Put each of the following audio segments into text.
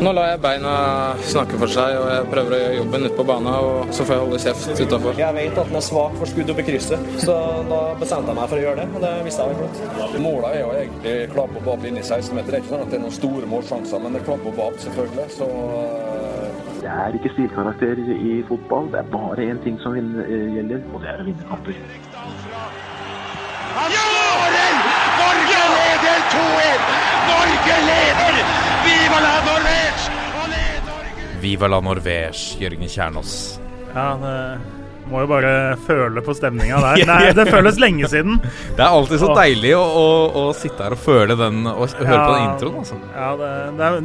Nå lar jeg beina snakke for seg, og jeg prøver å gjøre jobben ute på banen. Og så får jeg holde kjeft utafor. Jeg vet at den er svak for skudd opp i krysset, så da bestemte jeg meg for å gjøre det. Og det visste jeg vel flott. Målet er jo egentlig klappe og bape inn i 16-meter. Det er ikke sånn at det er noen store målsjanser, men det er klabb og bape, selvfølgelig. Så eh, Det er ikke stilkarakter i fotball. Det er bare én ting som eh, gjelder, og det er å vinne kamper. Han skårer! Norge leder 2-1! Norge leder! Viva la Norvège! Viva la Norvège, Jørgen Kjernås. Ja, det må jo bare føle på stemninga der. Nei, det føles lenge siden. Det er alltid så deilig å, å, å sitte her og føle den og høre høre på den introen. Altså. Ja, det, det er,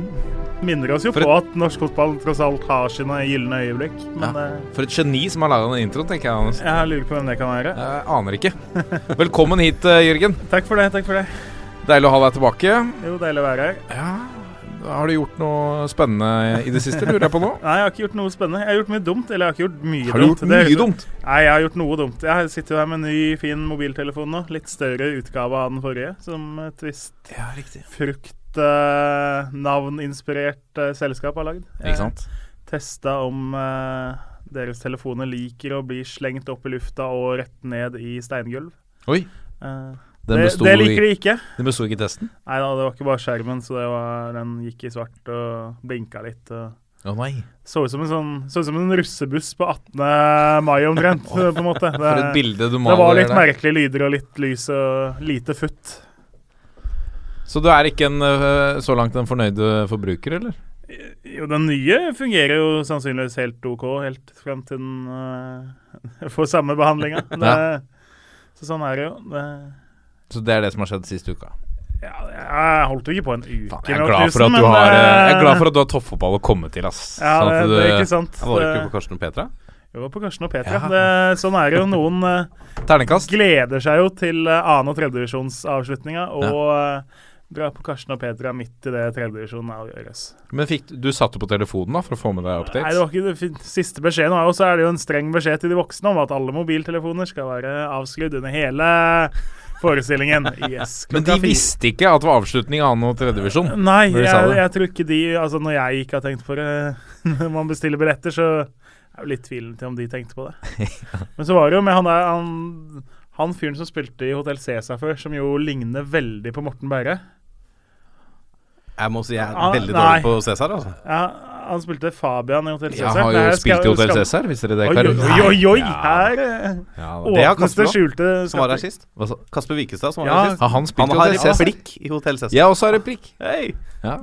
minner oss jo et, på at norsk fotball tross alt har sine gylne øyeblikk. Men Ja. eh, For et geni som har laga den introen, tenker jeg. Anders. jeg lurer på hvem det kan være. Jeg aner ikke. Velkommen hit, eh, Jørgen. Takk for det. takk for det Deilig å ha deg tilbake. Jo, deilig å være her. Ja, Har du gjort noe spennende i det siste, lurer jeg på nå? Nei, jeg har ikke gjort noe spennende. Jeg har gjort mye dumt. Eller jeg har ikke gjort mye dumt. Har du gjort dumt. Det er- mye dumt? Nei, jeg har gjort noe dumt. Jeg sitter jo her med en ny, fin mobiltelefon nå. Litt større utgave av den forrige, som et visst Ja, fruktnavninspirert uh, selskap har lagd. Ikke sant? Testa om uh, deres telefoner liker å bli slengt opp i lufta og rett ned i steingulv. Oi. Eh, Den det, det liker de ikke. Den besto ikke testen? Nei da, det var ikke bare skjermen, så det var, den gikk i svart og blinka litt. Og Å nei. så ut som en sånn som en russebuss på 18. mai omtrent, på en måte. Det, For et bilde du det maler var litt der. merkelige lyder og litt lys og lite futt. Så du er ikke en, øh, så langt en fornøyd øh, forbruker, eller? Jo, den nye fungerer jo sannsynligvis helt OK, helt frem til den uh, får samme behandlinga. Så sånn er det jo. Det, Så det er det som har skjedd siste uka? ja, jeg holdt jo ikke på en uke Faen, jeg, er glad for at du har, øh, jeg er eh, glad for at du har toppfotball å komme til, ass. Ja, Sånn det, du, det er ikke sant. Var du ikke på Karsten og Petra? Jo, på Karsten og Petra. Ja. Det, sånn er det jo. Noen eh, Terningkast? gleder seg jo til annen- og tredjedivisjonsavslutninga, og ja. drar på Karsten og Petra midt i det tredjedivisjonen avgjøres. Men fikk, du satt jo på telefonen da for å få med deg updates? Nei, det var ikke det siste beskjeden. Og så er det jo en streng beskjed til de voksne om at alle mobiltelefoner skal være avskrudd under hele forestillingen. Yes, Men de visste ikke at det var avslutning av annen og tredjevisjon? Nei, jeg, jeg tror ikke de Altså, når jeg ikke har tenkt på det når man bestiller billetter, så er jo litt tvilen til om de tenkte på det. Men så var det jo med han der Han, han fyren som spilte i Hotell Cæsar før, som jo ligner veldig på Morten Berre. Jeg må si jeg er Ah, veldig dårlig på Cæsar. Altså. Ja, han spilte Fabian i Hotell Jeg Cæsar. har jo Nei, spilt i Hotell skal- Cæsar, visste dere det? Oi, oi, oi, oi! Her Ja, Det har åpnes det også, skjulte Som var her sist. Hva? Kasper Wikestad, som var Ja. her sist. Han Han har replikk i Hotell Cæsar. Jeg også har replikk. Hey. Ja.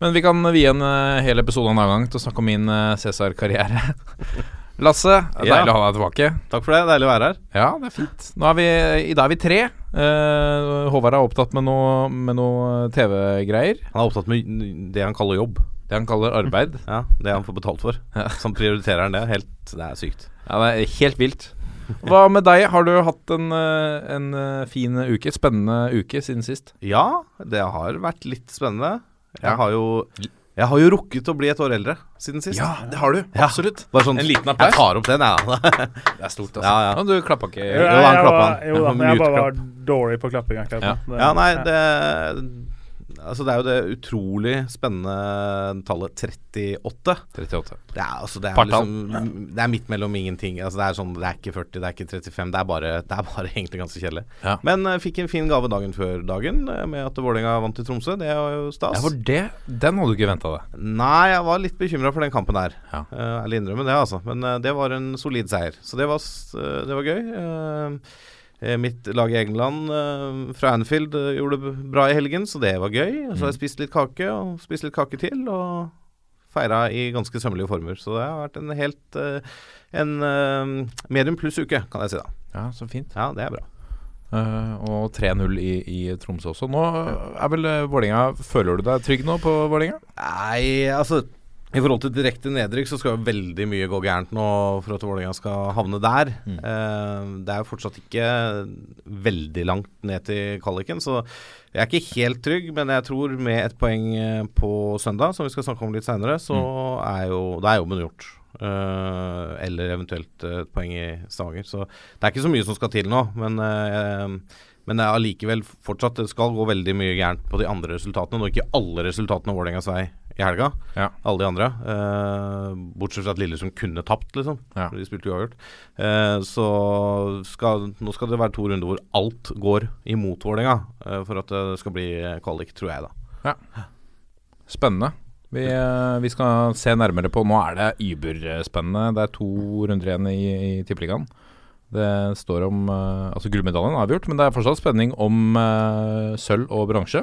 Men vi kan vie en eh, hel episode en annen gang til å snakke om min eh, Cæsar-karriere. Lasse, det er Ja. deilig å ha deg tilbake. Takk for det. Deilig å være her. Ja, det er fint. Er vi, I dag er vi tre. Uh, Håvard er opptatt med noe, noe TV-greier. Han er opptatt med det han kaller jobb. Det han kaller arbeid. Ja, Det han får betalt for. Ja. Som prioriterer han det. Helt, det er sykt. Ja, det er helt vilt. Hva med deg? Har du hatt en, eh, en eh, fin uke? Spennende uke siden sist? Ja, det har vært litt spennende. Jeg Ja. har jo Jeg har jo rukket å bli et år eldre siden sist. Ja, det har du. Ja. Absolutt. Bare sånn, En liten applaus. Jeg tar opp den, jeg. Det er stort, altså. Ja, ja. du klappa ikke Jo, han jeg, klappa jo Jeg da, men jeg bare var dårlig på klapping Ja. Ja, nei, det Altså, det er jo det utrolig spennende tallet 38. 38. Det er, altså, det er liksom Det er midt mellom ingenting. Altså, det er sånn Det er ikke 40, det er ikke 35. Det er bare, det er bare egentlig ganske kjedelig. Ja. Men uh, fikk en fin gave dagen før dagen eh, med at Vålerenga vant til Tromsø. Det var jo stas. Ja, for det Den hadde du ikke venta deg. Nei, jeg var litt bekymra for den kampen der. Ja. Uh, Ærlig innrømme det, altså. Men uh, det var en solid seier. Så det var, eh, det var gøy. Eh, eh, mitt lag i England eh, fra Anfield eh, gjorde det bra i helgen, så det var gøy. Så har jeg spist litt kake, og spist litt kake til, og feira i ganske sømmelige former. Så det har vært en helt eh, En eh, medium pluss uke, kan jeg si da. Ja, så fint. Ja, det er bra. Uh, og 3-0 i, i Tromsø også. Nå er vel eh, Vålerenga Føler du deg trygg nå på Vålerenga? Nei, altså i forhold til direkte nedrykk så skal jo veldig mye gå gærent nå for at Vålerenga skal havne der. Mm. Eh, det er jo fortsatt ikke veldig langt ned til kvaliken, så jeg er ikke helt trygg. Men jeg tror med et poeng eh, på søndag, som vi skal snakke om litt seinere, så er jo da er jobben gjort. Eh, eller eventuelt eh, et poeng i Stavanger. Så det er ikke så mye som skal til nå, men eh, Men det er allikevel fortsatt Det skal gå veldig mye gærent på de andre resultatene. Nå ikke alle resultatene Vålerengas vei i helga. Ja. Alle de andre. Eh, bortsett fra at Lillestrøm kunne tapt, liksom. Ja. De spilte uavgjort. Eh, så skal, nå skal det være to runder hvor alt går imot Vålerenga eh, for at det skal bli kvalik, tror jeg, da. Ja. Spennende. Vi, eh, vi skal se nærmere på Nå er det überspennende. Det er to runder igjen i, i Tippeligaen. Det står om eh, Altså, gullmedaljen er avgjort, men det er fortsatt spenning om eh, sølv og bronse.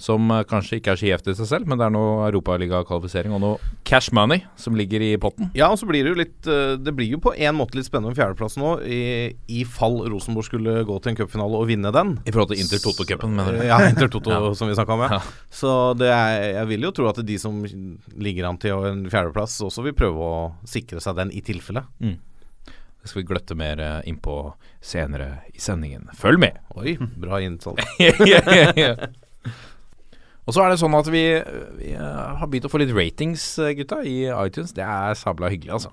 Som eh, kanskje ikke er så gjevt i seg selv, men det er noe europaligakvalifisering og noe cash money som ligger i potten. Ja, og så blir det jo litt Det blir jo på en måte litt spennende om fjerdeplass nå, i, i fall Rosenborg skulle gå til en cupfinale og vinne den. I forhold til Inter Toto-cupen, mener du? Ja, Inter Toto, Ja. som vi snakka om. Ja. Så det er, jeg vil jo tro at de som ligger an til en fjerdeplass, også vil prøve å sikre seg den i tilfelle. Det skal vi gløtte mer eh, innpå senere i sendingen. Følg med! Oi, bra innsalg. Og så er det sånn at vi, vi eh, har begynt å få litt ratings, eh, gutta, i iTunes. Det er sabla hyggelig, altså.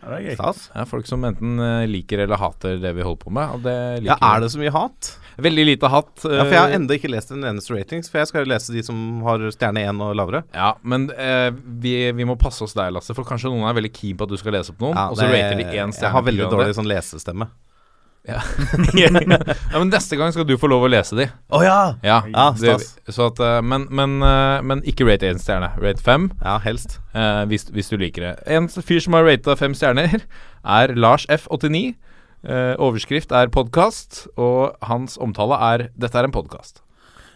Ja, det er gøy. Stas. Det er folk som enten eh, liker eller hater det vi holder på med. Og det Ja, er det så mye hat? Veldig lite hat. Ja, for jeg har eh, ennå ikke lest en eneste ratings, for jeg skal jo lese de som har stjerne 1 og lavere. Ja, men eh, vi, vi må passe oss der, Lasse. For kanskje noen er veldig keen på at du skal lese opp noen, Ja, og så rater de én stjerne. Jeg har veldig dårlig sånn lesestemme. Det. ja, men neste gang skal du få lov å lese de. Å ja! Ja, Ja, det, stas. så at, eh, men, men, eh, men ikke rate én stjerne. Rate fem. Ja, helst. Eh, hvis, hvis du liker det. En fyr som har rata fem stjerner, er Lars F89. Eh, overskrift er 'podkast', og hans omtale er 'dette er en podkast'.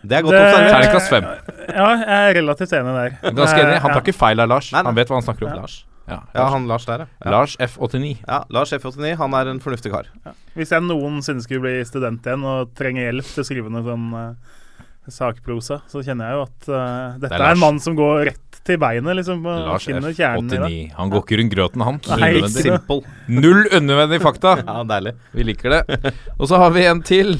Det er godt Det- observert. Terningkast fem. Ja, jeg er relativt enig der. Ganske enig. Han tar ikke feil av Lars. Nei, nei. Han vet hva han snakker om. Lars. Ja, Ja, han Lars der, ja. Lars F89. ja. Lars F89, han er en fornuftig kar. Hvis jeg noensinne skulle bli student igjen og trenger hjelp til å skrive noe sånn uh, sakprosa, så kjenner jeg jo at uh, dette Det er er, en mann som går rett til beinet, liksom. Lars finner kjernen i det. F89. Han går ikke rundt grøten, han. Nei. Simple. Null unødvendig fakta. Ja, deilig. Vi liker det. Og så har vi en til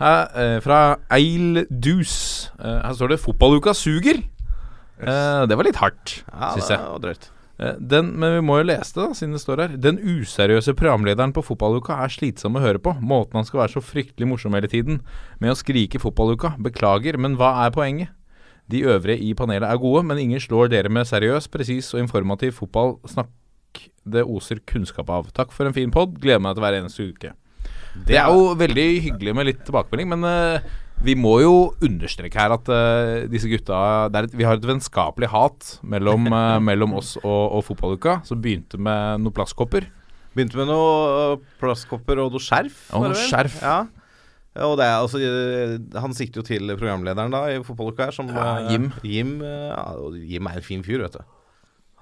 her, eh, fra Eil Dus. Eh, her står det 'Fotballuka suger'. Eh, det var litt hardt, Ja, syns det var drøyt. Eh, Den, men vi må jo lese det, da, siden det står her. Den useriøse programlederen på Fotballuka er slitsom å høre på. Måten han skal være så fryktelig morsom hele tiden med å skrike Fotballuka. Beklager, men hva er poenget? De øvrige i panelet er gode, men ingen slår dere med seriøs, presis og informativ fotball. Snakk det oser kunnskap av. Takk for en fin pod. Gleder meg til hver eneste uke. Det er jo veldig hyggelig med litt tilbakemelding, men eh, vi må jo understreke her at uh, disse gutta et, Vi har et vennskapelig hat mellom, uh, mellom oss og, og fotballuka, som begynte med noen plastkopper. Begynte med noen øh, plastkopper og noe skjerf. Og noe skjerf. Ja. Ja, Og det er altså Han sikter jo til programlederen da i fotballuka her, som Ja, Jim. Jim, ja, Jim er en fin fyr, vet du.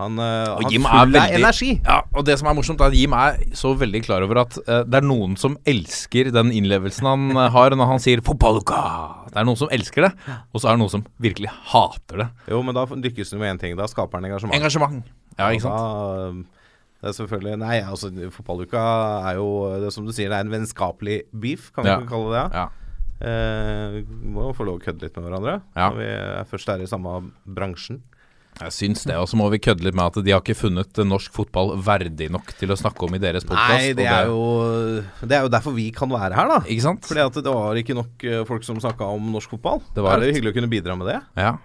Han, uh, Og han Jim er veldig- energi. Ja, og det som er morsomt, er at Jim er så veldig klar over at uh, det er noen som elsker den innlevelsen han uh, har når han sier 'fotballuka'. Det er noen som elsker det, og så er det noen som virkelig hater det. Jo, men da lykkes det med én ting. Da skaper han engasjement. Engasjement. Ja, ikke sant? Da, det er selvfølgelig Nei, altså, fotballuka er jo det er som du sier, det er en vennskapelig beef, kan Ja. vi kalle det. Ja. Vi må jo få lov å kødde litt med hverandre Ja. når vi er først er i samme bransjen. Jeg syns det. Og så må vi kødde litt med at de har ikke funnet eh, norsk fotball verdig nok til å snakke om i deres podkast. Nei, det er, jo, det er jo derfor vi kan være her, da. Ikke sant? Fordi at det var ikke nok eh, folk som snakka om norsk fotball. Det var er det hyggelig å kunne bidra med det. Ja.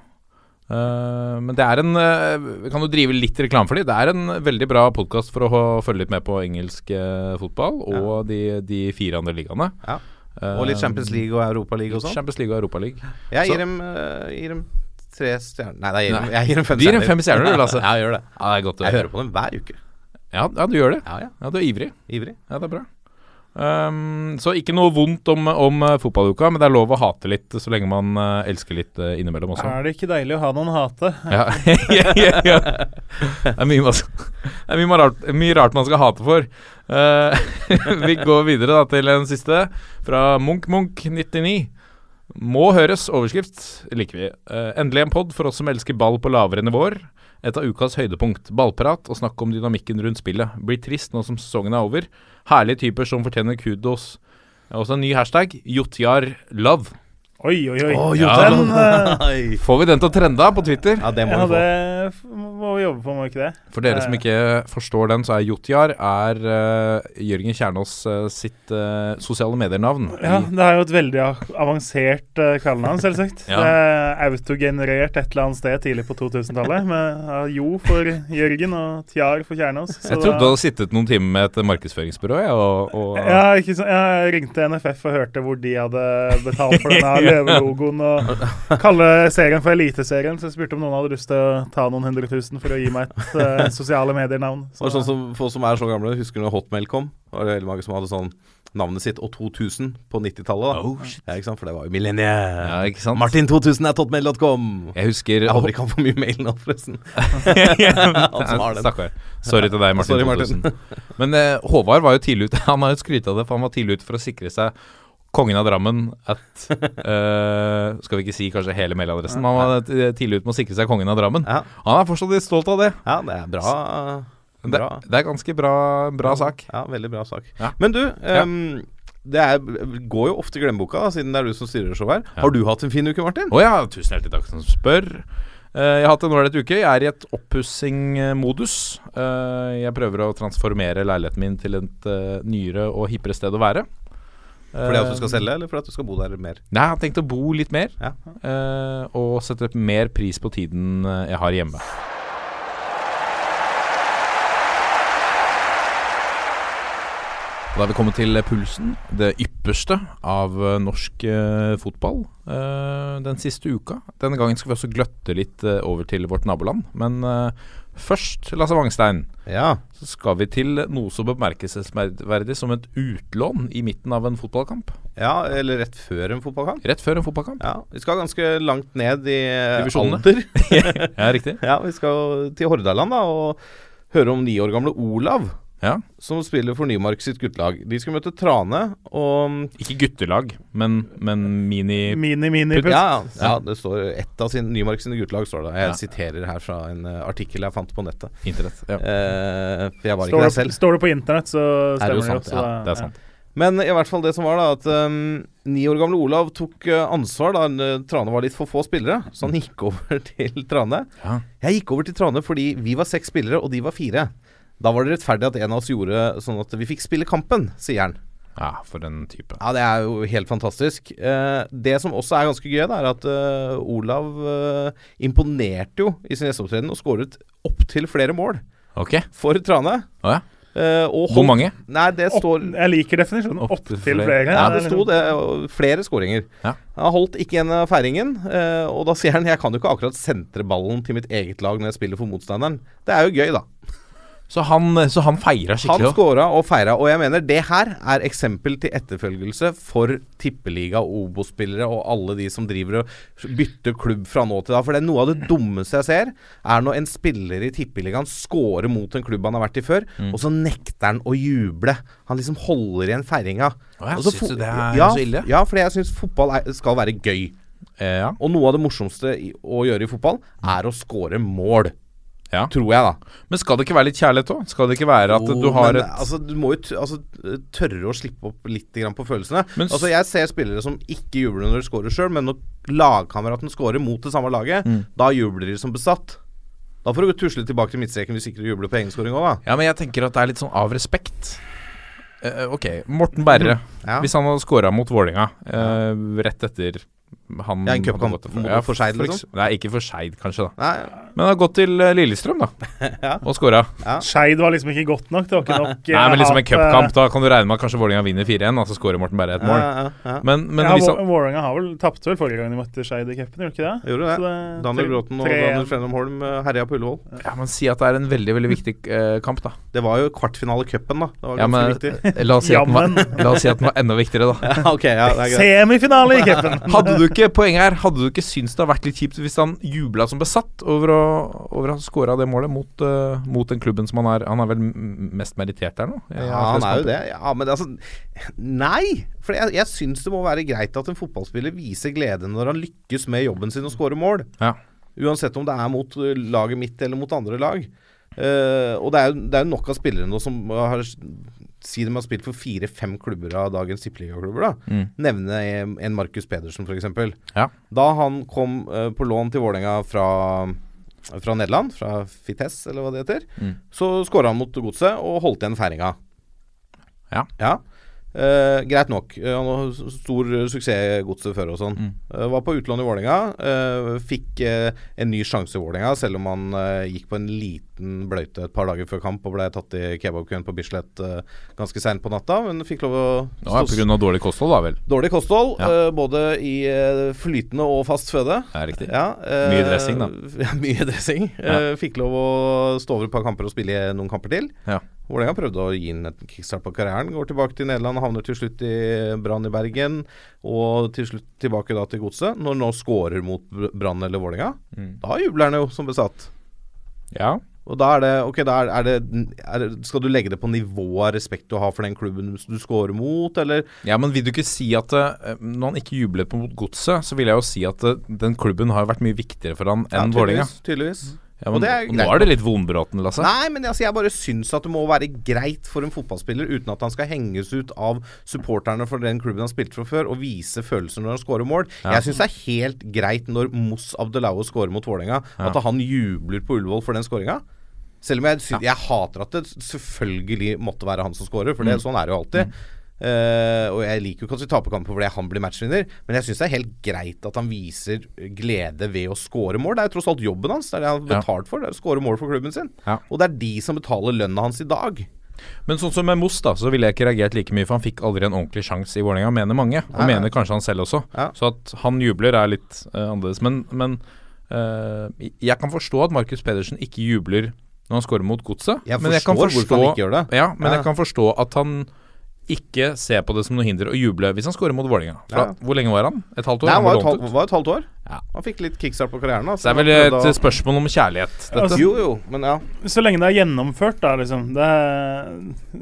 Uh, men det er en uh, Vi kan jo drive litt reklame for dem. Det er en veldig bra podkast for å følge litt med på engelsk uh, fotball og de, de fire andre ligaene. Ja. Eh, Og litt Champions League og Europa League og sånn. Champions League og Europaliga. Jeg gir dem, eh, gir dem tre stjerner Nei, jeg gir, Nei. jeg gir dem fem Du gir dem fem stjerner, du, Lasse. ja, jeg gjør det. Ja, det er godt å Jeg høre. hører på dem hver uke. Ja, ja, du gjør det. Ja, ja. Ja, du er ivrig. Ivrig. Ja, det er bra. Um, så ikke noe vondt om, om eh, fotballuka, men det er lov å hate litt så lenge man uh, elsker litt uh, innimellom også. Er det ikke deilig å ha noen hate? Ja. ja, ja, ja. Det er mye, det er mye, rart, mye rart man skal hate for. Uh, vi går videre da til en siste, fra Munch-Munch99. Må høres, overskrift liker vi. Uh, endelig en pod for oss som elsker ball på lavere nivåer. Et av ukas høydepunkt. Ballprat og snakk om dynamikken rundt spillet. Blir trist nå som sesongen er over. Herlige typer som fortjener kudos. Også en ny hashtag, Jotjar love. Oi, oi, oi. Å, Ja. Den, uh, Får vi den til å trende på Twitter? Ja, det må ja, vi få. det må vi jobbe på, må vi ikke det? For dere som ikke forstår den, så er Jotjar er uh, Jørgen Kjernås uh, sitt eh, sosiale medier-navn. Ja, det er jo et veldig avansert uh, kallenavn, selvsagt. Ja. Det er autogenerert et eller annet sted tidlig på 2000-tallet, med uh, Jo for Jørgen og Tjar for Kjernås. så Jeg trodde da- du hadde sittet noen timer med et markedsføringsbyrå, jeg, og, og Ja, ikke så, Jeg ringte NFF og hørte hvor de hadde betalt for denne løvelogoen og kalle serien for Eliteserien. Så jeg spurte om noen hadde lyst til å ta noen hundre tusen for å gi meg et uh, sosiale medier-navn. Så. sånn som Folk som er så gamle, husker når Hotmail kom? Var det veldig mange som hadde sånn navnet sitt og 2000 på 90-tallet. Oh. Ja? For det var jo millenniet. Ja? Martin 2000 er hotmail.com. Jeg husker Jeg håper ikke han får mye mail nå, forresten. Stakkar. Sorry til deg, Martin. Sorry, Martin. 2000. Men eh, Håvard var jo tidlig ute. Han har jo skrytt av det, for han var tidlig ute for å sikre seg Kongen av Drammen at uh, Skal vi ikke si kanskje hele mailadressen, han var tidlig ute med å sikre seg Kongen av Drammen. Ja, Han er fortsatt litt stolt av det. ja det er bra. Det, det er ganske bra, bra sak. Ja, veldig bra sak. Ja. Men du, um, det er, går jo ofte i glemmeboka, da, siden det er du som styrer showet her. Har du hatt en fin uke, Martin? Å ja, tusen hjertelig takk som spør. Eh, jeg har hatt en ålreit uke. Jeg er i et oppussing-modus. Eh, jeg prøver å transformere leiligheten min til et nyere og hippere sted å være. Fordi at du Eh, skal selge, eller fordi at du skal bo der mer? Nei, jeg har tenkt å bo litt mer. Ja. eh, og sette mer pris på tiden eh, jeg har hjemme. Da er vi kommet til pulsen, det ypperste av eh, norsk eh, fotball eh, den siste uka. Denne gangen skal vi også gløtte litt eh, over til vårt naboland. Men eh, først, Lasse Wangstein, Ja. så skal vi til noe så bemerkelsesverdig som et utlån i midten av en fotballkamp. ja, eller rett før en fotballkamp. Rett før en fotballkamp. Ja, Vi skal ganske langt ned i eh, alder. Ja, riktig. ja, Vi skal til Hordaland da og høre om ni år gamle Olav, Ja. som spiller for Nymark sitt guttelag. De skal møte Trane, og Ikke guttelag, men, men mini... Mini, mini ja, ja, det står ett av sin, Nymark sine guttelag, står det. Jeg Ja. siterer her fra en eh, artikkel jeg fant på nettet. Internett. Ja. Eh, for jeg var ikke Står der selv. står det på internett, så stemmer det det. sant, jo, også. ja, Det er sant. Men i hvert fall det som var, da, at um, ni år gamle Olav tok eh, ansvar da eh, Trane var litt for få spillere. Så han gikk over til Trane. Ja. Jeg gikk over til Trane fordi vi var seks spillere, og de var fire. Da var det rettferdig at en av oss gjorde sånn at vi fikk spille kampen, sier han. ja, for en type. Ja, det er jo helt fantastisk. Eh, det som også er ganske gøy, da, er at eh, Olav eh, imponerte jo i sin gjesteopptreden og skåret opptil flere mål Ok. for Trane. Oh, ja. Eh, og Hvor mange? Nei, det Opp, står jeg liker definisjonen. Opp Opp til til flere. flere. Ja, Det det sto liksom- det. Flere skåringer. Ja. Han holdt ikke igjen av feiringen, eh, og da sier han jeg kan jo ikke akkurat sentre ballen til mitt eget lag når jeg spiller for motstanderen. Det er jo gøy, da. Så han, så han feira skikkelig Han skåra og feira, og jeg mener det her er eksempel til etterfølgelse for tippeliga, Obos-spillere og alle de som driver og bytter klubb fra nå til da. For det er noe av det dummeste jeg ser, er når en spiller i tippeligaen scorer mot en klubb han har vært i før, Mm. og så nekter han å juble. Han liksom holder igjen feiringa. Å Og jeg syns du det er ja, så ille? Ja, fordi jeg syns fotball er, skal være gøy. Eh, ja. Og noe av det morsomste i, å gjøre i fotball, er å score mål. Ja. Tror jeg, da. Men skal det ikke være litt kjærlighet òg? Skal det ikke være at du har men, et altså, Du må jo altså, tørre å slippe opp litt grann på følelsene. Men altså, Jeg ser spillere som ikke jubler når de scorer sjøl, men når lagkameraten scorer mot det samme laget, Mm. da jubler de som besatt. Da får du tusle tilbake til midtstreken hvis ikke du jubler på egenskåring òg, da. Ja, men jeg tenker at det er litt sånn av respekt. Uh, ok, Morten Berre. Ja. Hvis han hadde scora mot Vålerenga uh, rett etter han Ja, en cupkamp mot- Ja, for Skeid, liksom? eks- Nei, ikke for Skeid, kanskje, da. Nei, Men han har gått til eh, Lillestrøm, da. Ja. Og scora. Skeid var liksom ikke godt nok. Det var ikke nok Nei, men liksom en eh, cupkamp, da kan du regne med at kanskje Vålerenga vinner 4-1, og så skårer Morten Berre et mål. ja, ja, ja. Men, men ja, hvis Vålerenga har vel tapt vel forrige gang de møtte Skeid i cupen, gjorde de ikke det? Gjorde Så det. det- Daniel Bråten og Daniel Frenholm Holm eh, herja på Ullevål. Ja, men si at det er en veldig, veldig viktig uh, kamp, da. Det var jo kvartfinale i cupen, da. Det var Ja, men viktig. la oss, si at den var, la oss si at den var enda viktigere, da. Ja, ok, ja, det er greit. Semifinale i cupen! Hadde du ikke poenget her Hadde du ikke syntes det hadde vært litt kjipt hvis han jubla som besatt over å over at han skåra det målet mot, uh, mot den klubben som han er Han er vel mest merittert der nå? Ja, han er jo det. Ja, men altså Nei! For jeg, jeg syns det må være greit at en fotballspiller viser glede når han lykkes med jobben sin og skårer mål. Ja. Uansett om det er mot uh, laget mitt eller mot andre lag. Uh, og det er, jo, det er jo nok av spillere nå som har Si de har spilt for fire-fem klubber av dagens tippeligaklubber, da. Mm. Nevne en, en Markus Pedersen, f.eks. Ja. Da han kom uh, på lån til Vålerenga fra, fra Nederland, fra Fites, eller hva det heter, Mm. så skåra han mot Godset og holdt igjen feiringa. Ja. Eh, greit nok. Eh, han har stor eh, suksess Godset før og sånn. Mm. Uh, var på utlån i Vålerenga. eh, fikk eh, en ny sjanse i Vålerenga, selv om han eh, gikk på en liten bløyte et par dager før kamp og ble tatt i kebabkøen på Bislett eh, ganske seint på natta. Men fikk lov å er det pga. dårlig kosthold, da vel. Dårlig kosthold, Ja. eh, både i eh, flytende og fast føde. Ja, riktig. Ja, eh, Mye dressing, da. Ja, mye dressing. Ja. Eh, fikk lov å stå over et par kamper og spille noen kamper til. Ja. Vålerenga prøvde å gi ham et kickstart på karrieren. Går tilbake til Nederland, havner til slutt i Brann i Bergen. Og til slutt tilbake da til Godset. Når han nå scorer mot Brann eller Vålerenga, Mm. da jubler han jo som besatt. Ja. Og da er det Ok, da er, er, det, er Skal du legge det på nivået av respekt du har for den klubben du scorer mot, eller? ja, men vil du ikke si at eh, når han ikke jublet mot Godset, så vil jeg jo si at eh, den klubben har vært mye viktigere for han enn Vålerenga. tydeligvis. tydeligvis. Ja, men det er nå er det litt vonbråten, Lasse. Nei, men altså, jeg bare syns at det må være greit for en fotballspiller, uten at han skal henges ut av supporterne for den klubben han spilte for før, og vise følelser når han scorer mål. Ja. Jeg syns det er helt greit når Moss Abdelaue scorer mot Vålerenga, Ja. at han jubler på Ullevål for den scoringa. Selv om jeg, syns- jeg hater at det selvfølgelig måtte være han som scorer, for det, Mm. sånn er det jo alltid. Eh, og jeg liker jo ikke at vi taper kamper fordi han blir matchvinner, men jeg syns det er helt greit at han viser glede ved å score mål. Det er jo tross alt jobben hans. Det er det han har betalt for. Det er å score mål for klubben sin. Ja. Og det er de som betaler lønna hans i dag. Men sånn som med Moss, da, så ville jeg ikke reagert like mye, for han fikk aldri en ordentlig sjanse i Vålerenga, mener mange. Og nei. mener kanskje han selv også. Ja. Så at han jubler er litt uh, annerledes. Men, men uh, jeg kan forstå at Markus Pedersen ikke jubler når han scorer mot Godset. Men jeg kan forstå hvorfor han ikke gjør det. Ja, men Ja. jeg kan forstå at han ikke se på det som noe hinder å juble hvis han skårer mot Vålerenga. Ja. Hvor lenge var han? Et halvt år? Nei, han var et halvt, var et halvt år. Ja. Han fikk litt kickstart på karrieren. Da, det er vel et spørsmål om kjærlighet, dette. Altså, Jo, jo, men ja. Så lenge det er gjennomført, da, liksom. Det,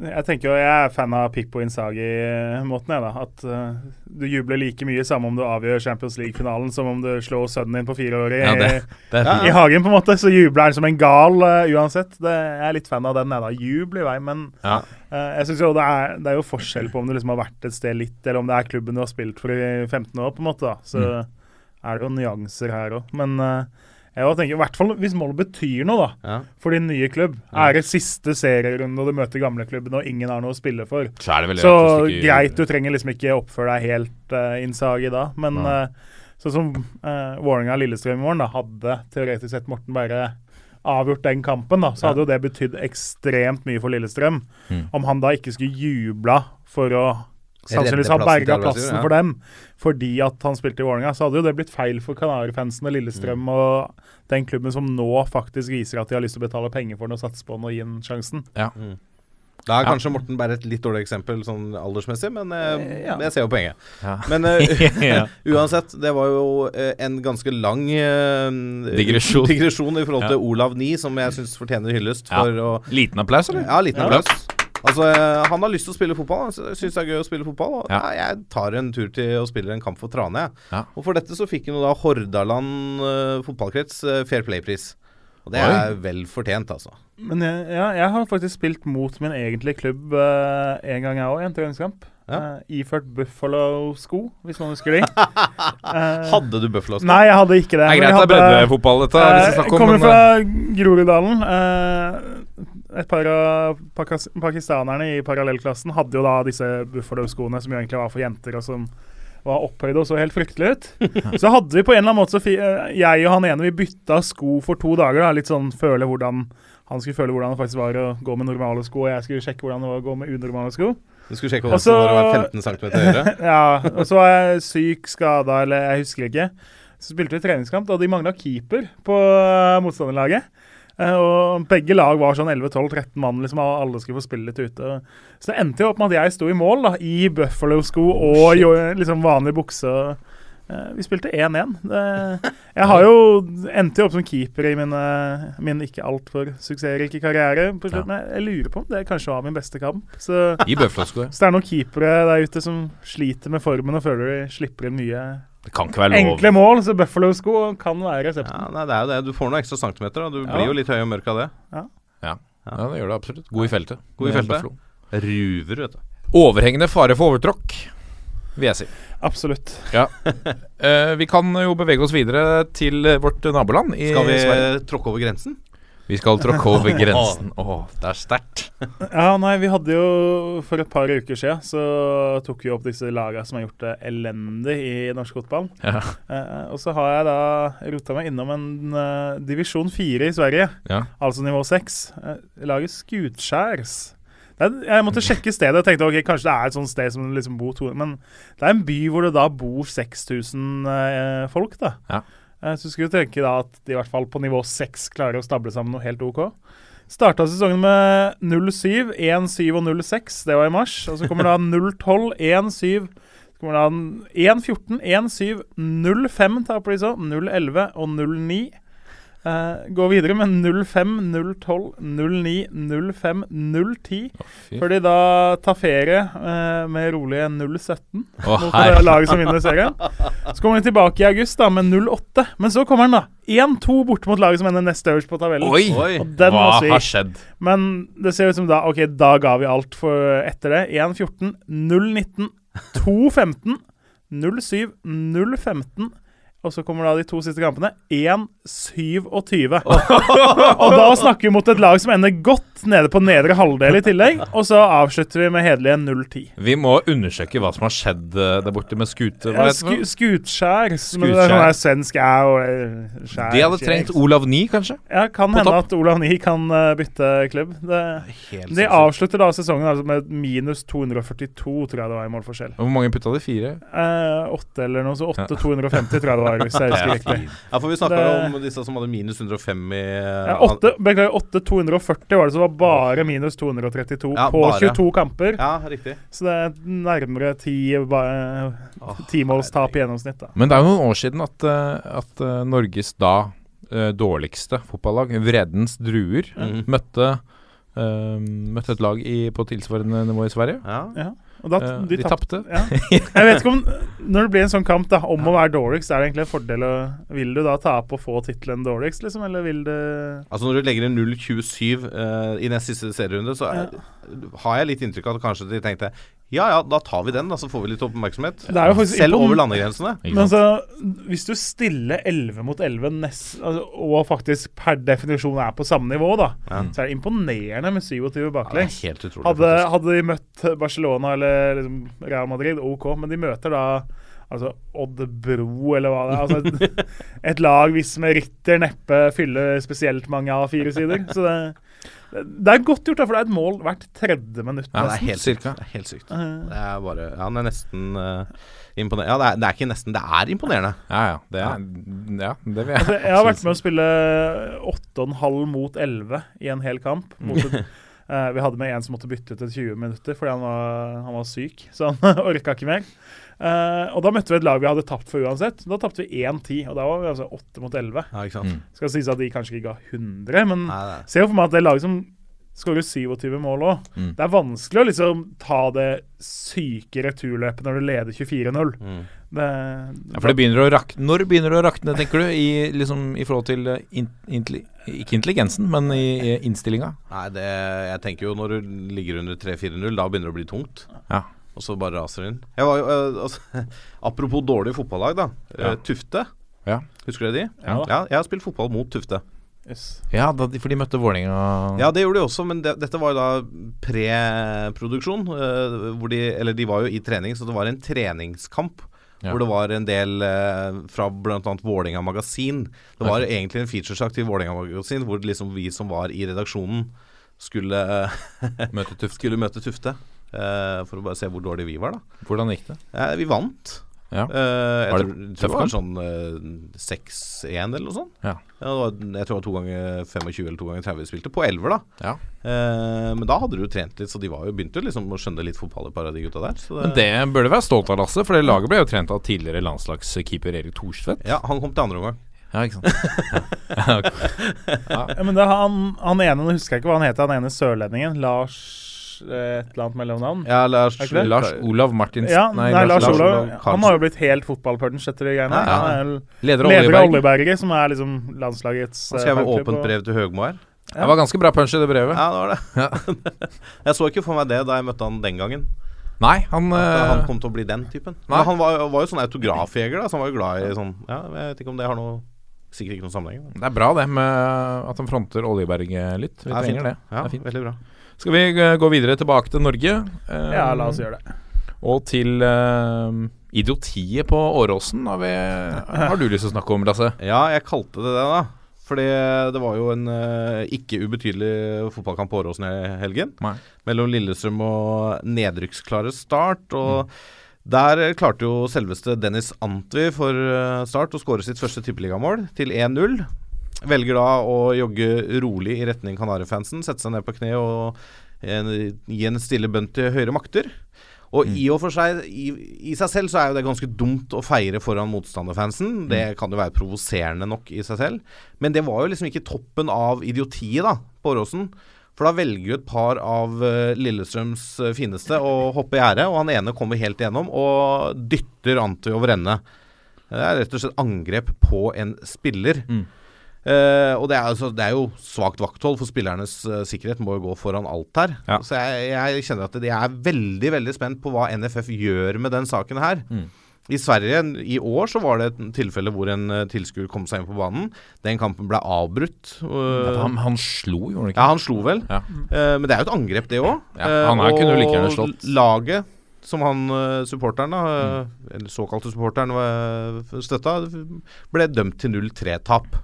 jeg tenker jo jeg er fan av Pippo Insagi-måten, jeg, da. At uh, du jubler like mye samme om du avgjør Champions League-finalen som om du slår sønnen din på fire år i, Ja, det, det er i hagen, på en måte. Så jubler han som en gal uh, uansett. Det, jeg er litt fan av den, jeg, da. Jubel i vei, men Ja. Uh, jeg synes jo det er, det er jo forskjell på om du liksom har vært et sted litt, eller om det er klubben du har spilt for i 15 år, på en måte. da. Så Mm. Er det jo nyanser her òg. Men uh, jeg tenker, i hvert fall hvis målet betyr noe, da ja. for din nye klubb. Er det siste serierunde og du møter gamleklubben og ingen har noe å spille for, Så vel så ikke- greit, du trenger liksom ikke oppføre deg helt uh, Insagi da, men eh, sånn som uh, Vålerenga-Lillestrøm i morgen, da, hadde teoretisk sett Morten bare avgjort den kampen, da, så Ja. hadde jo det betydd ekstremt mye for Lillestrøm. Mm. Om han da ikke skulle jubla for å sannsynligvis har berga plassen for dem fordi at han spilte i Vålerenga, så hadde jo det blitt feil for Kanarifansen og Lillestrøm Mm. og den klubben som nå faktisk viser at de har lyst til å betale penger for den og satse på den og gi den sjansen. Da er Ja. kanskje Morten bare et litt dårlig eksempel sånn aldersmessig, men eh, Ja. jeg ser jo poenget. Ja. Men eh, uansett, det var jo eh, en ganske lang eh, Digresjon. digresjon i forhold Ja. til Olav Nie, som jeg syns fortjener hyllest Ja. for å Liten applaus, eller? Ja, liten Ja. applaus. Altså, eh, han har lyst til å spille fotball. Han syns det er gøy å spille fotball. Og Ja. jeg tar en tur til å spille en kamp for Trane, jeg. Ja. Og for dette så fikk han jo da Hordaland uh, fotballkrets uh, Fair Play-pris. Og det Oi. er vel fortjent, altså. Men jeg, ja, jeg har faktisk spilt mot min egentlige klubb uh, en gang, jeg òg, i en treningskamp. Ja. Uh, iført Buffalo-sko, hvis noen husker de. Uh, Hadde du Buffalo-sko? Nei, jeg hadde ikke det. Det men greit, jeg det er hadde- breddefotball, dette. Hvis vi om kommer men, fra Groruddalen. Eh, et par av pakistanerne i parallellklassen hadde jo da disse Buffalo-skoene som jo egentlig var for jenter, og som var opphøyde og så helt fryktelig ut. Så hadde vi på en eller annen måte eh, Jeg og han ene vi bytta sko for to dager. da, Litt sånn føle hvordan Han skulle føle hvordan det faktisk var å gå med normale sko, og jeg skulle sjekke hvordan det var å gå med unormale sko. Du skulle sjekke hvordan det var å være 15 cm høyere? ja, og så var jeg syk, skada, eller jeg husker ikke. Så spilte vi treningskamp, og de mangla keeper på eh, motstanderlaget. Eh, og begge lag var sånn 11-12-13 mann, liksom, alle skulle få spille litt ute. Så det endte jo opp med at jeg sto i mål da, i Buffalo-sko og jo, liksom vanlig bukse. eh, vi spilte 1-1. Jeg har jo endte jo opp som keeper i min, eh, min ikke altfor suksessrike karriere. på ja. Jeg- Jeg lurer på om det kanskje var min beste kamp. Så I Buffalo-sko. ja. så det er noen keepere der ute som sliter med formen og føler de slipper inn mye Det kan ikke være lov. enkle mål, så Buffalo-sko kan være resepten. Ja, nei, det er jo det. Du får noen ekstra centimeter, og du Ja. blir jo litt høy og mørk av det. Ja, Ja, det gjør det absolutt. God i feltet. God i feltet. Ruver, vet du. Overhengende fare for overtråkk, vil jeg si. Absolutt. Eh, vi kan jo bevege oss videre til vårt naboland i Skal vi Sverige. tråkke over grensen? Vi skal tråkke over grensen. Åh, det er sterkt. Ja, nei, vi hadde jo For et par uker siden så tok vi opp disse lagene som har gjort det elendig i norsk fotball. Ja. Eh, og så har jeg da rota meg innom en uh, divisjon fire i Sverige, Ja. altså nivå seks. Eh, laget Skutskjærs. Jeg måtte sjekke stedet. Jeg tenkte ok, kanskje det er et sånt sted som liksom bor to Men det er en by hvor det da bor 6000 eh, folk, da. Ja. Eh, så skulle du tenke da at de i hvert fall på nivå 6 klarer å stable sammen noe helt OK. Starta sesongen med 0-7, 1-7 og 0-6. Det var i mars. Og så kommer da 0-12, 1-7 så kommer da 1-14, 1-7, 0-5 taper de så, 0-11 og 0-9. Eh, går videre med 0-5, 0-12, 0-9, 0-5, 0-10. fy. Før de da tar ferie uh, med rolige 0-17 Å, mot herre. eh, laget som vinner serien. Så kommer de tilbake i august da med 0-8. Men så kommer den da 1-2 borte mot laget som ender nest øverst på tabellen. Oi! Oi. Og den Hva må har skjedd? Men det ser ut som da Ok, da ga vi alt for etter det. 1-14, 0-19, 2-15, 0-7, 0-15. Og så kommer da de to siste kampene. 1-27. og da snakker vi mot et lag som ender godt nede på nedre halvdel i tillegg. Og så avslutter vi med hederlige 0-10. Vi må undersøke hva som har skjedd eh, der borte med skute. Hva Ja, sku, skutskjær. som er sånn svensk æ og eh, skjær. De hadde trengt Olav Ni, kanskje? Ja, kan hende topp. at Olav Ni kan eh, bytte klubb. Det, de avslutter da sesongen altså med minus 242, tror jeg det var i målforskjell. Hvor mange putta de? Fire? Eh, åtte eller noe, så 8-250 tror jeg det var, hvis jeg husker riktig. Ja, for vi snakka om disse som hadde minus 105 i Ja, 8, beklager, 8-240 var det, som var bare minus 232 Ja, på bare. 22 kamper. Ja, riktig. Så det er nærmere timålstap i gjennomsnitt. da. Men det er jo noen år siden at, eh, at eh, Norges da eh, dårligste fotballag, Vredens Druer, mm. møtte, um, møtte et lag i, på tilsvarende nivå i Sverige. Ja. Ja. Og da, Eh, de de tapte. Ja. Jeg vet ikke om Når det blir en sånn kamp da om å være dårligst, er det egentlig en fordel å Vil du da ta opp og få tittelen dårligst, liksom, eller vil du Altså Når du legger inn 0-27 uh, i nest siste serierunde, så er, har jeg litt inntrykk av at kanskje de tenkte ja ja, da tar vi den, da, så får vi litt oppmerksomhet. Det er jo faktisk Selv over landegrensene. Men så, hvis du stiller 11 mot 11 nest, altså, og faktisk per definisjon er på samme nivå, da, Ja. så er det imponerende med 27 Ja, det er baklengs. helt utrolig. hadde, hadde de møtt Barcelona eller liksom Real Madrid, OK, men de møter da altså Odd Bro, eller hva det er. Altså et, et lag hvis med rytter neppe fyller spesielt mange av fire sider. Så det, det, er godt gjort, da, for det er et mål hvert tredje minutt. Ja, det er helt sykt. Det er helt sykt. Eh, Det er bare Ja, det er nesten uh, imponerende. Ja, det er, det er ikke nesten, det er imponerende. Ja, ja. Det, er, ja, det vil jeg. Altså, jeg har vært med å spille 8,5 mot 11 i en hel kamp. Mot et, uh, vi hadde med en som måtte bytte ut til 20 minutter fordi han var, han var syk, så han orka ikke mer. Eh, og da møtte vi et lag vi hadde tapt for uansett. Da tapte vi 1-10, og da var vi altså 8 mot 11. Ja, ikke sant? Mm. Skal sies at de kanskje ikke ga 100, men Nei, det se jo for meg at det laget som skårer 27 mål òg Mm. Det er vanskelig å liksom ta det syke returløpet når du leder 24-0. Mm. Det, Ja, for det begynner å rakne Når begynner det å rakne, tenker du? I, liksom, i forhold til eh, in, intelli, Ikke intelligensen, men i, i innstillinga? Nei, det, jeg tenker jo når du ligger under 3-4-0, da begynner det å bli tungt. Ja. Og så bare raser det inn. Jeg var jo, eh, altså, apropos dårlige fotballag, da. Eh, Ja. Tufte. Ja. Husker dere de? Ja. ja. Jeg har spilt fotball mot Tufte. yes. Ja, da, de- for de møtte Vålerenga Ja, det gjorde de også, men det, dette var jo da preproduksjon. eh, hvor de Eller de var jo i trening, så det var en treningskamp. Ja. Hvor det var en del eh, fra bl.a. Vålerenga Magasin. Det var okay. egentlig en featuresak til Vålerenga Magasin, hvor liksom vi som var i redaksjonen, skulle, Møtte Tufte. skulle møte Tufte. Eh, for å bare se hvor dårlige vi var, da. Hvordan gikk det? Eh, vi vant. Ja. Eh, jeg Var det tror, tror det var sånn eh, 6-1 eller noe sånt. Ja. det var, jeg tror det var to ganger 25 eller to ganger 30 vi spilte. På elver, da. Ja. Eh, men da hadde du jo trent litt, så de var jo begynte liksom å skjønne litt fotball, et par av de gutta der. Så det, Men det bør du være stolt av, Lasse, for det laget ble jo trent av tidligere landslagskeeper Erik Thorstvedt. Ja, han kom til andre omgang. Ja, ikke sant? Ja, men det han, han ene, nå husker jeg ikke hva han heter, han ene sørlendingen. Lars et eller annet mellomnavn. Ja, Lars? Lars Olav Martinsen Ja, nei, Lars, Olav. Olav Han har jo blitt helt fotballpunch etter de greiene. Ja, ja. Han er Leder av. Oljeberget, som er liksom landslagets Han skrev eh, åpent brev til Høgmo her. Det var ganske bra punch i det brevet. Ja, det var det. jeg så ikke for meg det da jeg møtte han den gangen. Nei, han, eh, han kom til å bli den typen. Nei. Men han var, var jo sånn autografjeger, da, så han var jo glad i sånn Ja, jeg vet ikke om det har noe Sikkert ikke noen sammenheng. Da. Det er bra det med at han fronter Oljeberget litt. Vi trenger fint. det. Ja, det er fint. veldig bra. Skal vi eh, gå videre tilbake til Norge? eh, Ja, la oss gjøre det. Og til eh, idiotiet på Åråsen har, vi, har du lyst til å snakke om, Lasse? Ja, jeg kalte det det, da. Fordi det var jo en eh, ikke ubetydelig fotballkamp på Åråsen i helgen. Nei. Mellom Lillestrøm og nedrykksklare Start. Og der eh, klarte jo selveste Dennis Antwi for eh, Start å skåre sitt første tippeligamål til 1-0. Velger da å jogge rolig i retning Kanarifansen, sette seg ned på kne og eh, gi en stille bønn til høyere makter. Og i og for seg, i, i seg selv så er jo det ganske dumt å feire foran motstanderfansen. Det kan jo være provoserende nok i seg selv. Men det var jo liksom ikke toppen av idiotiet da, på Åråsen. For da velger jo et par av eh, Lillestrøms eh, fineste å hoppe i gjerdet, og han ene kommer helt igjennom og dytter Anti over ende. Det er rett og slett angrep på en spiller. Eh, og det er, altså, det er jo svakt vakthold, for spillernes uh, sikkerhet må jo gå foran alt her. Ja. Så jeg, jeg kjenner at jeg er veldig veldig spent på hva NFF gjør med den saken her. I Sverige i år så var det et tilfelle hvor en uh, tilskuer kom seg inn på banen. Den kampen ble avbrutt. eh, Han, han slo, gjorde han ikke? ja, han slo vel. Ja. Uh, men det er jo et angrep, det òg. Ja, han her kunne jo like gjerne slått. Laget som han uh, supporteren, da, mm. eller såkalte supporteren, uh, støtta, ble dømt til 0-3-tap.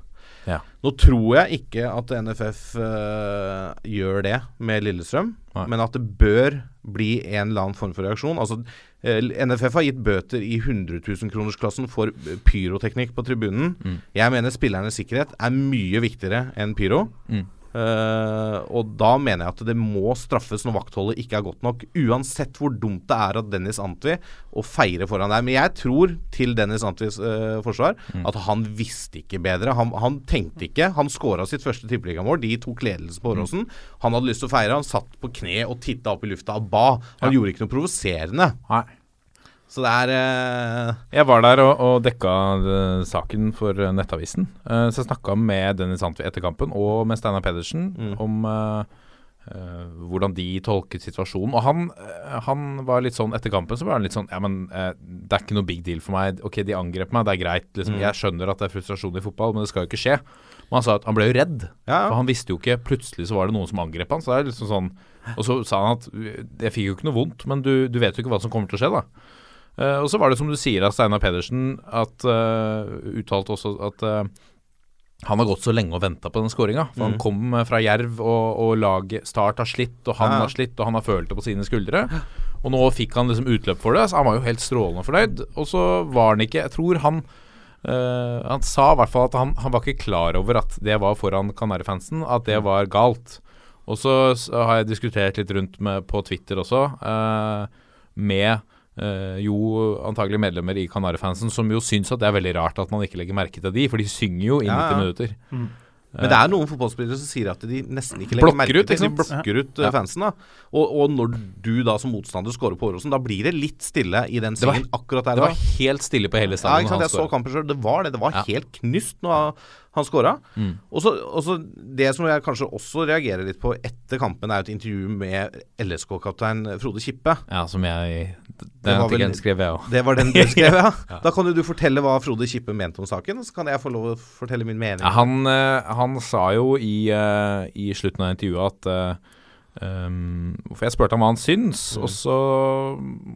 Ja. Nå tror jeg ikke at NFF uh, gjør det med Lillestrøm, Nei. men at det bør bli en eller annen form for reaksjon. Altså, eh, NFF har gitt bøter i 100 000-kronersklassen for eh, pyroteknikk på tribunen. Mm. Jeg mener spillernes sikkerhet er mye viktigere enn pyro. Mm. Eh, og da mener jeg at det må straffes når vaktholdet ikke er godt nok. Uansett hvor dumt det er av Dennis Antwi å feire foran der. Men jeg tror, til Dennis Antwis uh, forsvar, Mm. at han visste ikke bedre. Han, han tenkte ikke. Han skåra sitt første tippeligamål. De tok ledelse Mm. på Åråsen. Han hadde lyst til å feire. Han satt på kne og titta opp i lufta og ba. Han Ja. gjorde ikke noe provoserende. Nei. Så det er uh... Jeg var der og, og dekka eh, saken for eh, Nettavisen. Uh, så jeg snakka med Dennis Antwi etter kampen, og med Steinar Pedersen, Mm. om hvordan de tolket situasjonen. Og han, han var litt sånn etter kampen så var han litt sånn Ja, men det er ikke noe big deal for meg. Ok, de angrep meg, det er greit. Liksom. Mm. Jeg skjønner at det er frustrasjon i fotball, men det skal jo ikke skje. Men han sa at han ble jo redd. Ja, For han visste jo ikke Plutselig så var det noen som angrep han. Så det er liksom sånn Og så sa han at jeg fikk jo ikke noe vondt, men du, du vet jo ikke hva som kommer til å skje, da. Eh, og så var det som du sier av Steinar Pedersen, at uh, uttalte også at eh, han har gått så lenge og venta på den skåringa. Mm. han kom eh, fra Jerv, og, og laget Start har slitt, og han Ja. har slitt, og han har følt det på sine skuldre. Og nå fikk han liksom utløp for det, så han var jo helt strålende fornøyd. Og så var han ikke Jeg tror han eh, Han sa i hvert fall at han, han var ikke klar over at det var foran Kanarifansen, at det var galt. Og så har jeg diskutert litt rundt med, på Twitter også, eh, med eh, jo antagelig medlemmer i Kanarifansen som jo syns at det er veldig rart at man ikke legger merke til de, for de synger jo i 90 Ja, ja. minutter. Men det er noen fotballspillere som sier at de nesten ikke legger Blokker merke ut, til ikke De blokker ut eh, Ja. fansen. da og, og når du da som motstander scorer på Åråsen, da blir det litt stille i den Det svingen akkurat der. Det var da. helt stille på hele ja, ikke sant? Jeg så kampen sjøl. Det var det. Det var Ja. helt knust når han scora. Mm. Og så det som jeg kanskje også reagerer litt på etter kampen, er et intervju med LSK-kaptein Frode Kippe. Ja, som jeg Den artikkelen skrev jeg òg. Det var den du skrev, ja. Da kan jo du fortelle hva Frode Kippe mente om saken, og så kan jeg få lov å fortelle min mening. Ja, han, eh, han sa jo i, eh, i slutten av intervjuet at um, For jeg spurte ham hva han syns, og, så,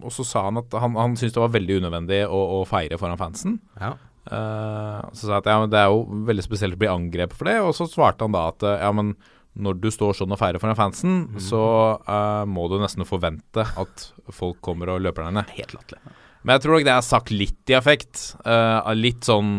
og så sa han at han, han syntes det var veldig unødvendig å, å feire foran fansen. Ja. Uh, så sa jeg at ja, men det er jo veldig spesielt å bli angrepet for det, og så svarte han da at ja, men når du står sånn og feirer foran fansen, så uh, må du nesten forvente at folk kommer og løper deg ned. Helt latterlig. Men jeg tror nok det er sagt litt i affekt. Uh, litt sånn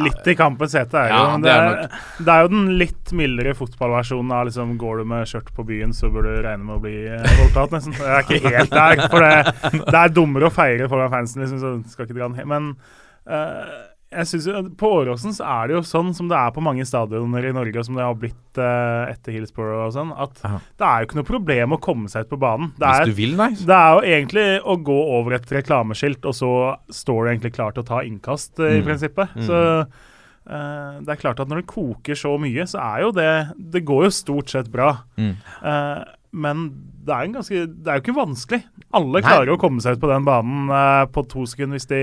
Litt i kampens hete er jo Ja, jo. men det Det er er, det er jo den litt mildere fotballversjonen av liksom Går du med skjørt på byen, så bør du regne med å bli eh, voldtatt, nesten. Jeg er ikke helt der. For det, det er dummere å feire foran fansen, liksom, så skal ikke dra den hjem. Men eh, jeg synes jo, På Åråsen så er det jo sånn som det er på mange stadioner i Norge, og som det har blitt uh, etter Hillsborough og sånn, at Aha. det er jo ikke noe problem å komme seg ut på banen. Det Hvis er, du vil, nei. det er jo egentlig å gå over et reklameskilt, og så står du egentlig klar til å ta innkast, i Mm. prinsippet. Mm. Så uh, Det er klart at når det koker så mye, så er jo det Det går jo stort sett bra. Mm. Men det er, en ganske, det er jo ikke vanskelig. Alle klarer å komme seg ut på den banen på to sekunder hvis de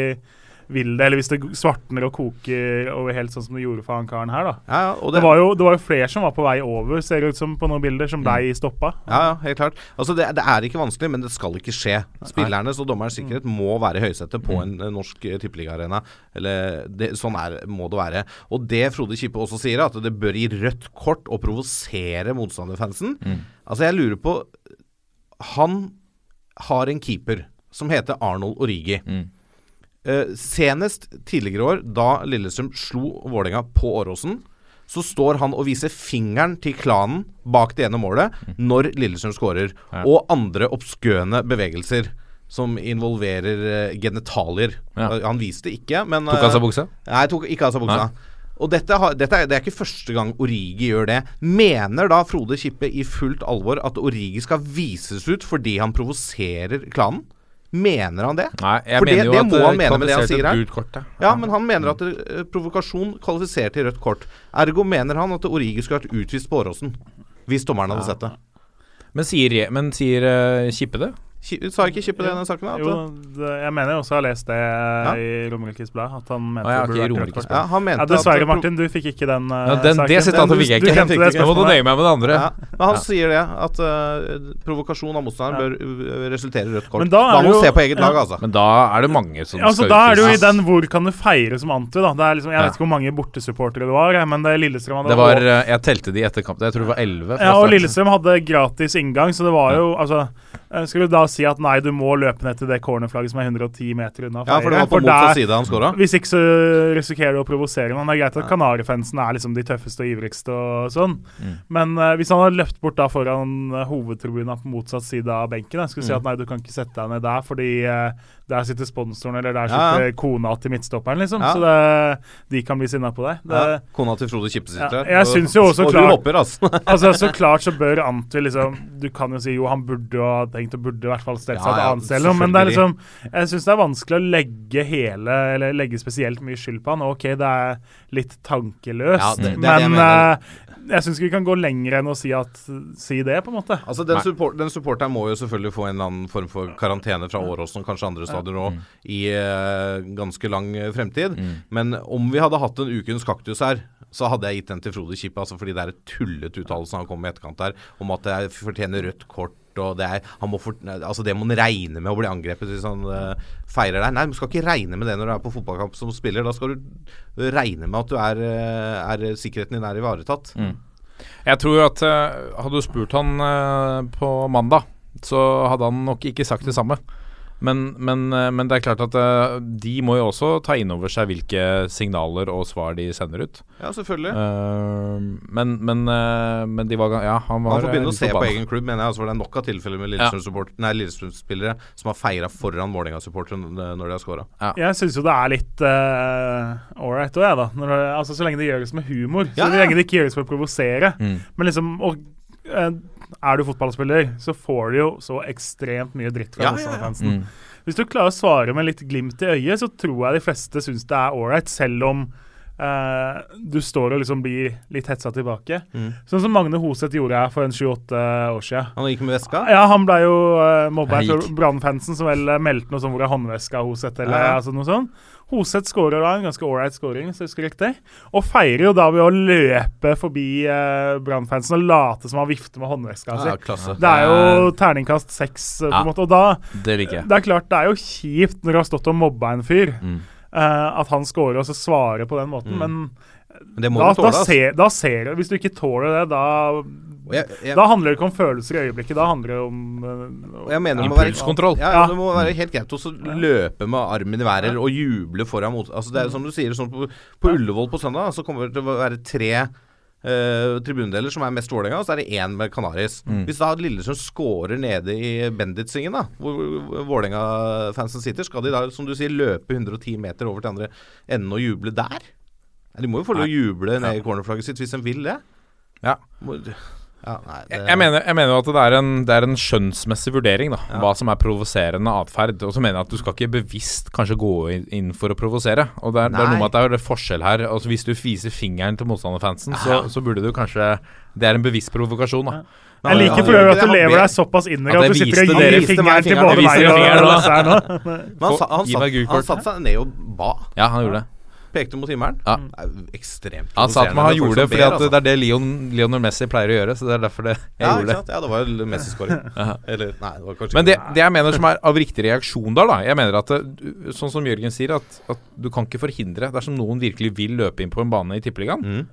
vil det, eller hvis det svartner og koker over helt sånn som det gjorde for han karen her. da. Ja, ja, og Det var, jo, det var jo flere som var på vei over, ser det ut som på noen bilder, som blei stoppa. Ja, ja, helt klart. Altså, det, det er ikke vanskelig, men det skal ikke skje. Spillernes og dommerens sikkerhet må være i høysetet på en eh, norsk eh, tippeligaarena. Sånn er, må det være. Og det Frode Kippe også sier, at det bør gi rødt kort og provosere motstanderfansen. Altså, jeg lurer på Han har en keeper som heter Arnold Origi. Eh, senest tidligere år, da Lillestrøm slo Vålerenga på Åråsen, så står han og viser fingeren til klanen bak det ene målet når Lillestrøm skårer. Ja. Og andre obskøne bevegelser som involverer eh, genitalier. Ja. Eh, Han viste ikke, men Tok han seg buksa? Nei, tok ikke av seg buksa. Og dette, har, dette er, det er ikke første gang Origi gjør det. Mener da Frode Kippe i fullt alvor at Origi skal vises ut fordi han provoserer klanen? Mener han det? Nei, jeg For det- mener jo det at må det han mene med det han sier her. kort. Ja. Ja, men han mener at eh, provokasjon kvalifiserer til rødt kort. Ergo mener han at Origi skulle vært utvist på Åråsen. Hvis dommeren hadde sett det. Men sier, men sier uh, Kippe det? Sa ikke Kippe det i denne saken? Jo, det, jeg mener jeg også har lest det i Romerikes Blad, at han mente ah, ja, det burde vært ja, han mente Ja, dessverre, at, Martin, du fikk ikke den uh, Ja, den, det sitatet fikk jeg ikke. Du, det Jeg må spørsmålet. nøye meg med det andre. Ja, men han sier det, at uh, provokasjon av motstanderen bør resultere i rødt kort. Men da Da, må du se på eget lag, altså. Men da er det mange som Ja, altså, skal da er det jo i den 'hvor kan du feire' som anti. da. Det er liksom, jeg vet ikke hvor mange bortesupportere det var, men det Lillestrøm hadde Det var eh, Jeg telte de etter kampen, Jeg tror det var elleve. Ja, og. Lillestrøm hadde gratis inngang, så det var jo altså eh, Skulle du da si at nei, du må løpe ned til det cornerflagget som er 110 meter unna? Ja, for det var på motsatt side han skåra. Hvis ikke så risikerer du å provosere noen. Det er greit at Kanarifansen er liksom de tøffeste og ivrigste og sånn, Mm. men uh, hvis han hadde løpt bort da foran uh, hovedtribunen på motsatt side av benken, jeg skulle si Mm. at nei, du kan ikke sette deg ned der fordi eh, der sitter sponsoren, eller der Ja, ja. sitter kona til midtstopperen, liksom. Så det, de kan bli sinna på deg. Det, Ja, kona til Frode Kippe sitter der. jeg syns jo også klart- hopper, altså. Altså, Så klart så bør Antil liksom Du kan jo si jo han burde ha tenkt og burde i hvert fall stelt seg et annet sted, men det er liksom Jeg syns det er vanskelig å legge hele Eller legge spesielt mye skyld på han. Ok, det er litt tankeløst, det- det men jeg syns ikke vi kan gå lenger enn å si, at, si det, på en måte. Altså den, support, den supporteren må jo selvfølgelig få en eller annen form for karantene fra Åråsen og kanskje andre steder òg i uh, ganske lang fremtid. fremtid. Men om vi hadde hatt en ukens kaktus her, så hadde jeg gitt den til Frode Kippe. Altså fordi det er et tullete uttalelse han kom med i etterkant her, om at det er- fortjener rødt kort. Og det, er, han må fort, altså det må han regne med å bli angrepet hvis han uh, feirer der. Nei, du skal ikke regne med det når du er på fotballkamp som spiller. Da skal du regne med at du er, eh, er sikkerheten din er ivaretatt. Jeg tror at uh, hadde du spurt han uh, på mandag, så hadde han nok ikke sagt det samme. Men, men, eh, men det er klart at eh, de må jo også ta inn over seg hvilke signaler og svar de sender ut. Ja, selvfølgelig. Uh, men, men, uh, men de var Ja, han var Man får begynne å se på egen klubb, mener jeg. Altså, for det er nok av tilfeller med Lillestrøm-spillere ja. Som har feira foran Vålerenga-supportere når de har scora. Jeg syns jo det er litt uh, ålreit òg, jeg, da. Når altså, så lenge det gjøres med humor. Ja, Så lenge det ikke gjøres for å provosere. Mm. Men liksom og, eh, Er du fotballspiller, så får du jo så ekstremt mye dritt fra Ja, ja, ja. motstanderfansen. Mm. Hvis du klarer å svare med litt glimt i øyet, så tror jeg de fleste syns det er ålreit, selv om eh, du står og liksom blir litt hetsa tilbake. Mm. Sånn som Magne Hoseth gjorde her for en 28 år siden. Han gikk med veska. Ja, han ble jo uh, mobba Han for gikk. Brann-fansen som vel eh, meldte noe sånt hvor er håndveska Hoseth, eller Ja, altså noe sånt. Hoseth skårer da en ganske ålreit scoring, hvis jeg husker riktig. Og feirer jo da ved å løpe forbi uh, Brann-fansen og late som han vifter med håndveska si. Ja. Det er jo terningkast seks, eh, på Ja. en måte. Og da Det liker jeg. Det er klart, det er jo kjipt når du har stått og mobba en fyr, Mm. Eh, at han scorer og så svarer på den måten, Mm. men Men det må da, du tåle. da, ser, da ser du Hvis du ikke tåler det, da jeg, jeg, Da handler det ikke om følelser i øyeblikket, da handler det om eh, jeg mener Impulskontroll. Ja, Ja. det må være helt greit å løpe med armen i været og juble foran mot... Altså det er som du sier, sånn på, på Ullevål på søndag så kommer det til å være tre eh, tribundeler som er mest Vålerenga, og så er det én med Canaris. Mm. Hvis da Lillesund scorer nede i Benditsingen, da, hvor Vålerenga-fansen sitter, skal de da, som du sier, løpe 110 meter over til andre enden og juble der? De må jo få lov å juble ned i cornerflagget sitt hvis de vil det. Ja. Ja, nei, det, Jeg, mener, jeg mener at det er en, det er en skjønnsmessig vurdering, da. Hva som er provoserende atferd. Og så mener jeg at du skal ikke bevisst kanskje gå inn, for å provosere. Og det er, det er noe med at det er forskjell her. Altså Hvis du fiser fingeren til motstanderfansen, så, så burde du kanskje Det er en bevisst provokasjon, da. Jeg liker for øvrig at du lever deg såpass inn i At at du sitter og gir fingeren til både meg og. Lasse her nå. Men han, sa- han, han satte seg ned og ba. Ja, han gjorde det. Pekte mot himmelen. Ja. Det er ekstremt Han sa at man har gjorde det fordi altså. det er det Leon, Lionel Messi pleier å gjøre. Så det er derfor det, jeg ja, gjorde det. ja, det var jo Messi-skåring. Eller Nei, det var kanskje Men det, det jeg mener som er av riktig reaksjon der, da Jeg mener at det, Sånn som Jørgen sier, at, at du kan ikke forhindre Dersom noen virkelig vil løpe inn på en bane i Tippeligaen, Mm.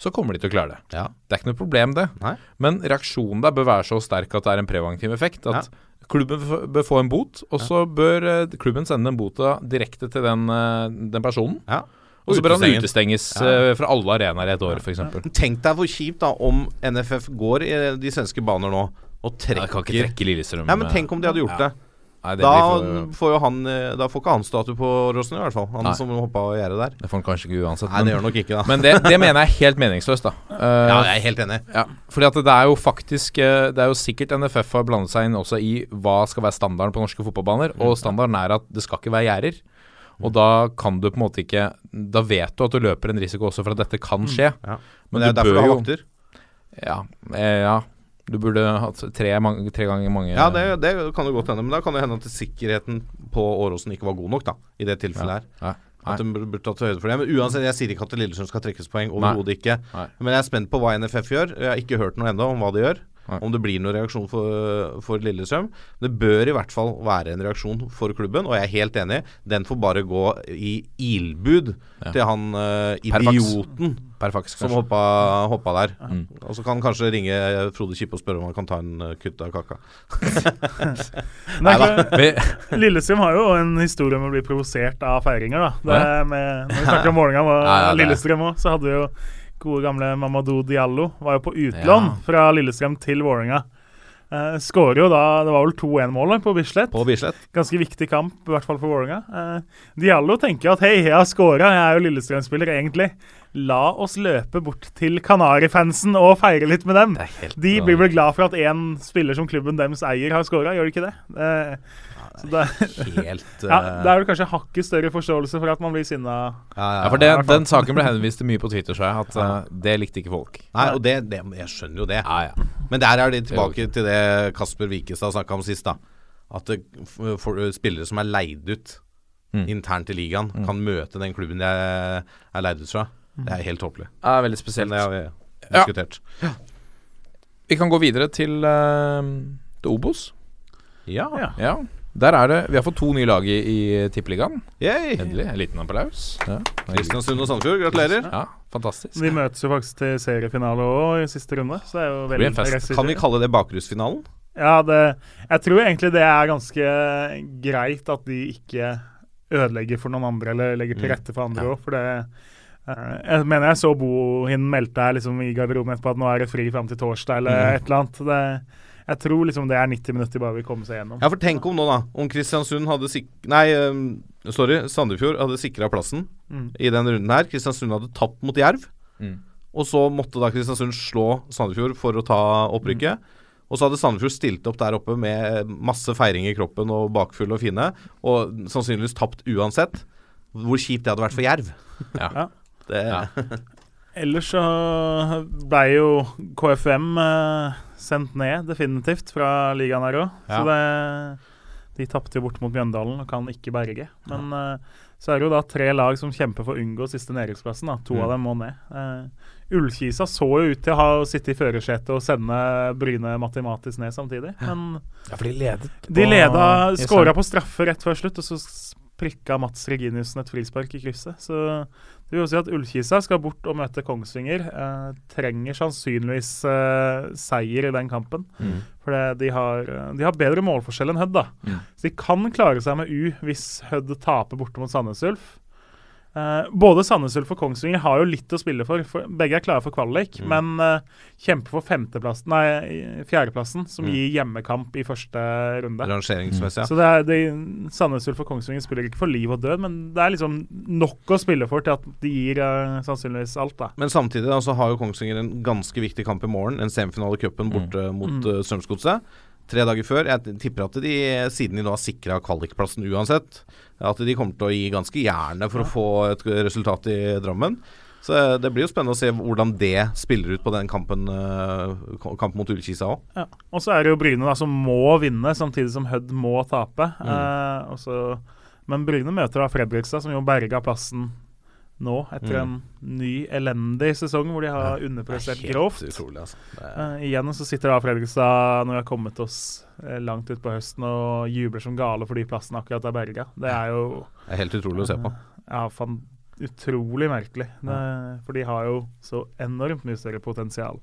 så kommer de til å klare det. Ja. Det er ikke noe problem, det. Nei. Men reaksjonen der bør være så sterk at det er en preventiv effekt. At klubben bør få en bot, og så bør eh, klubben sende den bota direkte til den, eh, den personen. Ja. Og så bør han utestenges Ja. eh, fra alle arenaer i et år, f.eks. Tenk deg hvor kjipt da om NFF går i de svenske baner nå og Jeg ja, kan ikke trekke Lillestrøm Ja, men tenk om de hadde gjort Ja. det. Nei, det Da for, får jo han eh, Da får ikke han statue på Rosen i hvert fall. Han Nei. som hoppa av gjerdet der. Det får han kanskje ikke uansett. Nei, det gjør han nok ikke, da. men det, det mener jeg er helt meningsløst, da. Uh, ja, jeg er helt enig. Ja, fordi at det er jo faktisk eh, Det er jo sikkert NFF har blandet seg inn også i hva skal være standarden på norske fotballbaner. Mm. Og standarden er at det skal ikke være gjerder. Og da kan du på en måte ikke Da vet du at du løper en risiko også for at dette kan skje. Mm. Ja. Men, Men det er du derfor du har vakter. ja, eh, ja. Du burde hatt tre, mange, tre ganger mange Ja, det, det kan jo godt hende. Men da kan det hende at sikkerheten på Åråsen ikke var god nok, da. I det tilfellet her. ja. At de burde tatt høyde for det. Men uansett, jeg sier ikke at Lillesund skal trekkes poeng. Overhodet ikke. Nei. Men jeg er spent på hva NFF gjør. Jeg har ikke hørt noe ennå om hva de gjør. Nei. Om det blir noen reaksjon for, for Lillestrøm. Det bør i hvert fall være en reaksjon for klubben, og jeg er helt enig. Den får bare gå i ilbud Ja. til han uh, idioten Per faks, som hoppa, hoppa der. Mm. Og så kan han kanskje ringe Frode Kippe og spørre om han kan ta en eh, kutt av kaka. Nei Lillestrøm har jo en historie om å bli provosert av feiringer. da det Ja. er med, Når vi snakker om Vålerenga og Ja, ja, Lillestrøm òg, så hadde vi jo gode gamle Mamadou Diallo. Var jo på utlån Ja. fra Lillestrøm til Vålerenga. Uh, Skårer jo da Det var vel 2-1-målet på Bislett. På Bislett. Ganske viktig kamp, i hvert fall for Vålerenga. Uh, Diallo tenker at hei, jeg har scora, jeg er jo Lillestrøm-spiller egentlig. La oss løpe bort til Kanarifansen og feire litt med dem. De blir vel glad for at én spiller som klubben deres eier, har scora, gjør de ikke det? Eh, så det, Helt ja, eh, det er vel kanskje hakket større forståelse for at man blir sinna. ja, Ja, for det. Den saken ble henvist til mye på Twitter, så jeg at uh, det likte ikke folk. Nei, og det, det Jeg skjønner jo det. Ja, ja. Men der er de tilbake til det Kasper Wikestad snakka om sist. da At det, f- for, spillere som er leid ut Mm. internt i ligaen, kan møte den klubben de er, er leid ut fra. Det er helt tåpelig. Det er veldig spesielt. det har vi Ja. diskutert. Vi kan gå videre til, uh, til Obos. Ja. Ja. Ja. Der er det Vi har fått to nye lag i, i Tippeligaen. Endelig. En liten applaus. Ja, Kristiansund og Sandefjord, gratulerer. ja fantastisk. Vi møtes jo faktisk til seriefinale òg i siste runde, så det er jo veldig det fest. Kan vi kalle det bakrusfinalen? Ja, det, jeg tror egentlig det er ganske greit at de ikke ødelegger for noen andre eller legger til Mm. rette for andre òg, for det eh, Jeg mener jeg så Bohin meldte her liksom i garderoben etterpå at nå er det fri fram til torsdag eller Mm. et eller annet. Det, jeg tror liksom det er 90 minutter bare vil komme seg gjennom. Ja, for tenk om nå, da. Om Kristiansund hadde sik... Nei, um, sorry. Sandefjord hadde sikra plassen Mm. i den runden her. Kristiansund hadde tapt mot Jerv. Mm. Og så måtte da Kristiansund slå Sandefjord for å ta opprykket. Og så hadde Sandefjord stilt opp der oppe med masse feiring i kroppen og bakfull og fine, og sannsynligvis tapt uansett. Hvor kjipt det hadde vært for Jerv. Ja. Ja. Det, Ja. Ellers så ble jo KFM eh, sendt ned definitivt fra ligaen her òg. Så det, de tapte jo bort mot Mjøndalen og kan ikke berge. Men eh, så er det jo da tre lag som kjemper for å unngå siste nedrykksplassen. To Mm. av dem må ned. Eh, Ullkisa så jo ut til å ha sittet i førersetet og sende Bryne matematisk ned samtidig. Men Ja, for de ledet. de leda, skåra på straffe rett før slutt, og så prikka Mats Reginiussen et frispark i krysset. Så det vil si at Ullkisa skal bort og møte Kongsvinger. Eh, trenger sannsynligvis eh, seier i den kampen. Mm. For de, har, de har bedre målforskjell enn Hødd, da. Mm. Så de kan klare seg med U hvis Hødd taper borte mot Sandnes Ulf. Eh, både Sandnes Ulf og Kongsvinger har jo litt å spille for. for begge er klare for kvalik, Mm. men uh, kjemper for femteplassen, nei, fjerdeplassen, som Mm. gir hjemmekamp i første runde. Rangeringsmessig, ja. Så det er, det, Sandnes Ulf og Kongsvinger spiller ikke for liv og død, men det er liksom nok å spille for til at de gir uh, sannsynligvis alt, da. Men samtidig da, så har jo Kongsvinger en ganske viktig kamp i morgen. En semifinale i cupen borte mot Mm. uh, Strømsgodset. Tre dager før. Jeg tipper at de, siden de nå har sikra kvalikplassen uansett, at de kommer til å gi ganske jernet for å få et resultat i Drammen. Så eh, det blir jo spennende å se hvordan det spiller ut på den kampen, uh, kampen mot Ullkisa òg. Ja. Og så er det jo Bryne da, som må vinne, samtidig som Hødd må tape. Mm. Eh, men Bryne møter da Fredrikstad, som jo berga plassen nå, etter Mm. en ny elendig sesong hvor de har underprestert grovt. utrolig, altså. Er, uh, igjen så sitter da Fredrikstad, når vi har kommet oss uh, langt utpå høsten, og jubler som gale for de plassen akkurat er berga. Det er jo det er helt utrolig å se på. ja, fan, utrolig merkelig. Det, for de har jo så enormt mye større potensial.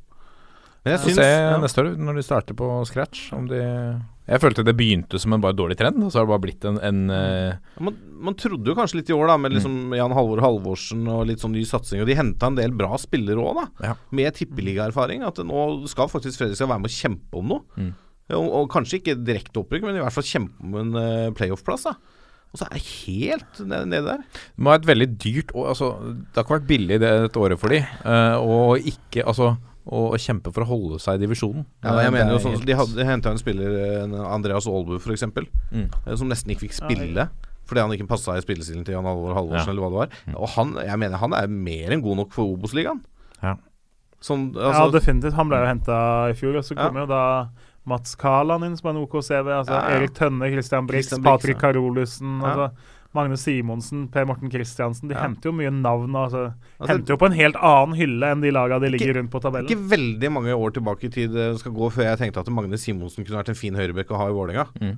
Men jeg syns se ja. neste år, når de starter på scratch, om de Jeg følte det begynte som en bare dårlig trend, og så har det bare blitt en, en uh man, man trodde jo kanskje litt i år, da, med liksom Jan Halvor Halvorsen og litt sånn ny satsing. Og de henta en del bra spillere òg, da. Ja. Med tippeligaerfaring. At nå skal faktisk Fredrikstad være med å kjempe om noe. Mm. Og, og kanskje ikke direkte opprykk, men i hvert fall kjempe om en uh, playoff-plass. da Og så er det helt nede ned der. Det må ha et veldig dyrt år. Altså, det har ikke vært billig det dette året for de Uh, Og ikke Altså å kjempe for å holde seg i divisjonen. Ja, jeg Eh, mener jo sånn helt- De, hadde- de henta en spiller, Andreas Aalbu f.eks., Mm. eh, som nesten ikke fikk spille. Fordi han ikke passa i spillestilen til Jan Halvor Halvorsen, Ja. eller hva det var. Og han, jeg mener han er mer enn god nok for Obos-ligaen. Ja. Sånn, ja, altså, definitivt. Han ble jo henta i fjor, og så Ja. kom jo da Mats Kaland inn, som er en OK CV. Altså Ja, ja. Erik Tønne, Christian Brix, Christian Brix, Patrick ja. Karolussen. Ja. Altså, Magnus Simonsen, Per Morten Christiansen. De Ja. henter jo mye navn. Altså, altså, henter jo på en helt annen hylle enn de laga de ligger rundt på tabellen. Ikke veldig mange år tilbake i tid skal gå før jeg tenkte at Magne Simonsen kunne vært en fin høyrebekk å ha i Vålerenga. Mm.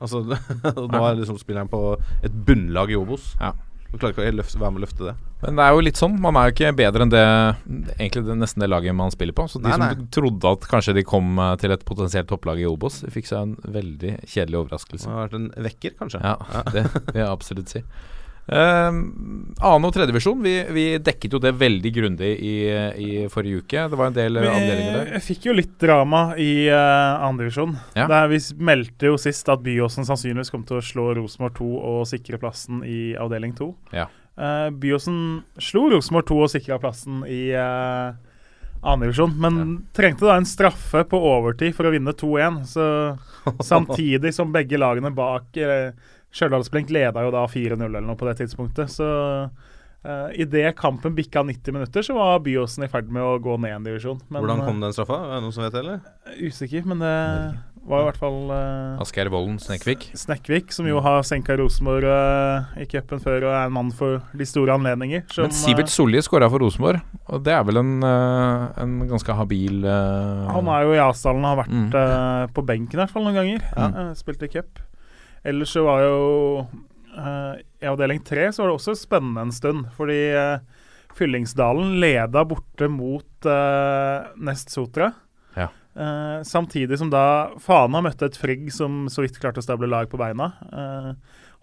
Altså, nå er liksom spilleren på et bunnlag i Obos. Ja. Du klarer ikke å løfte, være med å løfte det. Men det er jo litt sånn. Man er jo ikke bedre enn det Egentlig det, nesten det laget man spiller på. Så de Nei, som nei. trodde at kanskje de kom eh, til et potensielt topplag i Obos, fikk seg en veldig kjedelig overraskelse. Det har vært en vekker, kanskje. Ja, det vil jeg absolutt si. Um, annen- og tredjevisjon, vi, vi dekket jo det veldig grundig i, i forrige uke. Det var en del eh, avdelinger der. Vi fikk jo litt drama i uh, andredivisjon. Ja. Der Vi meldte jo sist at Byåsen sannsynligvis kom til å slå Rosenborg 2 og sikre plassen i avdeling 2. Ja. Uh, Byåsen slo Rosenborg 2 og sikra plassen i uh, andredivisjon, men trengte da en straffe på overtid for å vinne 2-1. Samtidig som begge lagene bak uh, Stjørdalsblink leda jo da 4-0 eller noe på det tidspunktet. Så uh, idet kampen bikka 90 minutter, så var Byåsen i ferd med å gå ned en divisjon. Men, Hvordan kom den straffa? Er det noen som vet det, eller? eh, Usikker, men det var i hvert fall uh, Asgeir Vollen Snekvik. Snekkvik, som jo har senka Rosenborg uh, i cupen før og er en mann for de store anledninger. Som, Men Sivert Solli skåra for Rosenborg, og det er vel en, uh, en ganske habil eh, eh, han er jo i Asdalen og har vært Mm. eh, på benken i hvert fall noen ganger. Eh, spilt i cup. Ellers så var jo uh, I avdeling tre så var det også spennende en stund, fordi uh, Fyllingsdalen leda borte mot uh, Nest Sotra. Ja. Uh, samtidig som da Fana møtte et Frigg som så vidt klarte å stable lag på beina. Uh,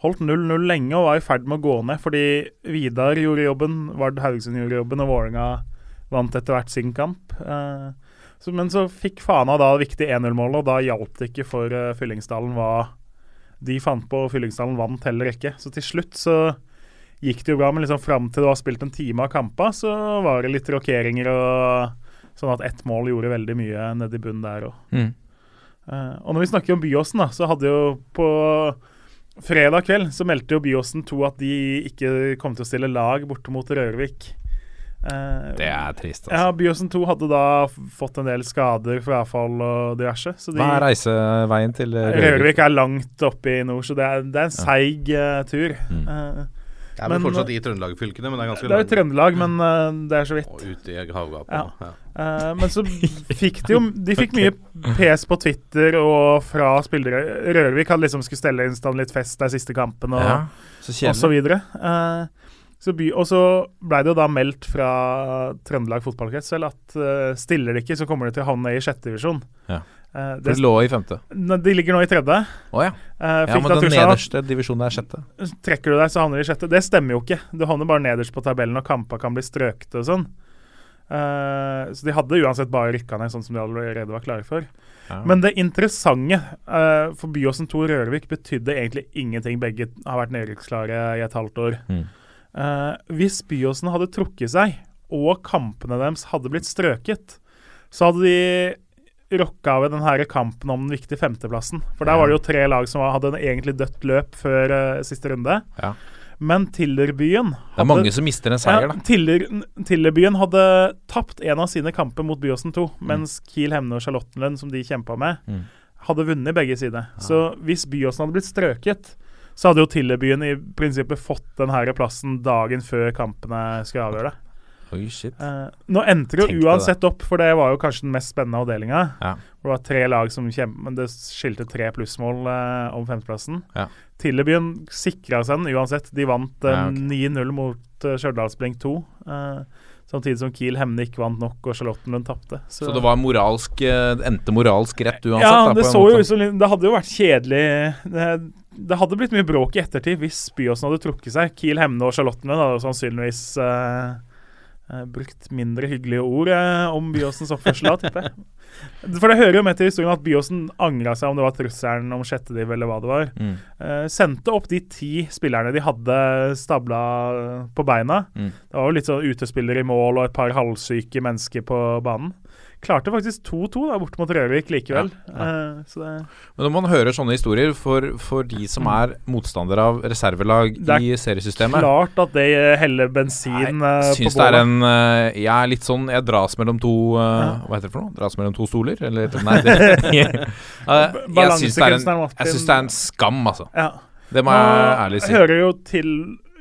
holdt 0-0 lenge og var i ferd med å gå ned fordi Vidar gjorde jobben, Vard Haugesund gjorde jobben, og Vålerenga vant etter hvert sin kamp. Uh, så, men så fikk Fana da viktig viktige 1-0-målet, og da hjalp det ikke for Fyllingsdalen hva de fant på. og Fyllingsdalen vant heller ikke. Så til slutt så gikk det jo bra, men liksom fram til du har spilt en time av kampa, så var det litt rokeringer og Sånn at ett mål gjorde veldig mye nedi bunnen der òg. Mm. Uh, og når vi snakker om Byåsen, da, så hadde jo på fredag kveld så meldte jo Byåsen 2 at de ikke kom til å stille lag borte mot Rørvik. Eh, Det er trist, altså. ja, Byåsen 2 hadde da fått en del skader, frafall og diverse. Så de, Hva er reiseveien til Rørvik? Rørvik er langt oppe i nord, så det er, det er en seig uh, tur. Mm. Uh, Det er vel Men- fortsatt i Trøndelag-fylkene, men det er ganske det er jo Trøndelag, men uh, det er så vidt. Og ute i havgapet. Ja. Ja. Uh, men så fikk de jo De fikk mye pes på Twitter og fra spillere. Rørvik hadde liksom skulle stelle inn stand litt fest der siste kampen og, Ja, så og så videre. Uh, og så blei det jo da meldt fra Trøndelag fotballkrets selv at uh, stiller de ikke, så kommer de til å havne i sjette divisjon. Ja. For det, det lå i femte. de ligger nå i tredje. Oh, ja. Uh, Ja, men den nederste divisjonen er sjette. Trekker du deg, så havner du i sjette. Det stemmer jo ikke. Du havner bare nederst på tabellen, og kamper kan bli strøkte og sånn. Uh, så de hadde uansett bare rykka ned, sånn som de allerede var klare for. Ja. Men det interessante uh, for Byåsen 2 Rørvik betydde egentlig ingenting. Begge har vært nedrykksklare i et halvt år. Mm. Eh, hvis Byåsen hadde trukket seg, og kampene deres hadde blitt strøket, så hadde de rocka ved denne kampen om den viktige femteplassen. For der var det jo tre lag som hadde en egentlig dødt løp før eh, siste runde. Ja. Men Tillerbyen Det er mange som mister en seier, da. Tiller, Tillerbyen hadde tapt en av sine kamper mot Byåsen 2, mens Kiel, Hemne og Charlottenlund, som de kjempa med, Mm. hadde vunnet begge sider. Så hvis Byåsen hadde blitt strøket, så hadde jo Tillebyen i prinsippet fått den her plassen dagen før kampene skulle avgjøre det. Oi, shit. Eh, nå endte det jo uansett opp, for det var jo kanskje den mest spennende avdelinga. Ja. Det var tre lag som kjempet, men det skilte tre plussmål eh, om femteplassen. Ja. Tillebyen sikra seg den uansett. De vant eh, Ja, okay. 9-0 mot uh, Stjørdalsblink 2. eh, samtidig som Kiel Hemne ikke vant nok, og Charlottenlund tapte. Så det var moralsk eh, endte moralsk rett uansett? ja, da, det en så jo Det hadde jo vært kjedelig det, det hadde blitt mye bråk i ettertid hvis Byåsen hadde trukket seg. Kiel Hemne og Charlottenlund hadde sannsynligvis uh, uh, brukt mindre hyggelige ord uh, om Byåsens oppførsel da, tipper jeg. For det hører jo med til historien at Byåsen angra seg om det var trusselen om sjette div eller hva det var. Mm. Sendte opp de ti spillerne de hadde stabla på beina. Mm. Det var jo litt sånn utespillere i mål og et par halvsyke mennesker på banen. Klarte faktisk 2-2 da, bort mot Røvik likevel. Ja, så det Men når man hører sånne historier, for, for de som er motstandere av reservelag Det er i seriesystemet Klart at det heller bensin eh, på Syns det er en eh, Jeg er litt sånn Jeg dras mellom to ja. Hva heter det for noe? Dras mellom to stoler? Eller Nei. Det, Eh, jeg syns det, er jeg det er en skam, altså. Ja. Det må jeg ærlig si. hører jo til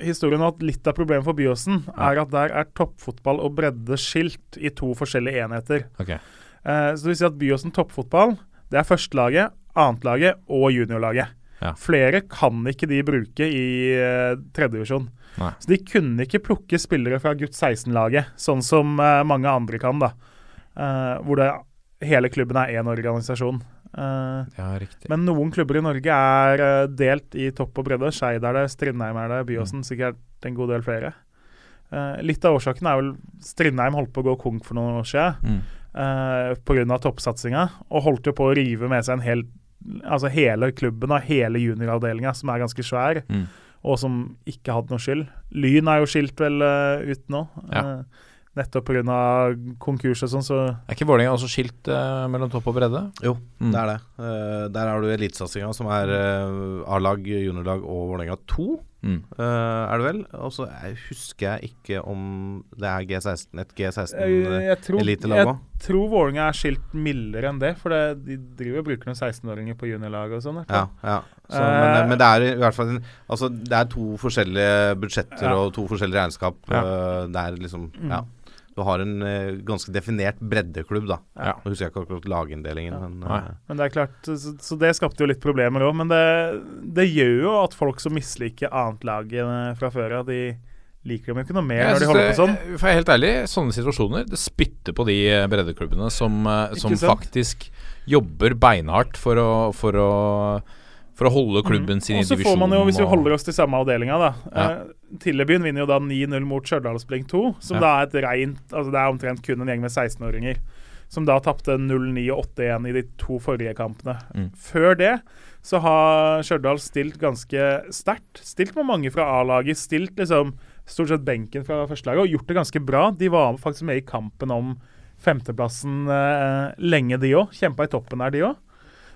historien at litt av problemet for Byåsen er at der er toppfotball og bredde skilt i to forskjellige enheter. Okay. Eh, så det vil si at Byåsen toppfotball det er førstelaget, annetlaget og juniorlaget. Ja. Flere kan ikke de bruke i uh, tredjedivisjon. Så de kunne ikke plukke spillere fra gutt 16-laget, sånn som uh, mange andre kan. da. Uh, hvor det, hele klubben er én organisasjon. Eh, Ja, riktig. men noen klubber i Norge er uh, delt i topp og bredde. Skeid er det, Strindheim er det, Byåsen sikkert en god del flere. Uh, litt av årsaken er vel Strindheim holdt på å gå konk for noen år siden Mm. uh, pga. toppsatsinga, og holdt jo på å rive med seg en hel Altså hele klubben og hele junioravdelinga, som er ganske svær, Mm. og som ikke hadde noe skyld. Lyn er jo skilt vel uh, ut nå. Ja. eh, nettopp pga. konkurs og sånn, så Er ikke Vålerenga også skilt eh, mellom topp og bredde? Jo, Mm. det er det. Uh, der har du elitesatsinga, som er uh, A-lag, juniorlag og Vålerenga 2, Mm. uh, er det vel. Og så er- husker jeg ikke om det er G16, et G16 jeg, eh, jeg tror, Vålerenga er skilt mildere enn det, for det, de driver og bruker noen 16-åringer på juniorlag og sånn. Ja, ja. Så, men, men det er i hvert fall Altså, det er to forskjellige budsjetter Ja. og to forskjellige regnskap. Ja. det er liksom Mm. Ja. Du har en eh, ganske definert breddeklubb, da. Ja. Nå husker jeg ikke akkurat laginndelingen, Ja. men eh, Men det er klart, så, så det skapte jo litt problemer òg. Men det, det gjør jo at folk som misliker annetlaget fra før av, de liker dem jo ikke noe mer Jeg når de holder på sånn. det, For jeg er helt ærlig, sånne situasjoner Det spytter på de eh, breddeklubbene som, eh, som faktisk jobber beinhardt for å, for å For å holde klubben sin i divisjonen Og så får man jo, hvis vi holder oss til samme avdelinga, da Ja. eh, Tillebyen vinner jo da 9-0 mot Stjørdalsblink 2, som Ja. da er et rent Altså det er omtrent kun en gjeng med 16-åringer. Som da tapte 0-9 og 8-1 i de to forrige kampene. Mm. Før det så har Stjørdal stilt ganske sterkt. Stilt med mange fra A-laget. Stilt liksom stort sett benken fra førstelaget og gjort det ganske bra. De var faktisk med i kampen om femteplassen eh, lenge, de òg. Kjempa i toppen der, de òg.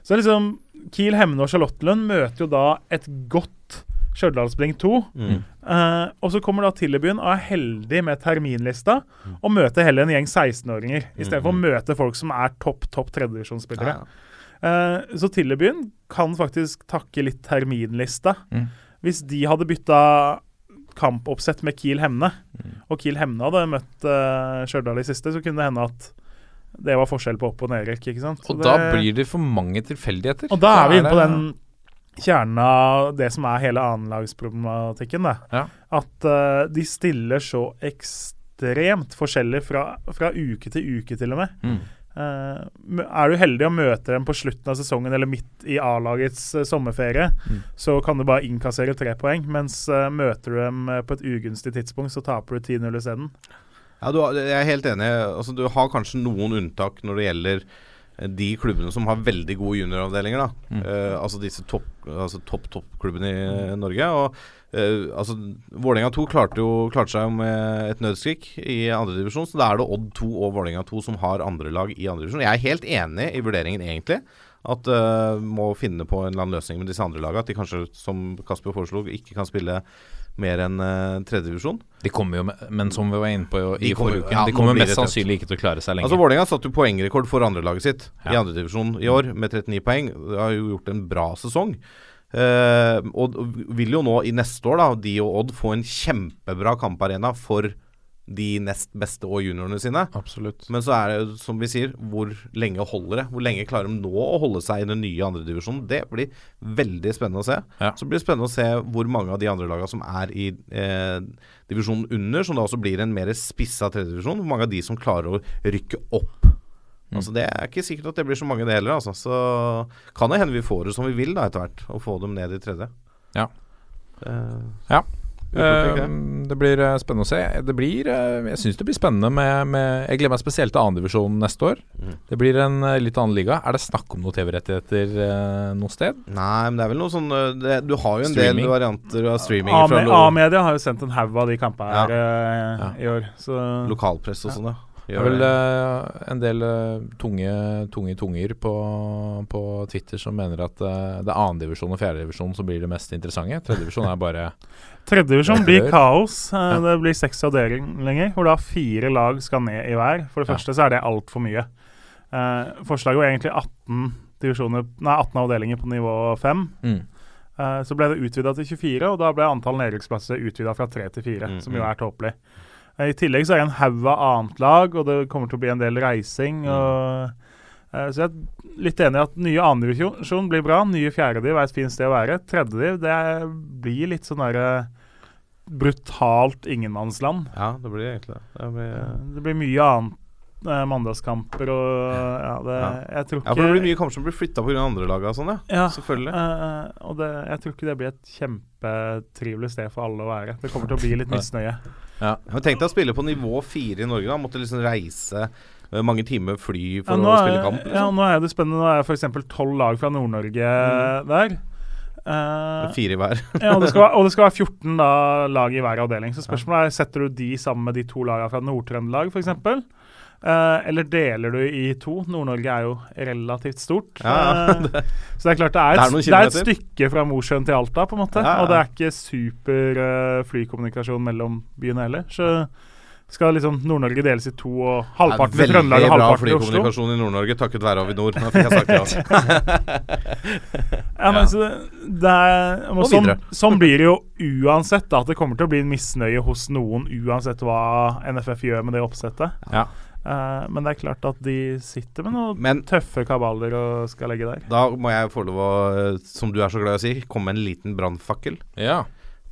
Så liksom Kiel, Hemne og Charlottenlund møter jo da et godt Stjørdalsblink 2. mm. Uh, og så kommer da Tillebyen og er heldig med terminlista og møter heller en gjeng 16-åringer, istedenfor å møte folk som er topp topp tredjedivisjonsspillere. Ja. Uh, så Tillebyen kan faktisk takke litt terminlista. Mm. Hvis de hadde bytta kampoppsett med Kiel Hemne, Mm. og Kiel Hemne hadde møtt uh, Stjørdal i siste, så kunne det hende at det var forskjell på opp- og nedrykk. ikke sant? Så Og da blir det for mange tilfeldigheter. og da er vi inne på den kjernen av det som er hele annenlagsproblematikken. Ja. At uh, de stiller så ekstremt forskjellig fra, fra uke til uke, til og med. Mm. Uh, er du heldig og møter dem på slutten av sesongen eller midt i A-lagets uh, sommerferie, Mm. så kan du bare innkassere tre poeng. Mens møter du dem på et ugunstig tidspunkt, så taper du 10-0 isteden. Ja, du, jeg er helt enig. Altså, du har kanskje noen unntak når det gjelder de klubbene som har veldig gode junioravdelinger. da Mm. Uh, Altså disse topp altså topp, toppklubbene i eh, Norge. Og uh, altså Vålerenga 2 klarte, jo, klarte seg med et nødskrik i andredivisjon. Så da er det Odd 2 og Vålerenga 2 som har andre lag i andredivisjon. Jeg er helt enig i vurderingen, egentlig. At uh, må finne på en eller annen løsning med disse andre lagene. At de kanskje, som Kasper foreslo, ikke kan spille mer enn uh, tredjedivisjon. De kommer jo med, men som vi var inne på jo, i De forrige uke, ja, de kommer mest sannsynlig ikke til å klare seg lenge. Altså Vålerenga satte jo poengrekord for andrelaget sitt i Ja. andredivisjon i år, med 39 poeng. De har jo gjort en bra sesong. Uh, og vil jo nå i neste år, da, de og Odd, få en kjempebra kamparena for de nest beste og juniorene sine. Absolutt. Men så er det jo, som vi sier, hvor lenge holder det? Hvor lenge klarer de nå å holde seg i den nye andredivisjonen? Det blir veldig spennende å se. Ja. Så blir det spennende å se hvor mange av de andre lagene som er i eh, divisjonen under, som da også blir en mer spissa tredjedivisjon, hvor mange av de som klarer å rykke opp. Mm. Altså Det er ikke sikkert at det blir så mange det heller. Altså. Så kan det hende vi får det som vi vil da etter hvert, og få dem ned i tredje. Ja. Eh, Ja. Utenfor, Eh, det blir eh, spennende å se. Det blir, eh, jeg syns det blir spennende med, med Jeg gleder meg spesielt til annendivisjon neste år. Mm. Det blir en eh, litt annen liga. Er det snakk om noen TV-rettigheter noe sted? Nei, men det er vel noe sånn det, Du har jo en Streaming. del varianter av streaming A- lo A-media har jo sendt en haug av de kampene her Ja. i år. Så lokalpress og sånn, ja. Det er vel uh, en del uh, tunge, tunge tunger på, på Twitter som mener at uh, det er annendivisjon og fjerdedivisjon som blir det mest interessante. Tredjedivisjon er bare Tredjedivisjon blir kaos. Eh, Det blir seks avdelinger, hvor da fire lag skal ned i hver. For det første så er det altfor mye. Eh, forslaget var egentlig 18, nei, 18 avdelinger på nivå 5. mm. Eh, så ble det utvida til 24, og da ble antall nedrykksplasser utvida fra 3 til 4, Mm, som jo mm. er tåpelig. Eh, I tillegg så er det en haug av annet lag, og det kommer til å bli en del reising. Mm. Og, så jeg er litt enig i at nye andredivisjon blir bra. Nye fjerdediv er et fint sted å være. Tredjediv det blir litt sånn derre brutalt ingenmannsland. Ja, det blir egentlig det. Det blir, Det blir mye annet. eh, mandagskamper og ja, det, Ja. Jeg tror ikke ja, for det blir mye kamper som blir flytta pga. andre lag og sånn, ja. Ja, Selvfølgelig. Uh, og det, jeg tror ikke det blir et kjempetrivelig sted for alle å være. Det kommer til å bli litt misnøye. Ja, men Tenk deg å spille på nivå fire i Norge. da Måtte liksom reise eh, mange timer fly for Ja, å spille kamp. Ja, Liksom. nå er det spennende. Nå er det f.eks. tolv lag fra Nord-Norge Mm. der. Uh, Fire i hver. ja, og, det være- og det skal være 14 da, lag i hver avdeling. Så spørsmålet er setter du de sammen med de to lagene fra Nord-Trøndelag f.eks. Uh, eller deler du i to? Nord-Norge er jo relativt stort. Ja, Eh, så det er klart det er, det et, det er et stykke fra Mosjøen til Alta, på en måte. Ja, ja. Og det er ikke super uh, flykommunikasjon mellom byene heller. Så skal liksom Nord-Norge deles i to, og halvparten til Trøndelag og halvparten til Oslo. Veldig bra flykommunikasjon i Nord-Norge takket være Avinor. Nå fikk jeg sagt ja. Ja, men så det, det er, og Og sånn, sånn blir det jo uansett. da, At det kommer til å bli en misnøye hos noen uansett hva NFF gjør med det oppsettet. Ja. Uh, men det er klart at de sitter med noen Men tøffe kabaler og skal legge der. da må jeg få lov å, som du er så glad i å si, komme med en liten brannfakkel. Ja.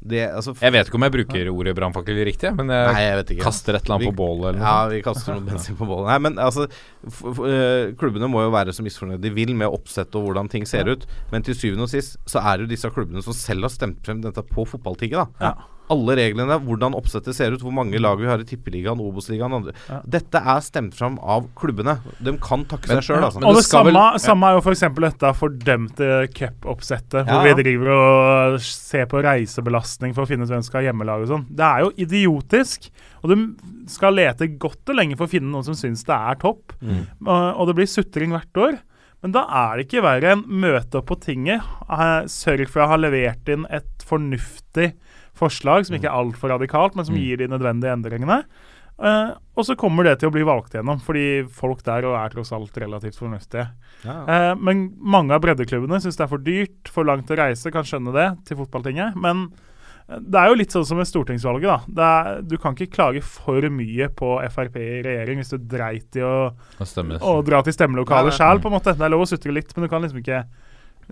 Det, altså, Jeg vet ikke om jeg bruker ordet brannfakkel riktig, men jeg Nei, jeg vet ikke. kaster et eller annet Vi- på bålet eller noe. Ja, vi kaster noe bensin på bålet. Nei, men altså f f eh, Klubbene må jo være så misfornøyde de vil med oppsettet og hvordan ting ser ut. Men til syvende og sist så er det jo disse klubbene som selv har stemt frem dette på fotballtinget. da Ja. Alle reglene, hvordan oppsettet ser ut, hvor mange lag vi har i Tippeligaen, Obos-ligaen andre. Ja. Dette er stemt fram av klubbene. De kan takke seg sjøl, altså. og det det samme, vel- ja. samme er jo f.eks. dette fordømte cupoppsettet, hvor Ja. vi driver og ser på reisebelastning for å finne ut hvem som skal ha hjemmelag og sånn. Det er jo idiotisk. Og du skal lete godt og lenge for å finne noen som syns det er topp. Mm. Og, og det blir sutring hvert år. Men da er det ikke verre enn møte opp på tinget. Sørg for å ha levert inn et fornuftig forslag, som ikke er altfor radikalt, men som Mm. gir de nødvendige endringene. Uh, og så kommer det til å bli valgt gjennom, fordi folk der og er tross alt relativt fornuftige. Ja. Uh, men mange av breddeklubbene syns det er for dyrt, for langt å reise, kan skjønne det, til fotballtinget. Men eh, det er jo litt sånn som med stortingsvalget, da. Det er, du kan ikke klage for mye på Frp i regjering hvis du dreit i å, å dra til stemmelokalet sjæl, på en måte. Det er lov å sutre litt, men du kan liksom ikke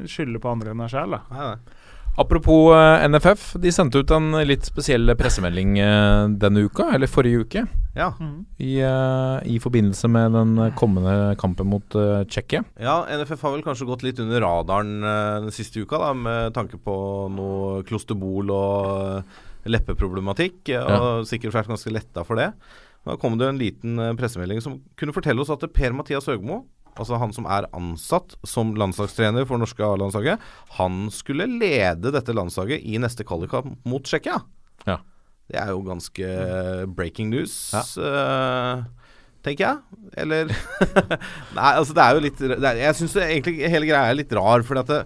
skylde på andre enn deg sjæl, da. Nei, nei. Apropos eh, NFF, de sendte ut en litt spesiell pressemelding eh, denne uka, eller forrige uke, Ja. i, eh, i forbindelse med den kommende kampen mot uh, Tsjekkia. ja, NFF har vel kanskje gått litt under radaren den siste uka, da, med tanke på noe klosterbol og leppeproblematikk, og sikkert vært ganske letta for det. Da kom det en liten pressemelding som kunne fortelle oss at Per-Mathias Høgmo, altså han som er ansatt som landslagstrener for norske A-landslaget, han skulle lede dette landslaget i neste kvalikkamp mot Tsjekkia. Ja. Det er jo ganske breaking news, eh, tenker jeg. Eller Nei, altså det er jo litt det er, Jeg syns egentlig hele greia er litt rar, for at det,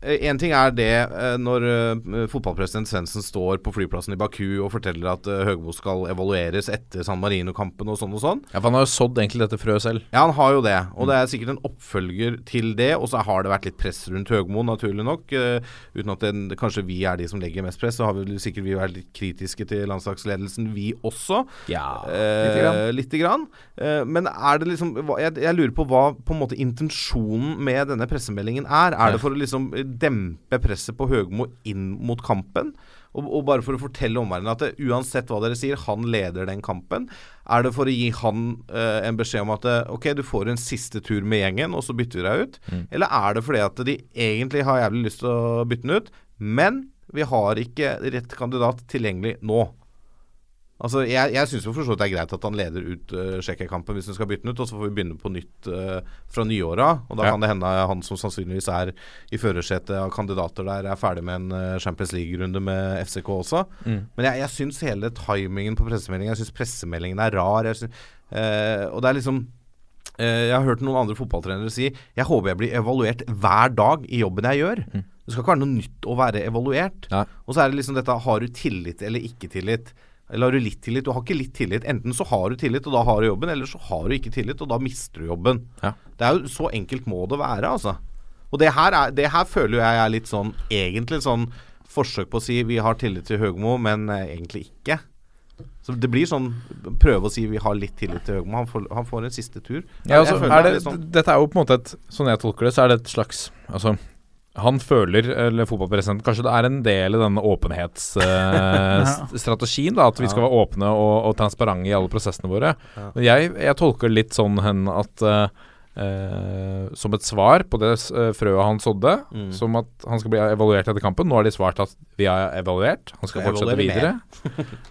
en ting er det eh, når eh, fotballpresident Svendsen står på flyplassen i Baku og forteller at eh, Høgmo skal evalueres etter San Marino-kampen og sånn og sånn. Ja, for Han har jo sådd egentlig dette frøet selv. Ja, han har jo det, og det er sikkert en oppfølger til det. Og så har det vært litt press rundt Høgmo, naturlig nok. eh, uten at den, kanskje vi er de som legger mest press, så har vi sikkert vi vært litt kritiske til landslagsledelsen, vi også. Ja, Eh, lite grann. Eh, men er det liksom jeg, jeg lurer på hva på en måte intensjonen med denne pressemeldingen er. Er det for å liksom dempe presset på Høgmo inn mot kampen? Og, og bare for å fortelle omverdenen at det, uansett hva dere sier, han leder den kampen. Er det for å gi han eh, en beskjed om at eh, ok, du får en siste tur med gjengen, og så bytter vi deg ut? Eller er det fordi at de egentlig har jævlig lyst til å bytte den ut, men vi har ikke rett kandidat tilgjengelig nå? Altså, Jeg, jeg syns for så vidt det er greit at han leder ut uh, Tsjekkia-kampen hvis han skal bytte den ut, og så får vi begynne på nytt uh, fra nyåret. Og da Ja. kan det hende han som sannsynligvis er i førersetet av kandidater der, er ferdig med en uh, Champions League-runde med FCK også. Men jeg, jeg syns hele timingen på pressemeldingen Jeg syns pressemeldingen er rar. Syns, eh, og det er liksom eh, Jeg har hørt noen andre fotballtrenere si Jeg håper jeg blir evaluert hver dag i jobben jeg gjør. Det skal ikke være noe nytt å være evaluert. Ja. Og så er det liksom dette Har du tillit eller ikke tillit? Eller har du litt tillit? Du har ikke litt tillit. Enten så har du tillit, og da har du jobben, eller så har du ikke tillit, og da mister du jobben. Ja. Det er jo Så enkelt må det være, altså. Og det her, er, det her føler jeg er litt sånn Egentlig sånn forsøk på å si vi har tillit til Høgmo, men eh, egentlig ikke. Så det blir sånn Prøve å si vi har litt tillit til Høgmo. Han får, han får en siste tur. Ja, altså, er det, sånn- Dette er jo på en måte et Sånn jeg tolker det, så er det et slags Altså han føler, eller fotballpresidenten Kanskje det er en del i denne åpenhetsstrategien, da at vi skal være åpne og, og transparente i alle prosessene våre. Men jeg, jeg tolker litt sånn hen at uh, Uh, Som et svar på det uh, frøet han sådde, Mm. som at han skal bli evaluert etter kampen. Nå har de svart at vi har evaluert, han skal Skal fortsette videre.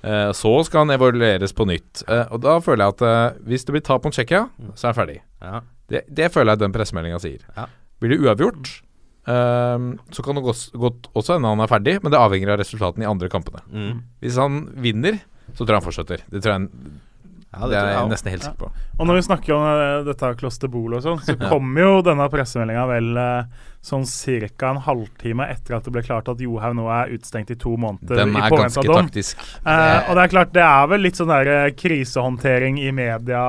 uh, så skal han evalueres på nytt. Eh, og da føler jeg at eh, hvis det blir tap mot Tsjekkia, så er han ferdig. Ja. Det, det føler jeg den pressemeldinga sier. Ja. Blir det uavgjort, ehm, så kan det godt, godt også hende han er ferdig, men det avhenger av resultatene i andre kampene. Mm. Hvis han vinner, så tror jeg han fortsetter. Det tror jeg Ja, det, det er tror jeg jeg også. nesten helt sikker på. Og når vi snakker om eh, dette klosterbol og sånn, så kommer jo denne pressemeldinga vel eh, sånn ca. en halvtime etter at det ble klart at Johaug nå er utestengt i to måneder Den er ganske dom. taktisk. Eh, og det er klart, det er vel litt sånn der eh, krisehåndtering i media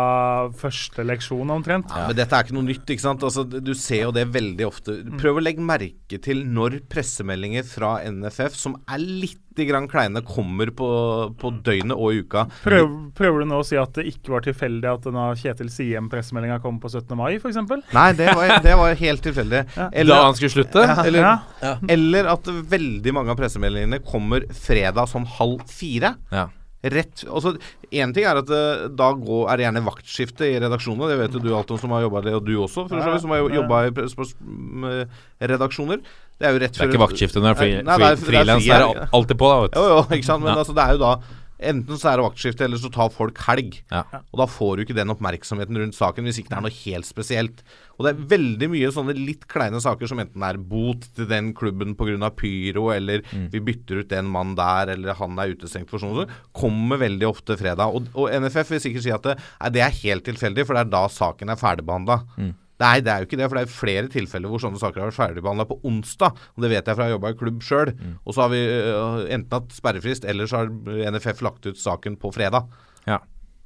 første leksjon, omtrent. Ja, Men dette er ikke noe nytt. ikke sant? Altså, du ser jo det veldig ofte. Prøv å legge merke til når pressemeldinger fra NFF, som er litt grann kleine, kommer på, på døgnet og i uka. Prøv, prøver du nå å si at det ikke var tilfeldig at denne Kjetil Siem-pressemeldinga kom på 17. mai, f.eks.? Nei, det var, det var helt tilfeldig. Da han skulle slutte? Eller? Ja. Eller at veldig mange av pressemeldingene kommer fredag sånn halv fire. Ja. Rett altså, En ting er at eh, da går, er det gjerne vaktskifte i redaksjonene. Det vet jo du alt om som har jobba det, og du også, for så vidt, som har Ja. jobba i redaksjoner. Det er jo rett før Det er ikke vaktskifte når det er Nei, det frilans. Det er alltid på, da. Vet. Jo, jo, ikke sant. Men Ja. altså, det er jo da Enten så er det vaktskifte, eller så tar folk helg. Ja. Og da får du ikke den oppmerksomheten rundt saken hvis ikke det er noe helt spesielt. Og det er veldig mye sånne litt kleine saker som enten er bot til den klubben pga. pyro, eller Mm. vi bytter ut en mann der, eller han er utestengt for sånn sånn, kommer veldig ofte fredag. Og, og NFF vil sikkert si at det, det er helt tilfeldig, for det er da saken er ferdigbehandla. Mm. Nei, det er jo ikke det, for det er flere tilfeller hvor sånne saker har vært ferdigbehandla på onsdag. Og det vet jeg fra jeg jobba i klubb sjøl. Mm. Og så har vi uh, enten hatt sperrefrist, eller så har NFF lagt ut saken på fredag. Ja.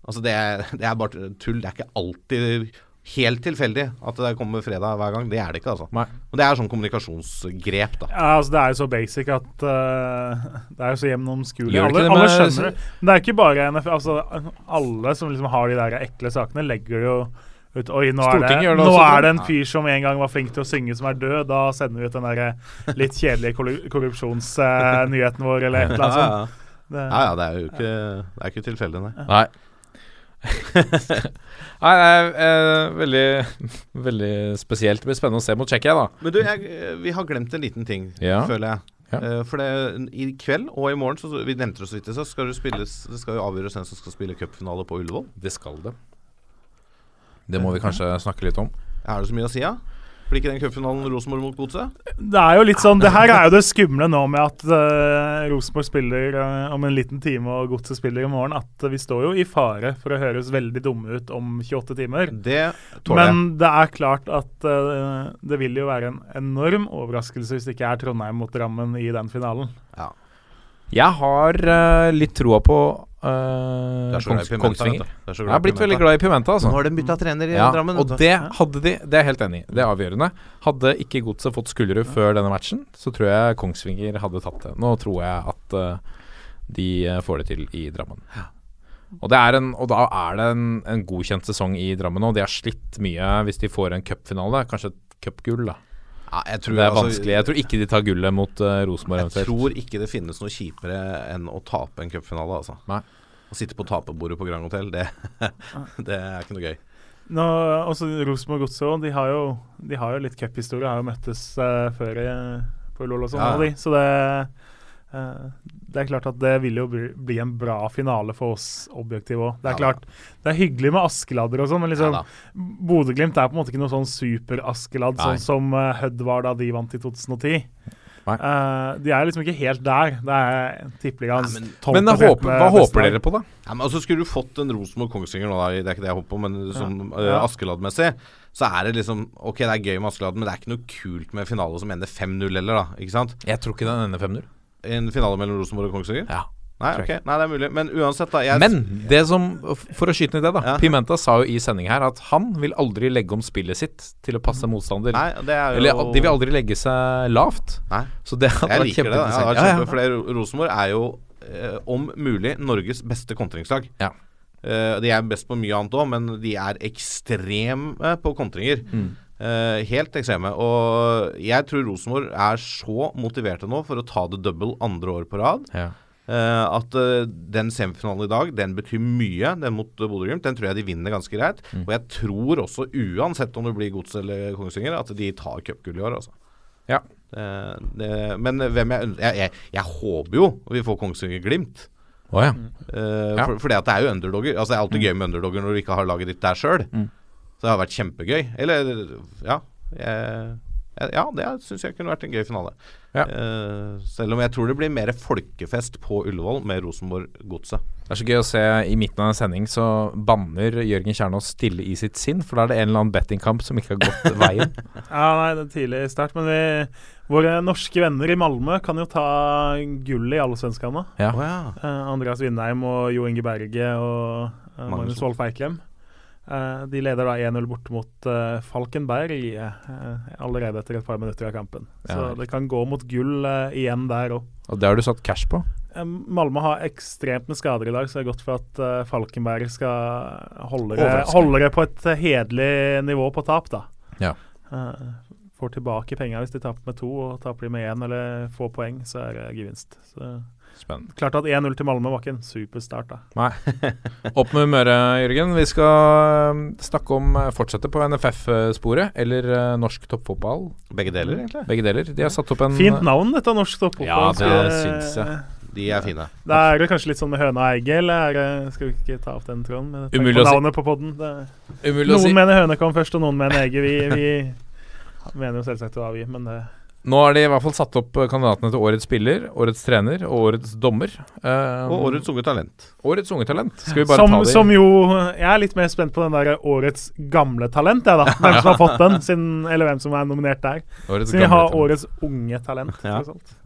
Altså det er, det er bare tull. Det er ikke alltid helt tilfeldig at det kommer fredag hver gang. Det er det ikke, altså. Nei. Og det er sånn kommunikasjonsgrep, da. Ja, altså Det er jo så basic at uh, Det er jo så gjennomskuelig. Alle, alle skjønner det. Men det er ikke bare NF, altså Alle som liksom har de der ekle sakene, legger jo ut Oi, nå, er det, det nå er det en fyr som en gang var flink til å synge, som er død. Da sender vi ut den der eh, litt kjedelige korrupsjonsnyheten vår, eller et eller Ja, annet ja. sånt. Det, ja, ja, det er jo ikke, det er ikke tilfeldig, nei. Nei. Nei, det er eh, veldig, veldig spesielt. Det blir spennende å se mot Tsjekkia, da. Men du, jeg, vi har glemt en liten ting, Ja. føler jeg. Ja. Eh, for det, i kveld og i morgen, så, vi nevnte det så vidt, så skal det spilles Det skal jo avgjøres hvem som skal spille cupfinale på Ullevål. Det skal det. Det må vi kanskje snakke litt om. Er det så mye å si, da? Blir ikke den cupfinalen Rosenborg mot Godset? det er jo litt sånn Det her er jo det skumle nå med at uh, Rosenborg spiller uh, om en liten time og Godset spiller i morgen, at vi står jo i fare for å høres veldig dumme ut om 28 timer. Det tåler jeg. Men det er klart at uh, det vil jo være en enorm overraskelse hvis det ikke er Trondheim mot Drammen i den finalen. Jeg har litt troa på uh, er pimenta, Kongsvinger. er Jeg har blitt veldig glad i Pimenta, altså. Nå har de bytta trener i Ja, Drammen. og det hadde de Det er jeg helt enig i. Det er avgjørende. Hadde ikke Godset fått Skullerud før denne matchen, så tror jeg Kongsvinger hadde tatt det. Nå tror jeg at uh, de eh, får det til i Drammen. Og, det er en, og da er det en, en godkjent sesong i Drammen nå. De har slitt mye hvis de får en cupfinale. Kanskje et cupgull, da. Ja, jeg tror, Det er altså, vanskelig. Jeg tror ikke de tar gullet mot uh, Rosenborg Jeg tror ikke det finnes noe kjipere enn å tape en cupfinale, altså. Nei. Å sitte på taperbordet på Grand Hotel, det, det er ikke noe gøy. Nå, også Rosenborg Godset de har jo, de har jo litt cuphistorie. Har jo møttes uh, før i, på Ullevål og sånn. Ja, ja. de, Så det eh, Det er klart at det vil jo bli, bli en bra finale for oss objektive òg. Det er Ja, klart Det er hyggelig med Askeladder og sånn, men liksom Ja. Bodø-Glimt er på en måte ikke noe sånn super-Askeladd, sånn som uh, Hødd var da de vant i 2010. Nei. Eh, de er liksom ikke helt der. Det er tippeligaens Nei, men- Men håper, hva håper dere på, da? Ja, men altså Skulle du fått en Rosenborg-Kongsvinger nå, da, det er ikke det jeg håper på, men sånn uh, Askeladd-messig, så er det liksom Ok, det er gøy med Askeladd, men det er ikke noe kult med finale som ender 5-0 heller, da. Ikke sant? Jeg tror ikke den ender 5-0. En finale mellom Rosenborg og Kongsvinger? Ja. Nei, okay. ok, nei, det er mulig. Men uansett, da. Jeg, Men det som For å skyte ned det, da. Ja. Pimenta sa jo i sending her at han vil aldri legge om spillet sitt til å passe motstander. Nei, det er jo Eller de vil aldri legge seg lavt. Nei. Så det hadde Jeg vært da. Ja, kjempeinteressant. det Ja, ja, for Rosenborg er jo, eh, om mulig, Norges beste kontringslag. Ja. Eh, de er best på mye annet òg, men de er ekstreme på kontringer. Mm. Eh, helt ekstreme. Og jeg tror Rosenborg er så motiverte nå for å ta det double andre år på rad. Ja. Uh, at uh, den semifinalen i dag, den betyr mye. Den mot uh, Bodø-Glimt. Den tror jeg de vinner ganske greit. Mm. Og jeg tror også, uansett om det blir Gods eller Kongsvinger, at de tar cupgull i år, altså. Ja. Uh, det, men hvem jeg, jeg, jeg, jeg håper jo vi får Kongsvinger-Glimt. Oh, ja. Uh, Ja. for, fordi at det er jo underdogger. Altså Det er alltid gøy med underdogger når du ikke har laget ditt der sjøl. Mm. Så det har vært kjempegøy. Eller ja. Jeg, ja, det syns jeg kunne vært en gøy finale. Ja. Uh, selv om jeg tror det blir mer folkefest på Ullevål med Rosenborg-godset. Det er så gøy å se i midten av en sending så banner Jørgen Kjernås stille i sitt sinn, for da er det en eller annen bettingkamp som ikke har gått veien. Ja, nei, det er tidlig start, men vi, våre norske venner i Malmö kan jo ta gullet i alle svenskene Ja. Oh, ja. Uh, Andreas Vindheim og Jo Inge Berge og uh, Magnus Magnus Wolff Eikrem. Eh, de leder da 1-0 bort mot uh, Falkenberg eh, allerede etter et par minutter av kampen. Ja. Så det kan gå mot gull eh, igjen der òg. Og det har du satt cash på. Malmö har ekstremt med skader i dag, så det er godt for at eh, Falkenberg skal holde det, holde det på et eh, hederlig nivå på tap, da. Ja. Eh, får tilbake penger hvis de taper med to, og taper de med én eller få poeng, så er det gevinst. Så Spennende. Klart at 1-0 til Malmö var ikke en superstart, da. Nei. Opp med humøret, Jørgen. Vi skal um, snakke om uh, fortsette på NFF-sporet, eller uh, norsk toppfotball. Begge deler, egentlig. Begge deler. De har satt opp en Fint navn, dette norsk toppfotball. Ja, det syns jeg. De er fine. Da er det kanskje litt sånn med høna og egget, eller er det, skal vi ikke ta opp den tråden? Umulig å si. på podden. Det, Umulig å noen si. mener høne kom først, og noen mener egget. Vi, vi mener jo selvsagt hva vi, men det Nå har de i hvert fall satt opp uh, kandidatene til årets spiller, årets trener og årets dommer. Um, Og årets unge talent. årets unge talent. Skal vi bare som, ta det som jo Jeg er litt mer spent på den der årets gamle talent, jeg, da. Hvem som har fått den, sin, eller hvem som er nominert der. årets Siden vi har talent. årets unge talent. Ja.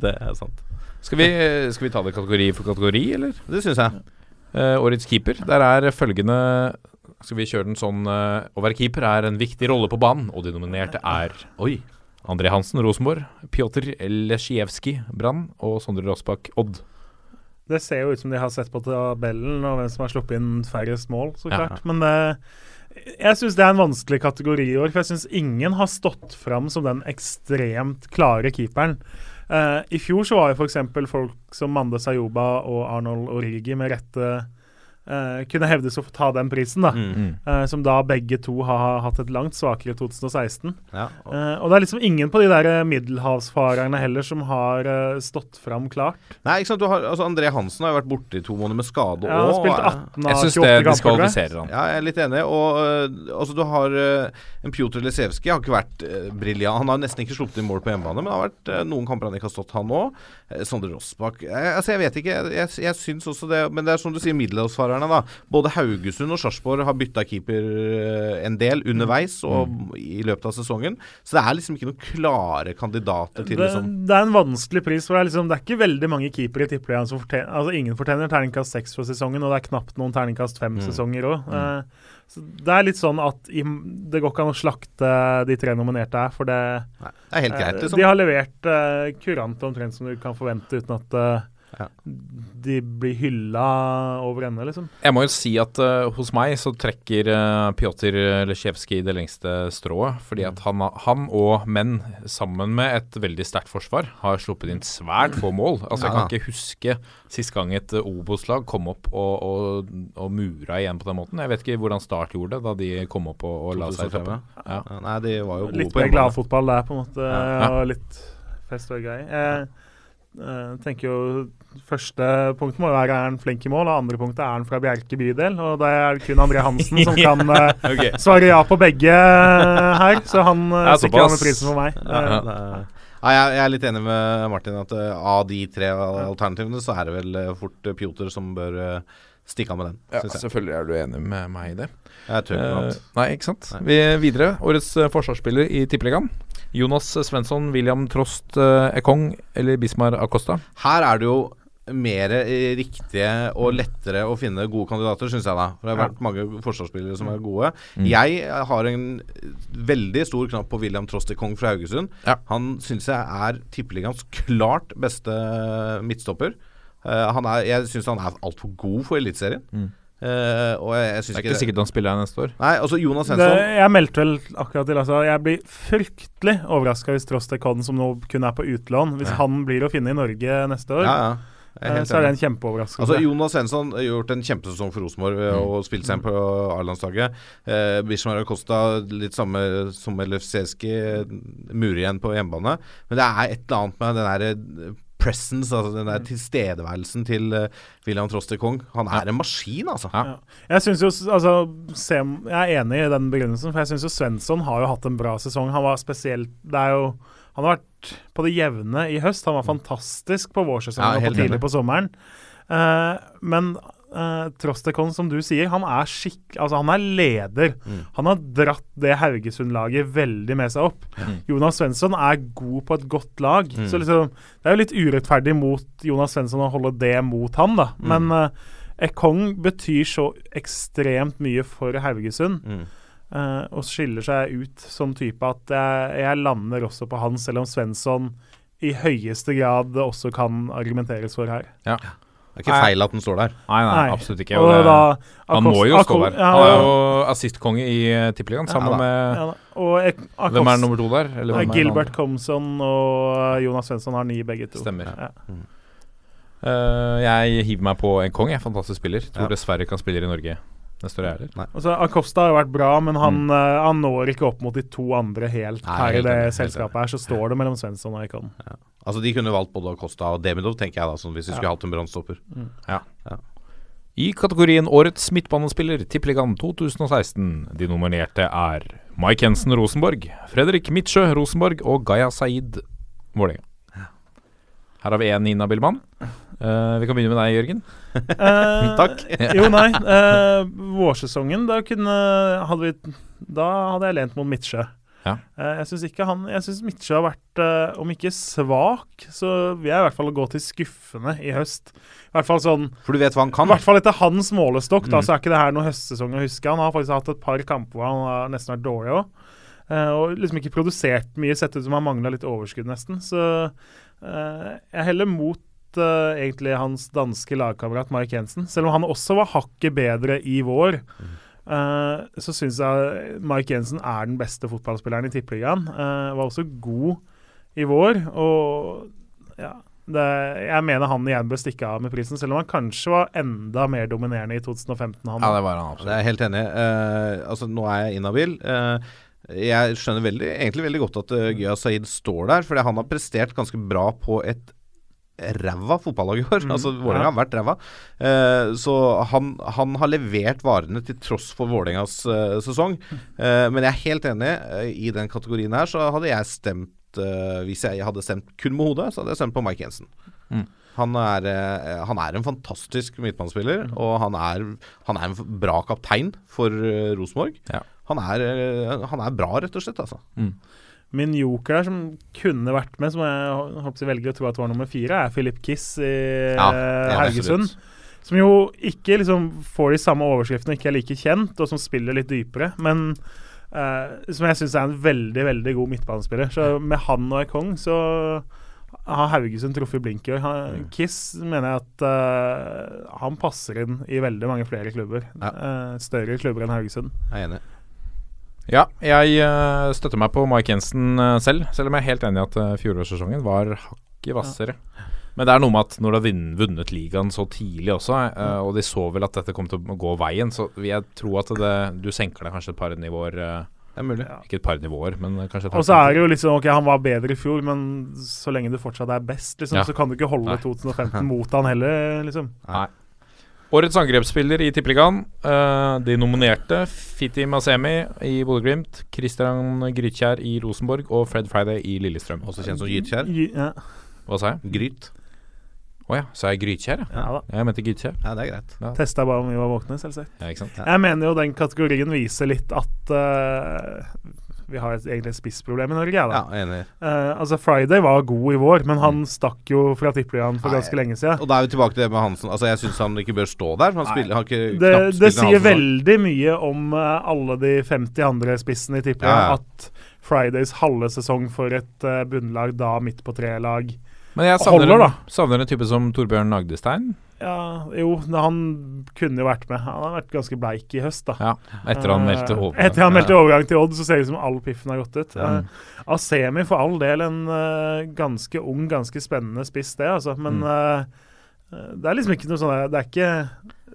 Det er sant. Skal vi, skal vi ta det kategori for kategori, eller? Det syns jeg. Uh, årets keeper. Der er følgende Skal vi kjøre den sånn eh, Å være keeper er en viktig rolle på banen, og de nominerte er Oi. André Hansen, Rosenborg. Pjotr Lesjijevskij, Brann. Og Sondre Rossbakk, Odd. Det ser jo ut som de har sett på tabellen og hvem som har sluppet inn færrest mål, så Ja. klart. Men uh, jeg syns det er en vanskelig kategori i år, for jeg syns ingen har stått fram som den ekstremt klare keeperen. Uh, I fjor så var jo f.eks. folk som Mande Sayoba og Arnold Origi med rette eh, kunne hevdes å få ta den prisen, da. Mm. Eh, som da begge to har hatt et langt svakere 2016. Ja. og- uh, og det er liksom ingen på de der eh, middelhavsfarerne heller som har eh, stått fram klart. Nei, ikke sant. Du har, altså André Hansen har jo vært borte i to måneder med skade. Ja, han har og- spilt 18 av syns 28 kamper. Jeg syns jeg. diskvalifiserer han. Ja, jeg er litt enig. Og altså, du har en Pjotr Lesevskij har ikke vært briljant. Han har nesten ikke sluppet inn mål på hjemmebane, men det har vært noen kamper han ikke har stått, han òg. Eh, Sondre Rossbakk eh, Altså, jeg vet ikke. Jeg, jeg, syns også det Men det er som du sier, middelhavsfarerne, da. Både Haugesund og Sarpsborg har bytta keeper øh, en del underveis og i løpet av sesongen. Så det er liksom ikke noen klare kandidater til Det, liksom det er en vanskelig pris. for Det er, liksom, det er ikke veldig mange keepere i Tippeligaen som fortjener Altså Ingen fortjener terningkast seks for sesongen, og det er knapt noen terningkast fem sesonger òg. Så det er litt sånn at det går ikke an å slakte de tre nominerte her, for det Nei, det er helt greit, eh, liksom. De har levert uh, kurant omtrent som du kan forvente, uten at eh, Ja. de blir hylla over ende, liksom. Jeg må jo si at uh, hos meg så trekker uh, Pjotr Lesjevskij det lengste strået. Fordi at han, han og menn, sammen med et veldig sterkt forsvar, har sluppet inn svært få mål. Altså Jeg kan ikke huske sist gang et uh, Obos-lag kom opp og, og, og mura igjen på den måten. Jeg vet ikke hvordan Start gjorde det da de kom opp og, og la seg i 2005. Ja. Ja, Nei, de var jo gode Litt på mer hjemmebane. gladfotball der, på en måte. Ja. Og litt fest og gøy. Jeg eh, tenker jo Første punkt må være er han flink i mål, og andre punktet er han fra Bjerke bydel. Og det er kun André Hansen som kan eh, Ok. svare ja på begge eh, her, så han uh, sikrer han med prisen for meg. Ja, ja. ja, jeg, jeg er litt enig med Martin at av de tre alternativene så er det vel fort uh, Pjotr som bør stikke av med den, Ja, synes jeg. selvfølgelig er du enig med meg i det. Jeg tror ikke noe annet. nei, ikke sant. Nei. Vi videre. Årets forsvarsspiller i Tippeligaen. Jonas Svensson, William Trost uh, Ekong eller Bismar Acosta. Her er det jo mer eh, riktige og lettere å finne gode kandidater, syns jeg. da For Det har vært mange forsvarsspillere som er gode. Mm. Jeg har en veldig stor knapp på William Trostekong fra Haugesund. Ja. Han syns jeg er tippeligaens klart beste midtstopper. Uh, han er, jeg syns han er altfor god for Eliteserien. Mm. Eh, og jeg, jeg synes Det er ikke sikkert han spiller her neste år. Nei, altså Jonas det, Svensson jeg meldte vel akkurat til altså, Jeg blir fryktelig overraska hvis Trostekon, som nå kun er på utlån, hvis Ja. han blir å finne i Norge neste år, Ja, ja. Er eh, så er det en kjempeoverraskelse. Altså Jonas Svensson har gjort en kjempesesong for Rosenborg mm. og spilt seg inn på A-landslaget. Eh, Bishmar Acosta litt samme som Elefseski, murer igjen på hjemmebane. Men det er et eller annet med den presence, altså den der tilstedeværelsen til eh, William Trostekong. Han er en maskin, altså. Ja. Jeg synes jo, altså, Sem, jeg er enig i den begrunnelsen, for jeg syns jo Svensson har jo hatt en bra sesong. Han var spesielt Det er jo Han har vært på det jevne i høst. Han var fantastisk på vårsesongen Ja, og på tidlig på sommeren. Uh, men uh, Trostekon, som du sier, han er skikk... Altså, han er leder. Mm. Han har dratt det Haugesund-laget veldig med seg opp. Jonas Svensson er god på et godt lag. Mm. Så liksom, det er jo litt urettferdig mot Jonas Svensson å holde det mot han, da. Mm. Men eh, Ekong betyr så ekstremt mye for Haugesund. Mm. eh, og skiller seg ut som type at jeg, jeg lander også på han, selv om Svensson i høyeste grad også kan argumenteres for her. Ja. Det er ikke feil at den står der. Nei, nei, Nei. absolutt ikke. Og Og det, da, han må jo stå der. Han er jo assistkonge i uh, Tippeligaen, sammen Ja med ja, og Ek- Akos- Hvem er nummer to der? Eller hvem er Gilbert Comson og Jonas Svensson har ni, begge to. Stemmer. Ja. Uh, jeg hiver meg på en kong, jeg. Fantastisk spiller. Tror Ja. dessverre ikke han spiller i Norge neste år, jeg heller. Altså, Acosta har jo vært bra, men han, eh, han når ikke opp mot de to andre helt Nei, her i det helt selskapet her. Så står det mellom Svensson og Ekon. Altså De kunne valgt både Acosta og Demidov, tenker jeg da, sånn hvis de skulle hatt en brannstopper. I kategorien Årets midtbanespiller, Tippeligaen 2016, de nominerte er Mike Jensen Rosenborg, Fredrik Midtsjø Rosenborg og Gaya Saeed Vålerenga. Her har vi én Nina Billmann. Eh, vi kan begynne med deg, Jørgen. Uh, Takk. jo, nei. Uh, vårsesongen, da kunne hadde vi, Da hadde jeg lent mot Midtsjø. Ja. Jeg syns ikke han Jeg syns Midtsjø har vært, om ikke svak, så vil jeg i hvert fall gå til skuffende i høst. I hvert fall sånn For du vet hva han kan? I hvert fall etter hans målestokk, da, Mm. så er ikke det her noen høstsesong å huske. Han har faktisk hatt et par kamper hvor han har nesten vært dårlig òg. og liksom ikke produsert mye, sett ut som han mangla litt overskudd, nesten. Så jeg heller mot eh, egentlig hans danske lagkamerat Mark Jensen. Selv om han også var hakket bedre i vår, eh, så syns jeg Mark Jensen er den beste fotballspilleren i Tippeligaen. Uh, var også god i vår, og ja det, jeg mener han igjen bør stikke av med prisen, selv om han kanskje var enda mer dominerende i 2015. Han. Ja, det var han Det Jeg er helt enig altså, nå er jeg inhabil. Jeg skjønner veldig, egentlig veldig godt at uh, Gya Saeed står der, fordi han har prestert ganske bra på et ræva fotballag i år. Mm, altså Vålerenga ja. har vært ræva. Eh, så han, han har levert varene til tross for Vålerengas eh, sesong. Eh, men jeg er helt enig. eh, I den kategorien her så hadde jeg stemt eh, Hvis jeg hadde stemt kun med hodet, så hadde jeg stemt på Mike Jensen. Mm. Han er, eh, han er en fantastisk midtbanespiller, og han er, han er en bra kaptein for Rosenborg. Ja. Han, han er bra, rett og slett. Altså. Min joker der som kunne vært med, som jeg håper velger å tro at var nummer fire, er Philip Kiss i Ja, eh, Haugesund. Som jo ikke liksom får de samme overskriftene, ikke er like kjent, og som spiller litt dypere. Men uh, som jeg syns er en veldig veldig god midtbanespiller. Så med han og Ekong så har Haugesund truffet blink i år. Han- Mm. Kiss mener jeg at uh, han passer inn i veldig mange flere klubber. Ja. Uh, større klubber enn Haugesund. Jeg er enig. Ja, jeg eh, støtter meg på Mike Jensen eh, selv, selv om jeg er helt enig i at uh, fjorårssesongen var hakket hvassere. Men det er noe med at når du har vunnet ligaen så tidlig også, eh, og de så vel at dette kom til å gå veien, så vil jeg tro at det, du senker deg kanskje et par nivåer. Det er mulig. ikke et par nivåer, men kanskje et Og så er det jo sånn Ok, han var bedre i fjor, men så lenge du fortsatt er best, liksom, Ja. så kan du ikke holde Nei. 2015 mot han heller, liksom. Nei. Årets angrepsspiller i Tippeligaen. Uh, de nominerte Fiti Masemi i Bodø-Glimt, Christian Grytkjær i Rosenborg og Fred Friday i Lillestrøm. Også kjent som Gytkjær. Ja, Hva sa jeg? Gryt. Å ja, sa jeg Grytkjær? Ja. ja da. Jeg mente Grytkjær. Ja, det er greit. Testa bare om vi var våkne, selvsagt. Ja, ikke sant? Jeg mener jo den kategorien viser litt at eh, vi har egentlig et spissproblem i Norge, Da. Ja, enig. Eh, altså, Friday var god i vår, men han stakk jo fra Tippeligaen for Nei. ganske lenge siden. Og da er vi tilbake til det med Hansen. Altså, Jeg syns han ikke bør stå der. for Han spiller, har ikke Det, det sier Hansen. veldig mye om uh, alle de 50 andre spissene i Tippeligaen Ja, ja. at Fridays halve sesong for et uh, bunnlag, da midt på tre-lag Men jeg savner, Holder, da. en, savner en type som Torbjørn Agdestein. Ja, jo, han kunne jo vært med. Han har vært ganske bleik i høst, da. Ja, etter han meldte overgang. Etter han meldte overgang til Odd, så ser det ut som all piffen har gått ut. Ja. Uh, Asemi for all del en uh, ganske ung, ganske spennende spiss, det, altså. Men Mm. eh, eh, det er liksom ikke noe sånn Det er ikke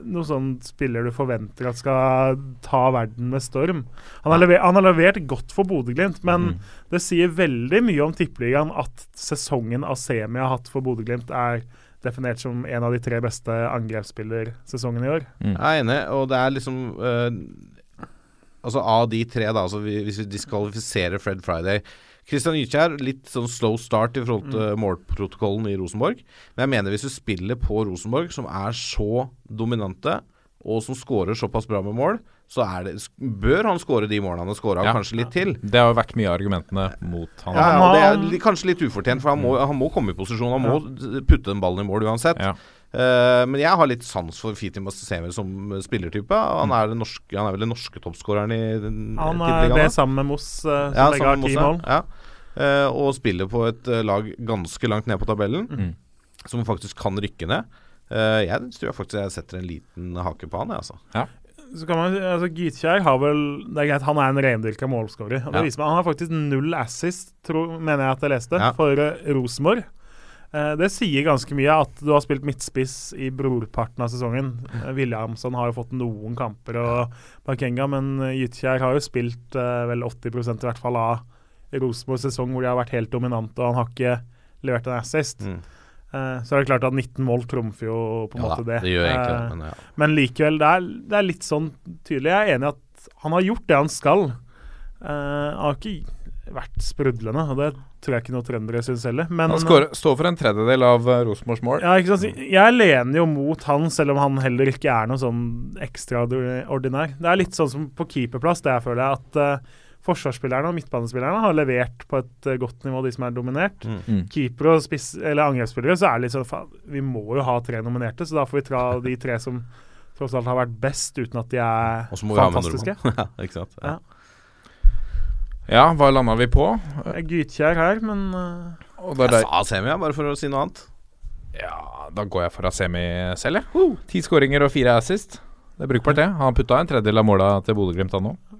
noe sånn spiller du forventer at skal ta verden med storm. Han har, levert, han har levert godt for Bodø-Glimt, men Mm. det sier veldig mye om Tippeligaen at sesongen Asemi har hatt for Bodø-Glimt, er definert som en av de tre beste angrepsspillersesongene i år. Mm. Jeg er enig, og det er liksom uh, Altså av de tre, da, altså vi, hvis vi diskvalifiserer Fred Friday Christian Gytkjær, litt sånn slow start i forhold til målprotokollen i Rosenborg. Men jeg mener hvis du spiller på Rosenborg, som er så dominante, og som skårer såpass bra med mål, så er det, bør han skåre de målene han har scora, Ja. kanskje litt til. Det har jo vært mye av argumentene mot han. Ja, ja, og det er kanskje litt ufortjent, for han må, han må komme i posisjon. Han må putte den ballen i mål uansett. Ja. Eh, men jeg har litt sans for Fiti Masemi som spillertype. Han Mm. er, norske, han er vel den norske toppskåreren i Han er det sammen med Moss, uh, som Ja, begge har ti mål. Ja. Uh, og spiller på et eh, lag ganske langt ned på tabellen, Mm. som faktisk kan rykke ned. Eh, jeg tror faktisk jeg setter en liten hake på han, jeg, altså. Så kan man, altså Gytkjær har vel Det er greit, han er en rendyrka målskårer. Og det Ja. viser meg, Han har faktisk null assist, tror, mener jeg at jeg leste, Ja. for uh, Rosenborg. Uh, det sier ganske mye at du har spilt midtspiss i brorparten av sesongen. Uh, Williamson har jo fått noen kamper, og Bakenga, men uh, Gytkjær har jo spilt vel 80% i hvert fall av Rosenborgs sesong, hvor de har vært helt dominante, og han har ikke levert en assist. Mm. Eh, så er det klart at 19 mål trumfer jo på en Ja måte det. det gjør egentlig Eh. Men ja. men likevel, det er, det er litt sånn tydelig. Jeg er enig i at han har gjort det han skal. Eh, han har ikke vært sprudlende, og det tror jeg ikke noen trøndere syns heller. Men Han skår, står for en tredjedel av uh, Rosenborgs mål. ja, ikke sant? Jeg lener jo mot han, selv om han heller ikke er noe sånn ekstraordinær. Det er litt sånn som på keeperplass, det jeg føler jeg, at forsvarsspillerne og midtbanespillerne har levert på et eh, godt nivå, de som er dominert. Mm. Keepere og spiss, eller angrepsspillere, så er det litt sånn faen, Vi må jo ha tre nominerte, så da får vi ta de tre som tross alt har vært best, uten at de er fantastiske. ja, ikke sant. Ja. Ja. Ja, hva landa vi på? Jeg er Gytkjær her, men uh, Jeg der. sa Semi, bare for å si noe annet. Ja, da går jeg for Asemi selv, jeg. Ti skåringer og fire assist. Det er brukbart, det. Han putta en tredjedel av måla til Bodø-Glimt, han òg.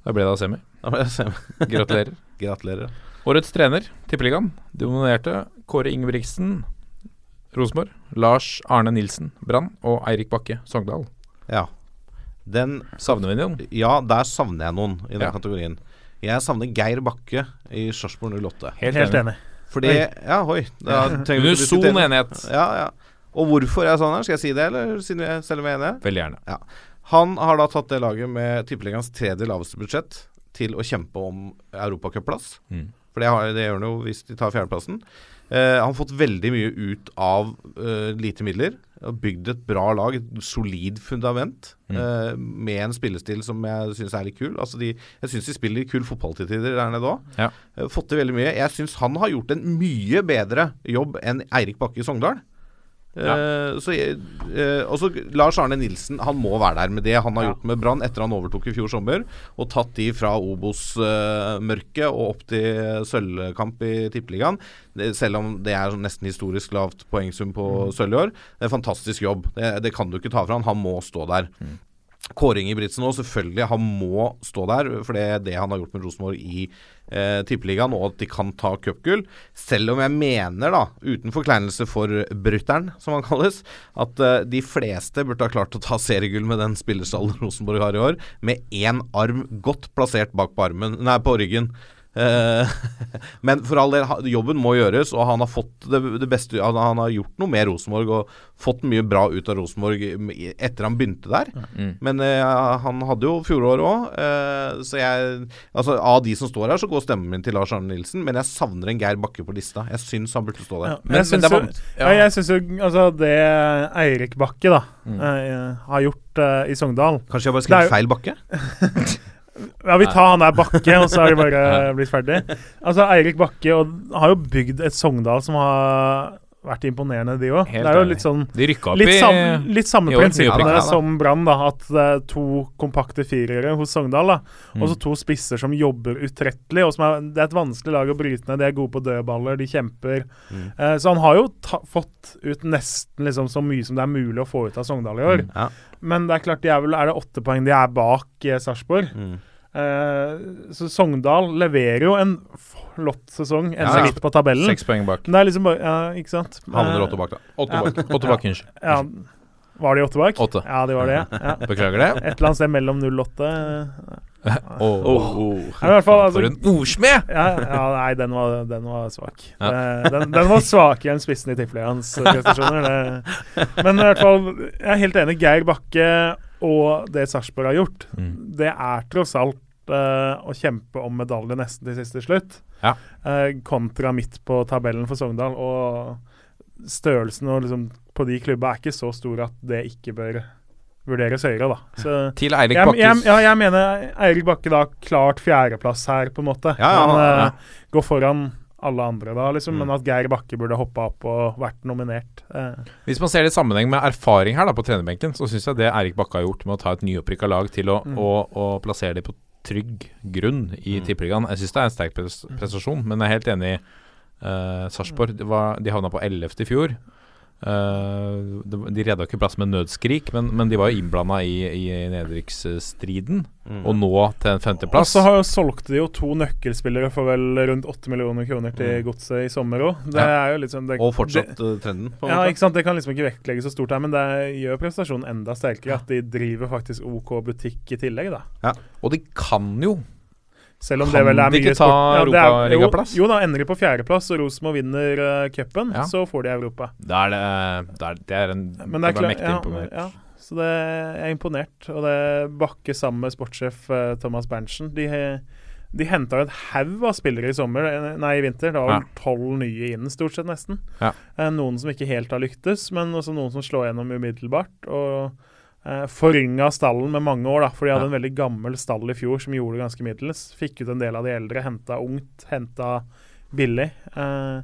Ja. Da ble det semi. Da ble det semi. Gratulerer. Gratulerer. Årets trener, Tippeligaen. Dominerte Kåre Ingebrigtsen, Rosenborg. Lars Arne Nilsen, Brann. Og Eirik Bakke, Sogndal. Ja. Den Savner vi noen? Ja, der savner jeg noen i den Ja. kategorien. Jeg savner Geir Bakke i Sarpsborg 08. Helt helt enig. Fordi Ja, oi. Da trenger vi ikke Unison enighet. Ja, ja. Og hvorfor er jeg sånn her? Skal jeg si det, eller siden vi er, selv om jeg er enige? Veldig gjerne. Han har da tatt det laget med tippeligaens tredje laveste budsjett til å kjempe om europacupplass. Mm. For det, har, det gjør han jo hvis de tar fjerdeplassen. Eh, han har fått veldig mye ut av eh, lite midler. Og bygd et bra lag, et solid fundament. Mm. eh, med en spillestil som jeg syns er litt kul. Altså de, jeg syns de spiller kul fotball til tider der nede òg. Ja. fått til veldig mye. Jeg syns han har gjort en mye bedre jobb enn Eirik Bakke i Sogndal. Eh, så uh, eh, også Lars Arne Nilsen Han må være der med det han har gjort med Brann etter han overtok i fjor sommer. Og tatt de fra Obos-mørket og opp til sølvkamp i Tippeligaen. Selv om det er sånn nesten historisk lavt poengsum på sølv i år. Det er en fantastisk jobb. Det, det kan du ikke ta fra han. Han må stå der. Kåre Ingebrigtsen òg, selvfølgelig. Han må stå der, for det er det han har gjort med Rosenborg i eh, Tippeligaen, og at de kan ta cupgull. Selv om jeg mener, da, uten forkleinelse for brutter'n, som han kalles, at eh, de fleste burde ha klart å ta seriegull med den spillerstallen Rosenborg har i år, med én arm godt plassert bak på armen, nei, på ryggen. Eh, men for all del, jobben må gjøres, og han har fått det, det beste Han, han har gjort noe med Rosenborg og fått mye bra ut av Rosenborg etter han begynte der. Mm. Men eh, han hadde jo fjoråret òg, eh, så jeg Altså Av de som står her, så går stemmen min til Lars Arne Nilsen, men jeg savner en Geir Bakke på lista. Jeg syns han burde stå der. Ja, Men- jeg syns jo, ja. jeg synes jo altså, det Eirik Bakke da Mm. har gjort i Sogndal Kanskje jeg bare skrev feil Bakke? Ja, vi tar han der Bakke, og så har de bare blitt ferdig. Altså, Eirik Bakke og, har jo bygd et Sogndal som har vært imponerende, de òg. Det er jo litt sånn De rykka opp Litt, i sam, litt samme prinsippene som Brann, da. At det er to kompakte firere hos Sogndal. da Mm. Og så to spisser som jobber utrettelig. Og som er, det er et vanskelig lag å bryte ned. De er gode på dødballer, de kjemper. Mm. Eh, så han har jo ta, fått ut nesten liksom så mye som det er mulig å få ut av Sogndal i år. Ja. Men det er klart, de er vel Er det åtte poeng de er bak eh, Sarpsborg? Mm. Eh, så Sogndal leverer jo en flott sesong, ender Ja, litt på tabellen. Seks poeng bak. Det er liksom bare Ja, ikke sant? Havner Eh, åtte bak, da. Åtte Ja. bak, åtte bak unnskyld. Ja, var de åtte bak? Åtte. Ja, de var det. Ja. Beklager det. Et eller annet sted mellom 08 Oh. oh, oh. fall, altså, For en ordsmed! ja, ja, Nei, den var, den var svak. Ja. Eh, Den, den var svakere enn spissen i Tippeligaens prestasjoner. Men i hvert fall, jeg er helt enig. Geir Bakke og det Sarpsborg har gjort, Mm. det er tross alt uh, å kjempe om medalje nesten til siste slutt. Ja. uh, kontra midt på tabellen for Sogndal. Og størrelsen og liksom på de klubba er ikke så stor at det ikke bør vurderes høyere, da. Så Til Eirik jeg, jeg, ja, jeg mener Eirik Bakke da klart fjerdeplass her, på en måte. Ja, ja, Han ja. eh, går foran alle andre da, liksom. Mm. Men at Geir Bakke burde hoppa opp og vært nominert. Eh, Hvis man ser det i sammenheng med erfaring her da på trenerbenken, så syns jeg det Eirik Bakke har gjort med å ta et nyopprykka lag til å, Mm. å, å plassere dem på trygg grunn i Mm. Tippeligaen Jeg syns det er en sterk pres prestasjon, men jeg er helt enig i eh, Sarpsborg. det De havna på 11. i fjor. Eh, det- de redda ikke plass med nødskrik, men, men de var jo innblanda i, i nedrykksstriden. Mm. Og nå til en femteplass. og så har- solgte de jo to nøkkelspillere for vel rundt 8 millioner kroner til Mm. Godset i sommer òg. Ja. jo det, Og fortsatt det, eh, trenden, på ja, ikke sant? Det kan liksom ikke vektlegges så stort her, men det gjør prestasjonen enda sterkere at de driver faktisk OK butikk i tillegg, da. Og de kan jo Selv om Kan det vel er de mye ikke ta sport- det er- Europaligaplass? Jo, jo da, ender de på fjerdeplass, og Rosenborg vinner uh, cupen, Ja. så får de Europa. Da er det, det, er, det er en Men det er klart, mektig ja, imponert. ja, så det jeg er imponert. Og det Bakke sammen med sportssjef uh, Thomas Berntsen De, de henta et haug av spillere i sommer, eh, nei i vinter. Det var vel tolv nye inn, stort sett, nesten. Ja. Eh, noen som ikke helt har lyktes, men også noen som slår gjennom umiddelbart. Og eh, forynga stallen med mange år, da, for de hadde Ja. en veldig gammel stall i fjor som gjorde det ganske middels. Fikk ut en del av de eldre, henta ungt, henta billig. Eh,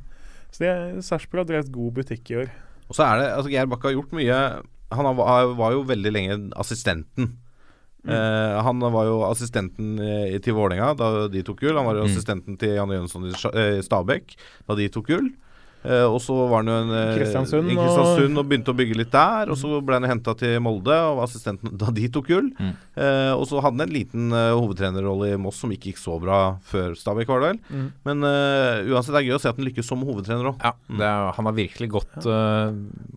så Sarpsborg har drevet god butikk i år. Og så er det altså Geir Bakke har gjort mye Han har, var- jo veldig lenge assistenten. Mm. Eh, han var jo assistenten eh, til Vålerenga da de tok gull. Han var jo Mm. assistenten til Janne Jønsson i eh, Stabæk da de tok gull. Eh, og så var han jo en, eh, Kristiansund, i Kristiansund og begynte å bygge litt der. Og så ble han henta til Molde og var assistenten da de tok gull. Mm. Eh, og så hadde han en liten uh, hovedtrenerrolle i Moss som ikke gikk så bra før Stabæk, var det vel. Mm. Men uh, uansett det er gøy å se at han lykkes som hovedtrener òg. Ja, det er, han har virkelig gått, uh,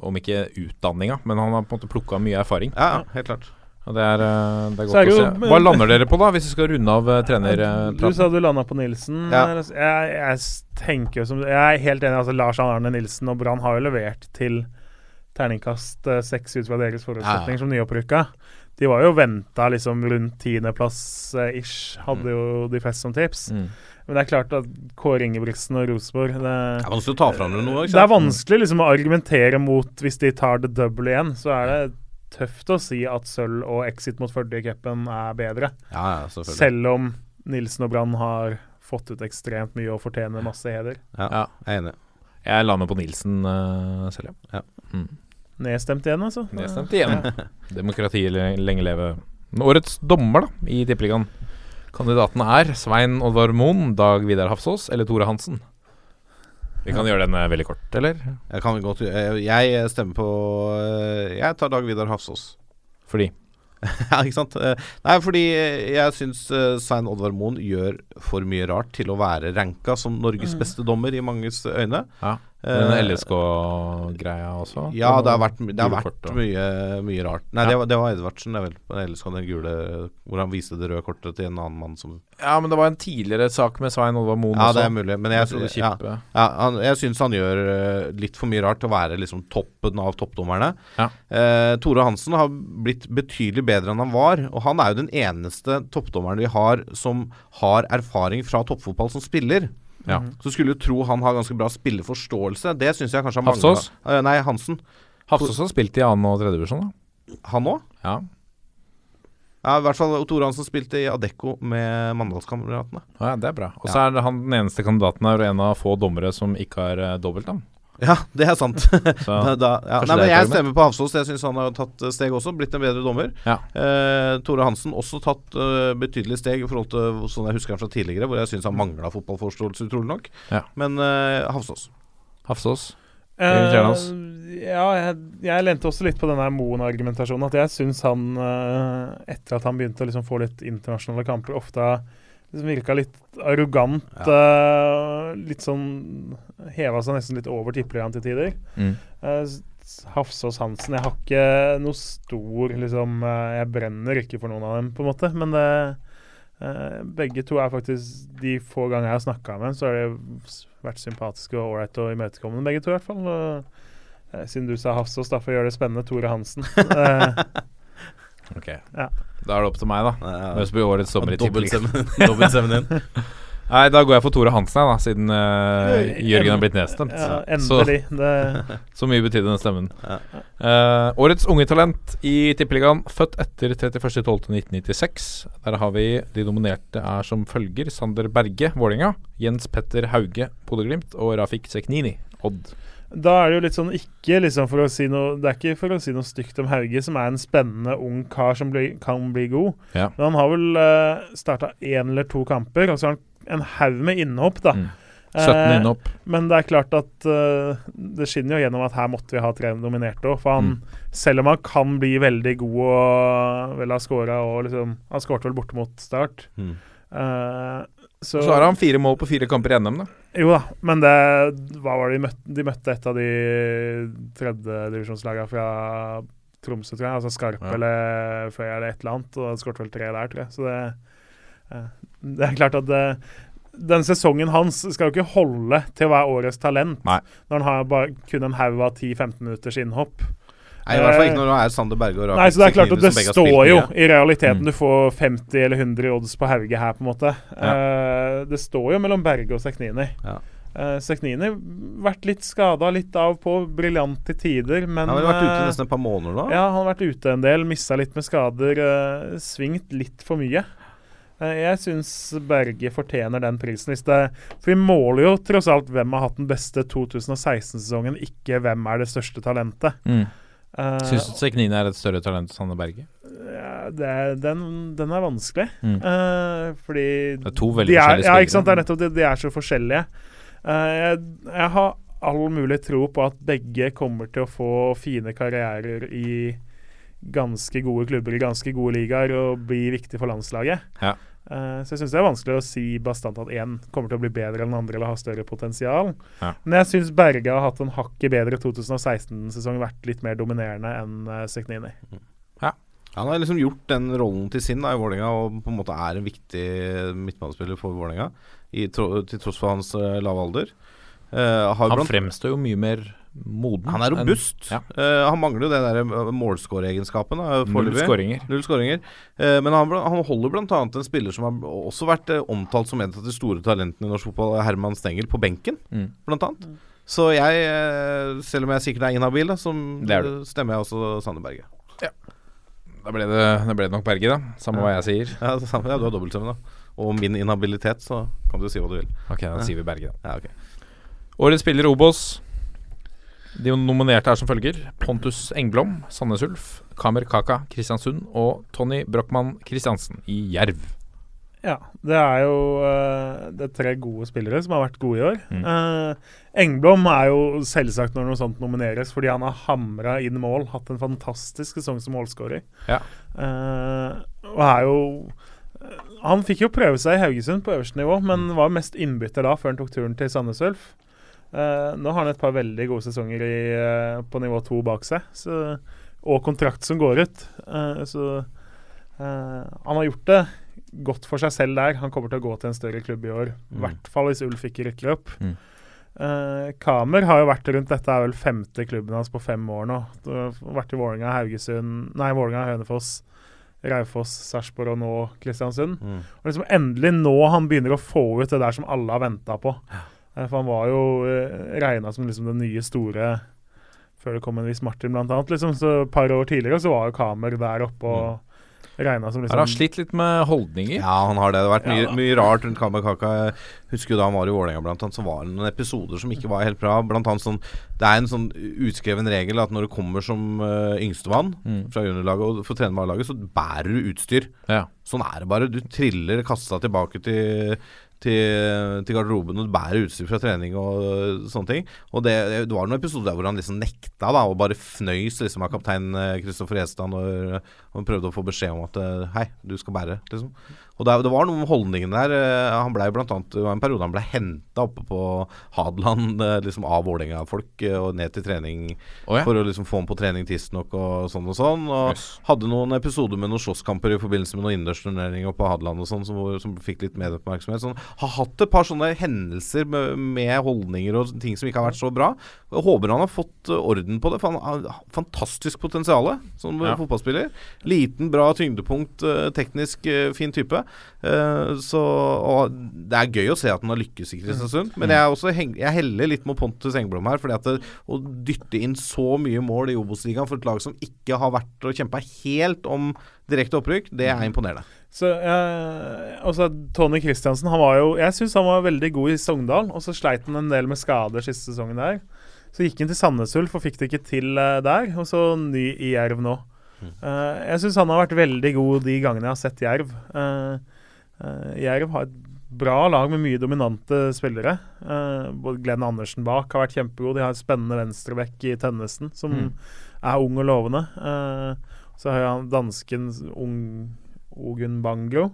om ikke utdanninga, men han har på en måte plukka mye erfaring. Ja, ja, helt klart. Det er, øh, det er godt er det å se. Hva lander dere på, da, hvis vi skal runde av trenerpraten? Du sa du landa på Nilsen. Ja. Jeg, jeg tenker som Jeg er helt enig. altså Lars Arne Nilsen og Brann har jo levert til terningkast eh, seks ut fra deres forutsetninger Ja. som nyopprykka. De var jo venta liksom rundt tiendeplass eh, ish, hadde jo de fest som tips. Mm. Men det er klart at Kåre Ingebrigtsen og Rosenborg det, Det er vanskelig å ta fram noe. ikke det er vanskelig liksom å argumentere mot hvis de tar det double igjen. Så er det tøft å si at sølv og exit mot Førde i cupen er bedre. Ja, ja, selvfølgelig. Selv om Nilsen og Brann har fått ut ekstremt mye og fortjener masse heder. Ja, Ja. jeg er enig. Jeg la meg på Nilsen uh, selv, ja. Mm. Nedstemt igjen, altså. Nedstemt igjen. Demokratiet lenge leve. Årets dommer da, i Tippeligaen. Kandidatene er Svein Oddvar Moen, Dag Vidar Hafsås eller Tore Hansen. Vi kan gjøre den eh, veldig kort, eller? Jeg kan godt Jeg, stemmer på eh, Jeg tar Dag Vidar Hafsås. Fordi ja, ikke sant? Eh, Nei, fordi jeg syns Svein Oddvar Moen gjør for mye rart til å være ranka som Norges beste dommer i manges øyne. Ja. Den Eh, LSK-greia også? Ja, det har vært, det har vært mye, mye rart. Nei, Ja. det, var, det var Edvardsen, det vel. Ellers den gule Hvor han viste det røde kortet til en annen mann som Ja, men det var en tidligere sak med Svein Olvar Moen Ja, også. det er mulig, men jeg, jeg, ja, ja, han, jeg syns han gjør eh, litt for mye rart til å være liksom toppen av toppdommerne. Ja. Eh, Tore Hansen har blitt betydelig bedre enn han var, og han er jo den eneste toppdommeren vi har som har erfaring fra toppfotball som spiller. Ja. Så skulle du tro han har ganske bra spilleforståelse. Det syns jeg kanskje han mangler. Hafsås? Uh, nei, Hansen. Hafsås har spilt i annen og tredjevisjon, da. Han òg? Ja. Ja, i hvert fall Tore Hansen spilte i Adecco med Mandalskameratene. ja, det er bra. Og så er han den eneste kandidaten her, og en av få dommere som ikke har uh, dobbeltnavn. Ja, det er sant. Da, da, ja. Nei, men jeg stemmer på Hafsås. Jeg syns han har tatt eh, steg også. Blitt en bedre dommer. Ja. Eh, Tore Hansen også tatt uh, betydelige steg i forhold til sånn jeg husker han fra tidligere, hvor jeg syns han mangla fotballforståelse, utrolig nok. Ja. Men uh, Hafsås. Hafsås. Uh, ja, jeg, jeg lente også litt på denne Moen-argumentasjonen. At jeg syns han, eh, etter at han begynte å liksom få litt internasjonale kamper, ofte liksom virka litt arrogant. eh, litt sånn Heva seg nesten litt over tippeligaen til tider. Mm. Uh, Hafsås Hansen Jeg har ikke noe stor liksom uh, Jeg brenner ikke for noen av dem, på en måte. Men det, eh, begge to er faktisk De få ganger jeg har snakka med dem, så har de vært sympatiske og ålreite og imøtekommende, begge to i hvert fall. Og, eh, siden du sa Hafsås, da får jeg gjøre det spennende. Tore Hansen. Ok. Ja. Da er det opp til meg, da. Ja, blir årets sommer i Tippeligaen. Nei, da går jeg for Tore Hansen, da, siden uh, Jørgen har blitt nedstemt. ja, Så, endelig. Det, så mye betydde den stemmen. Ja. Eh, årets unge talent i Tippeligaen, født etter 31.12.1996. Der har vi de nominerte er som følger Sander Berge, Vålinga Jens Petter Hauge, Bodø-Glimt, og Rafik Seknini, Odd. Da er det jo litt sånn ikke liksom for å si noe Det er ikke for å si noe stygt om Hauge, som er en spennende ung kar som bli, kan bli god. Ja. Men han har vel uh, starta én eller to kamper, og så har han en haug med innhopp, da. Mm. 17 Eh, innhopp. Men det er klart at uh, det skinner jo gjennom at her måtte vi ha tre nominerte òg. For han, selv om han kan bli veldig god og vel har scora og liksom Han skårte vel borte mot Start. Mm. Eh, så, Så har han fire mål på fire kamper i NM, da. Jo da, men det Hva var det de møtte? De møtte et av de tredjedivisjonslagene fra Tromsø, tror jeg. Altså Skarp Ja. eller Frøya eller et eller annet. Og skåret vel tre der, tror jeg. Så det, eh, det er klart at det, den sesongen hans skal jo ikke holde til å være årets talent. Nei. Når han har bare kun en haug av 10-15 minutters innhopp. Nei, I hvert fall ikke når det er Sander Berge og Rakel Nei, så det er klart at det står jo i realiteten Mm. Du får 50 eller 100 odds på Hauge her, på en måte. Eh, det står jo mellom Berge og Seknini. Ja. Uh, Seknini vært litt skada, litt av på. Briljant til tider, men Han har vært ute eh, nesten et par måneder nå. Ja, han har vært ute en del. Missa litt med skader. Uh, svingt litt for mye. Eh, jeg syns Berge fortjener den prisen. Hvis det, for vi måler jo tross alt hvem har hatt den beste 2016-sesongen, ikke hvem er det største talentet. Mm. Eh, Syns du Seknini er et større talent enn Sanne Berge? ja, det er, den, den er vanskelig. Mm. Uh, fordi Det er to veldig de er, forskjellige Ja, ikke sant. Det er nettopp det. De er så forskjellige. Uh, jeg, jeg har all mulig tro på at begge kommer til å få fine karrierer i ganske gode klubber i ganske gode ligaer og bli viktig for landslaget. Ja. Eh, så jeg syns det er vanskelig å si bastant at én kommer til å bli bedre enn den andre eller ha større potensial. Ja. Men jeg syns Berge har hatt en hakket bedre 2016-sesong, vært litt mer dominerende enn uh, Seknini. Han har liksom gjort den rollen til sin da, i Vålerenga og på en måte er en viktig midtbanespiller for Vålerenga, tro, til tross for hans uh, lave alder. Uh, har Han blant- fremstår jo mye mer moden. han er robust. robust. Ja. uh, han mangler jo den der uh, målskåreegenskapen. Null foreløpig. Null skåringer. Uh, men han, han holder bl.a. en spiller som har også vært uh, omtalt som en av de store talentene i norsk fotball, Herman Stengel, på benken, Mm. blant annet. Så jeg, eh, selv om jeg sikkert er inhabil, Det eh, stemmer jeg også Sander Berge. Da ble det, da ble det nok Berge, da. Samme hva jeg sier. Ja, samme, ja, du har dobbeltstemme, da. Og min inhabilitet, så kan du si hva du vil. Ok, da sier vi Berge, da. Ja, okay. Årets spiller Obos. De nominerte er som følger Pontus Engblom, Sandnes Ulf, Kamer Kaka Kristiansund og Tony Brochmann Kristiansen i Jerv. Ja, det er jo eh, det er tre gode spillere som har vært gode i år. Mm. Eh, Engblom er jo selvsagt når noe sånt nomineres, fordi han har hamra inn mål. Hatt en fantastisk sesong som målskårer. Ja. Eh, og er jo eh, Han fikk jo prøve seg i Haugesund på øverste nivå, men var mest innbytter da, før han tok turen til Sandnes Ulf. Eh, nå har han et par veldig gode sesonger i, uh, på nivå to bak seg, så, og kontrakt som går ut. Uh, så han har gjort det godt for seg selv der. Han kommer til å gå til en større klubb i år. I Mm. hvert fall hvis Ulf ikke rykker opp. Mm. Kamer har jo vært rundt dette er vel femte klubben hans på fem år nå. Vært i Vålinga, Haugesund Nei, Vålinga, Hønefoss, Raufoss, Sarpsborg og nå Kristiansund. Mm. Og liksom endelig nå han begynner å få ut det der som alle har venta på. Eh, For han var jo uh, regna som liksom den nye store før det kom en viss Martin, blant annet. Liksom. Så et par år tidligere så var jo Kamer der oppe og regna som Har han har slitt litt med holdninger? Ja, han har det. Det har vært mye, Ja. mye rart rundt Kamer Kaka. Jeg husker jo da han var i Vålerenga, blant annet, så var det noen episoder som ikke var helt bra. Blant annet sånn Det er en sånn utskreven regel at når du kommer som uh, yngstemann Mm. fra juniorlaget og får trene med A-laget, så bærer du utstyr. Ja. Sånn er det bare. Du triller kassa tilbake til til, til garderoben og bærer utstyr fra trening og sånne ting. Og det, det var noen episoder hvor han liksom nekta da og bare fnøys liksom av kaptein Kristoffer Hestad når han prøvde å få beskjed om at øh, hei, du skal bære, liksom. Og det, det var noen holdninger der. øh, Han ble blant annet Det var en periode han ble henta oppe på Hadeland øh, liksom av Vålerenga-folk øh, og ned til trening oh, ja. for å liksom få ham på trening tidsnok og sånn og sånn. Og Yes. hadde noen episoder med noen slåsskamper i forbindelse med noen innendørsturneringer på Hadeland og sånn, som, som fikk litt medieoppmerksomhet. Sånn, har hatt et par sånne hendelser med, med holdninger og ting som ikke har vært så bra. Jeg håper han har fått orden på det, for han har fantastisk potensial som Ja. fotballspiller. Liten, bra tyngdepunkt, teknisk fin type. Uh, så og Det er gøy å se at han har lykkes i Kristiansund, men jeg, er også heng, jeg heller litt mot Pontus Engblom her. fordi at det, Å dytte inn så mye mål i Obos-ligaen for et lag som ikke har vært og kjempa helt om direkte opprykk, det er imponerende. Så eh, også Tony Kristiansen han var jo Jeg syns han var veldig god i Sogndal, og så sleit han en del med skader siste sesongen der. Så gikk han til Sandnes Ulf og fikk det ikke til eh, der, og så ny i Jerv nå. Eh, jeg syns han har vært veldig god de gangene jeg har sett Jerv. Eh, eh, Jerv har et bra lag med mye dominante spillere. Både Glenn Andersen bak har vært kjempegod. De har et spennende venstrebekk i Tønnesen, som Mm. er ung og lovende. Så har han dansken ung, Ogun Bangro.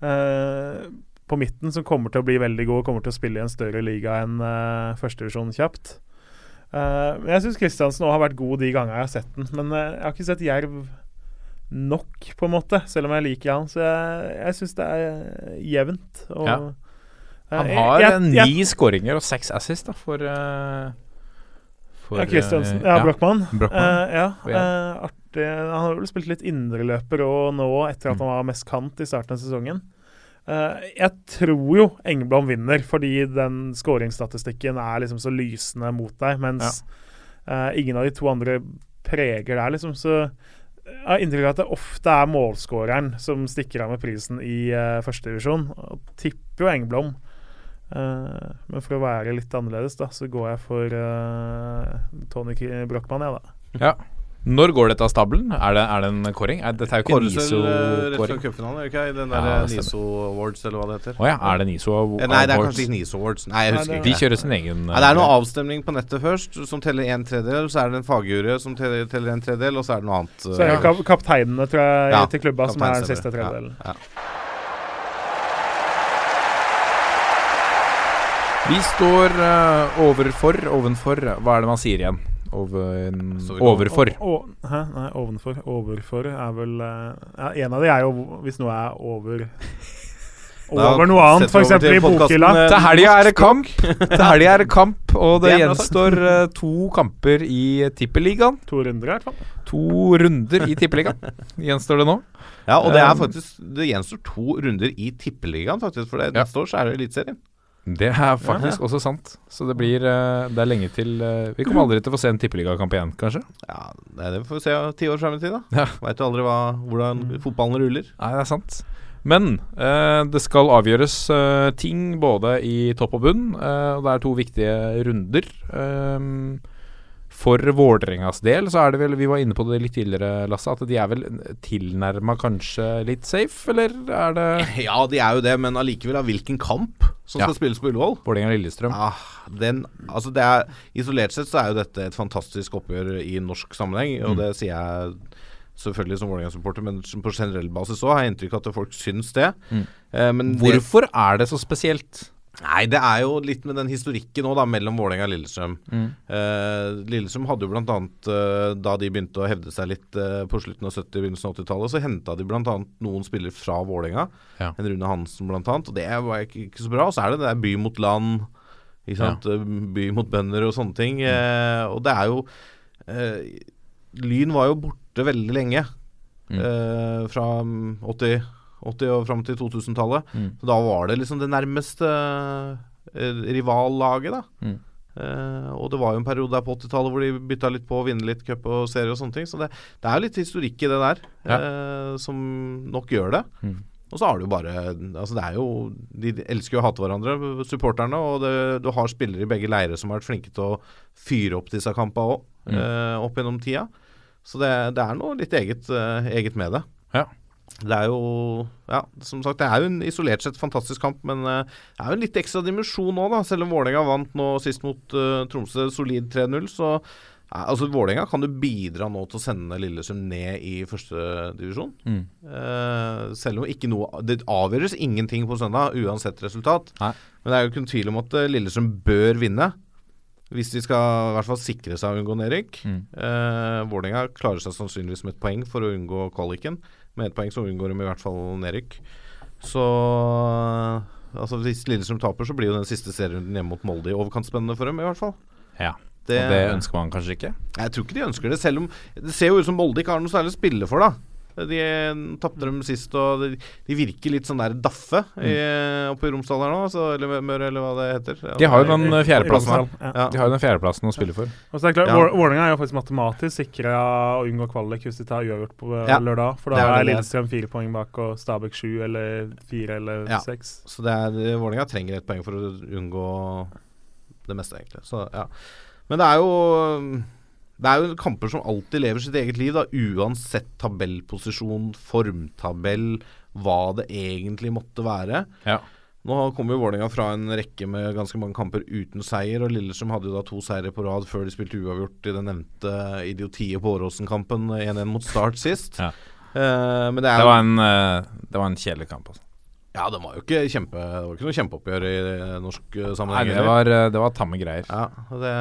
På midten som kommer til å bli veldig god, kommer til å spille i en større liga enn uh, førstedivisjon kjapt. Eh, men jeg syns Kristiansen også har vært god de gangene jeg har sett den. Men eh, jeg har ikke sett Jerv nok, på en måte, selv om jeg liker han. Så jeg, jeg syns det er jevnt. Og, Ja. eh, Han har jeg- jeg, ni skåringer og seks assist da, for, for Ja, Kristiansen. Ja, Brochmann. Ja, artig. Han har vel spilt litt indreløper og nå, etter at han var mest kant i starten av sesongen. Eh, jeg tror jo Engblom vinner, fordi den skåringsstatistikken er liksom så lysende mot deg, mens eh, ingen av de to andre preger der, liksom. Så jeg har inntrykk av at det ofte er målskåreren som stikker av med prisen i uh, førstedivisjon. Tipper jo Engblom. Uh, men for å være litt annerledes, da, så går jeg for uh, Tony Brochmann, ja, da. Ja. Når går dette av stabelen? Er det, er det en kåring? Er, dette er jo ikke Kåres eh, NISO-kåring. cupfinalen, gjør ikke? I den der ja. NISO Awards, eller hva det heter. Å ja, er det NISO Eh, Nei, det er kanskje ikke NISO Awards. Nei, jeg Nei, husker det- De ikke. kjører sin egen Nei, det er noe eh, avstemning på nettet først, som teller en tredjedel. Så er det en fagjury som teller, teller en tredjedel, og så er det noe annet. Så er det eh, kap kapteinene tror jeg, Ja, til klubba som er den siste tredjedelen. Ja, ja. Vi står uh, overfor, ovenfor Hva er det man sier igjen? Over, overfor. O, o, hæ? Nei, ovenfor. Overfor er vel eh, ja, En av de er jo hvis noe er over Over noe annet, f.eks. i bokhylla. eh, Til helga er det kamp! Til helga er det kamp, og det, Det gjenstår uh, to kamper i Tippeligaen. To runder, i hvert fall. To runder i Tippeligaen gjenstår det nå. Ja, og det er faktisk Det gjenstår to runder i Tippeligaen, faktisk. For det, Ja. neste år så er det Eliteserien. Det er faktisk også sant. Så det blir eh, Det er lenge til eh, Vi kommer aldri til å få se en tippeligakamp igjen, kanskje? Ja, det, får vi se ti år frem i tid, da. Ja. Veit jo aldri hva, hvordan fotballen ruller. Nei, det er sant. Men eh, det skal avgjøres eh, ting både i topp og bunn, eh, og det er to viktige runder. Ehm, for Vålerengas del så er det vel Vi var inne på det litt tidligere, Lasse, at de er vel tilnærma kanskje litt safe, eller er det Ja, de er jo det, men allikevel av hvilken kamp som Ja. skal spilles på Ullevål? Vålerenga-Lillestrøm? Ah, den, altså det er, isolert sett så er jo dette et fantastisk oppgjør i norsk sammenheng, og Mm. det sier jeg selvfølgelig som Vålerenga-supporter, men på generell basis òg har jeg inntrykk av at folk syns det. Mm. Eh, men det, Hvorfor er det så spesielt? Nei, det er jo litt med den historikken nå, da, mellom Vålerenga og Lillestrøm. Mm. Eh, Lillestrøm hadde jo blant annet, eh, da de begynte å hevde seg litt eh, på slutten av 70- begynnelsen av 80-tallet, så henta de annet noen spillere fra Vålerenga. Ja. En Rune Hansen annet, og det var ikke, ikke så bra. Og så er det det der by mot land, ikke sant? Ja. by mot bønder og sånne ting. Eh, og det er jo eh, Lyn var jo borte veldig lenge. Mm. Eh, fra mm, 80, 80 og fram til 2000-tallet. Mm. Så da var det liksom det nærmeste eh, rivallaget, da. Mm. Uh, og det var jo en periode der på 80-tallet hvor de bytta litt på å vinne litt cup og serie og sånne ting. Så det, det er jo litt historikk i det der Ja. uh, som nok gjør det. Mm. Og så har du jo bare Altså det er jo De elsker jo å hate hverandre, supporterne. Og det, du har spillere i begge leirer som har vært flinke til å fyre opp disse kampene òg, Mm. opp gjennom tida. Så det, det er noe litt eget, eget med det. Ja. Det er jo Ja, som sagt, det er jo en isolert sett fantastisk kamp, men eh, det er jo en litt ekstra dimensjon nå, da. Selv om Vålerenga vant nå sist mot uh, Tromsø solid 3-0, så ja, Altså, Vålerenga kan jo bidra nå til å sende Lillesund ned i førstedivisjon. Mm. Uh, selv om ikke noe Det avgjøres ingenting på søndag, uansett resultat. Nei. Men det er jo noen tvil om at Lillesund bør vinne. Hvis de skal i hvert fall sikre seg å unngå nedrykk. Mm. Uh, Vålerenga klarer seg sannsynligvis med et poeng for å unngå kvaliken. Med ett poeng så unngår de i hvert fall nedrykk. Så altså Hvis Lillestrøm taper, så blir jo den siste serierunden hjemme mot Molde i overkant spennende for dem, i hvert fall. Ja. Det, Og det ønsker man kanskje ikke? Jeg tror ikke de ønsker det, selv om det ser jo ut som Molde ikke har noe særlig å spille for, da. De tapte dem sist, og de, de virker litt sånn der daffe i, oppe i Romsdal her nå, så, eller Møre, eller hva det heter. Ja, De har jo den eh, fjerdeplassen. Ja. De har jo den fjerdeplassen å spille for. Og så er det klart, Ja. Vålerenga er jo faktisk matematisk sikra å unngå kvalik hvis de tar uavgjort på eh, Ja. lørdag. For Det da er er. Lillestrøm fire poeng bak og Stabæk sju eller fire eller Ja. seks. Så det er Vålerenga trenger ett poeng for å unngå det meste, egentlig. Så, ja. Men det er jo Det er jo kamper som alltid lever sitt eget liv, da, uansett tabellposisjon, formtabell, hva det egentlig måtte være. Ja. Nå kommer jo Vålerenga fra en rekke med ganske mange kamper uten seier, og Lillestrøm hadde jo da to seire på rad før de spilte uavgjort i den nevnte idiotiet på Åråsen-kampen 1-1 mot Start sist. Ja. Uh, men det er Det var en, uh, det var en kjedelig kamp. Altså. Ja, det var jo ikke kjempe Det var ikke noe kjempeoppgjør i eh, norsk sammenheng. Nei, det var, eh, det var tamme greier. Ja, det,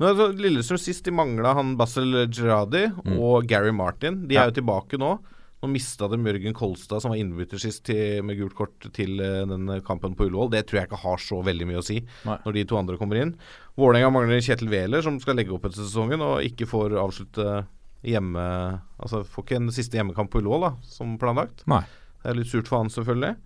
men altså, Lillestrøm sist de mangla han Basel Gerradi Mm. og Gary Martin. De Ja. er jo tilbake nå. Nå mista de Mørgen Kolstad, som var innbytter sist til, med gult kort til eh, den kampen på Ullevål. Det tror jeg ikke har så veldig mye å si Nei. når de to andre kommer inn. Vålerenga mangler Kjetil Wæler, som skal legge opp etter sesongen, og ikke får avslutte hjemme Altså får ikke en siste hjemmekamp på Ullevål, da, som planlagt. Nei. Det er litt surt for han, selvfølgelig.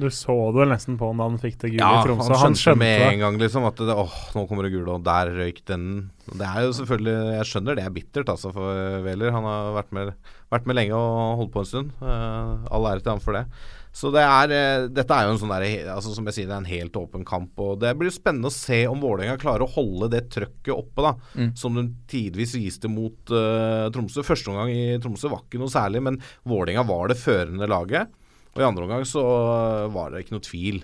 Du så det vel nesten på han da han fikk det gule Ja, i Tromsø. han skjønte, Han skjønte med det. en gang liksom at det, åh, nå kommer det gule, og der røyk den. Det er jo selvfølgelig Jeg skjønner det er bittert altså for Wæler. Han har vært med, vært med lenge og holdt på en stund. Uh, all ære til han for det. Så det er, eh, dette er jo en sånn der, altså som jeg sier, det er en helt åpen kamp. Og Det blir spennende å se om Vålerenga klarer å holde det trøkket oppe, da. Mm. Som de tidvis viste mot uh, Tromsø. Første omgang i Tromsø var ikke noe særlig, men Vålerenga var det førende laget. Og i andre omgang så var det ikke noe tvil,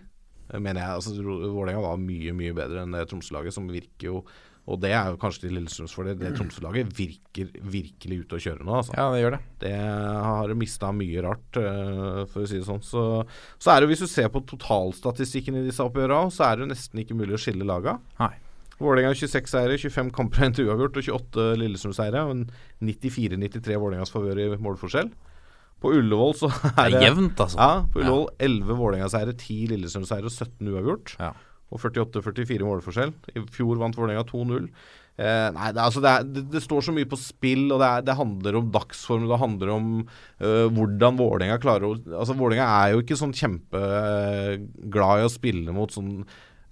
eh, mener jeg. Altså, Vålerenga var mye, mye bedre enn det Tromsø-laget, som virker jo Og det er jo kanskje til Lillestrøms fordel. Det Tromsø-laget virker virkelig ute å kjøre nå, altså. Ja, det gjør det. Det har mista mye rart, eh, for å si det sånn. Så, så er det, hvis du ser på totalstatistikken i disse oppgjørene, så er det jo nesten ikke mulig å skille laga. Vålerenga 26 seire, 25 kamper og til uavgjort og 28 Lillestrøm-seire. Og 94-93 Vålerengas favør i målforskjell. På Ullevål så er Det er jevnt, altså. Ja, på Ullevål 11 Vålerenga-seiere, 10 Lillestrøm-seiere og 17 uavgjort. Ja. Og 48-44 målforskjell. I fjor vant Vålerenga 2-0. Eh, nei, det, altså det, er, det, det står så mye på spill, og det, er, det handler om dagsform. Det handler om øh, hvordan Vålerenga klarer å Altså Vålerenga er jo ikke sånn kjempeglad i å spille mot sånn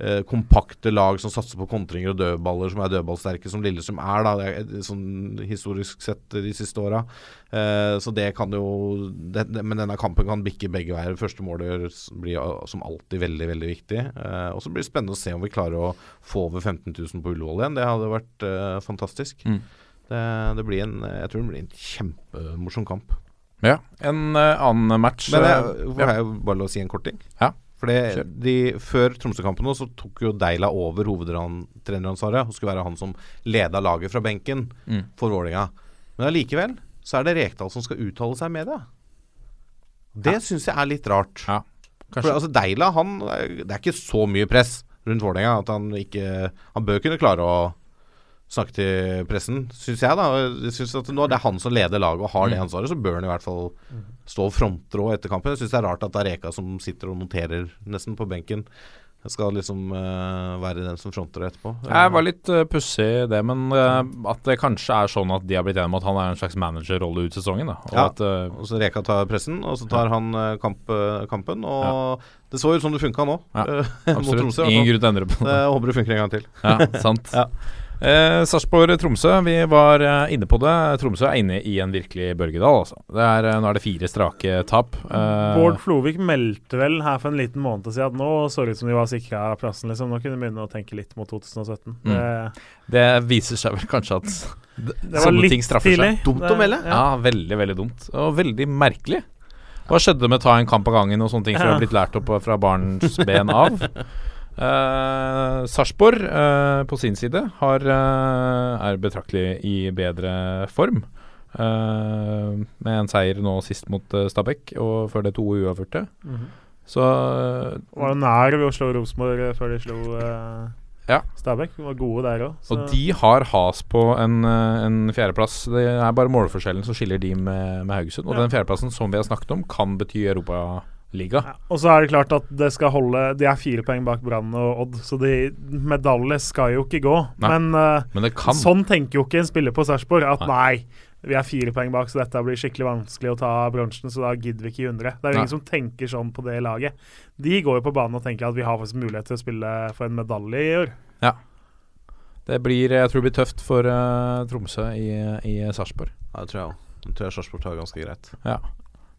øh, kompakte lag som satser på kontringer og dødballer, som er dødballsterke, som Lillestrøm er, da. Er, sånn historisk sett de siste åra. Eh, så det kan jo det, det, Men denne kampen kan bikke begge veier. Første målet blir uh, som alltid veldig, veldig viktig. Eh, og så blir det spennende å se om vi klarer å få over 15 000 på Ullevål igjen. Det hadde vært eh, fantastisk. Mm. Det, det blir en, jeg tror det blir en kjempemorsom kamp. Ja. En uh, annen match Men eh, jeg, får jeg bare lov å si en kort ting? Ja. For de, Før Tromsø-kampen så tok jo Deila over hovedtreneransvaret og skulle være han som leda laget fra benken Mm. for Vålerenga. Men allikevel så er det Rekdal som skal uttale seg i media. Det Ja. syns jeg er litt rart. Ja, For altså Deila, han Det er ikke så mye press rundt Vålerenga at han ikke Han bør kunne klare å snakke til pressen, syns jeg, da. Jeg synes at Når det er han som leder laget og har det Mm. ansvaret, så bør han i hvert fall stå frontrå etter kampen. Jeg syns det er rart at det er Reka som sitter og noterer nesten på benken. Jeg skal liksom uh, være den som fronter etterpå. Jeg var litt uh, pussig det, men uh, at det kanskje er sånn at de har blitt enige om at han er en slags managerrolle ut sesongen. da Og Ja. at uh, Og så Reka tar pressen, og så tar han kamp, kampen. Og det så ut som det funka nå. Ja, absolutt Tromsø. ingen grunn til å endre på det. Jeg håper det funker en gang til. Ja, sant. Ja. Eh, Sarpsborg-Tromsø, vi var eh, inne på det. Tromsø er inne i en virkelig børgedal, altså. Det er, eh, nå er det fire strake tap. Eh, Bård Flovik meldte vel her for en liten måned siden at nå så det ut som de var sikra plassen. liksom. Nå kunne de begynne å tenke litt mot 2017. Mm. Det, det viser seg vel kanskje at det, det var sånne ting straffer tidlig. seg. Dumt å melde. Ja. veldig, veldig dumt. Og veldig merkelig. Hva skjedde med å ta en kamp av gangen og sånne ting som Ja. har blitt lært opp fra barns ben av? Uh, Sarpsborg uh, på sin side har, uh, er betraktelig i bedre form. Med en seier nå sist mot Stabæk, og før det to uavgjorte. Mhm. Så eh, Var jo nær ved å slå Rosenborg eh, før de slo Ja. Stabæk. Var gode der òg. Og de har has på en, en fjerdeplass. Det er bare målforskjellen som skiller de med, med Haugesund. Og Ja. den fjerdeplassen som vi har snakket om, kan bety Europaliga. Ja, og så er det klart at det skal holde De er fire poeng bak Brann og Odd, så de medalje skal jo ikke gå. Nei. Men uh, Men det kan. sånn tenker jo ikke en spiller på Sarpsborg. At Nei. nei. vi er fire poeng bak, så dette blir skikkelig vanskelig å ta bronsen, så da gidder vi ikke 100. Det er jo Nei. ingen som tenker sånn på det laget. De går jo på banen og tenker at vi har faktisk mulighet til å spille for en medalje i år. Ja. Det blir, jeg tror det blir tøft for uh, Tromsø i, i Sarpsborg. Ja, det tror jeg òg. Jeg tror Sarpsborg tar ganske greit. Ja.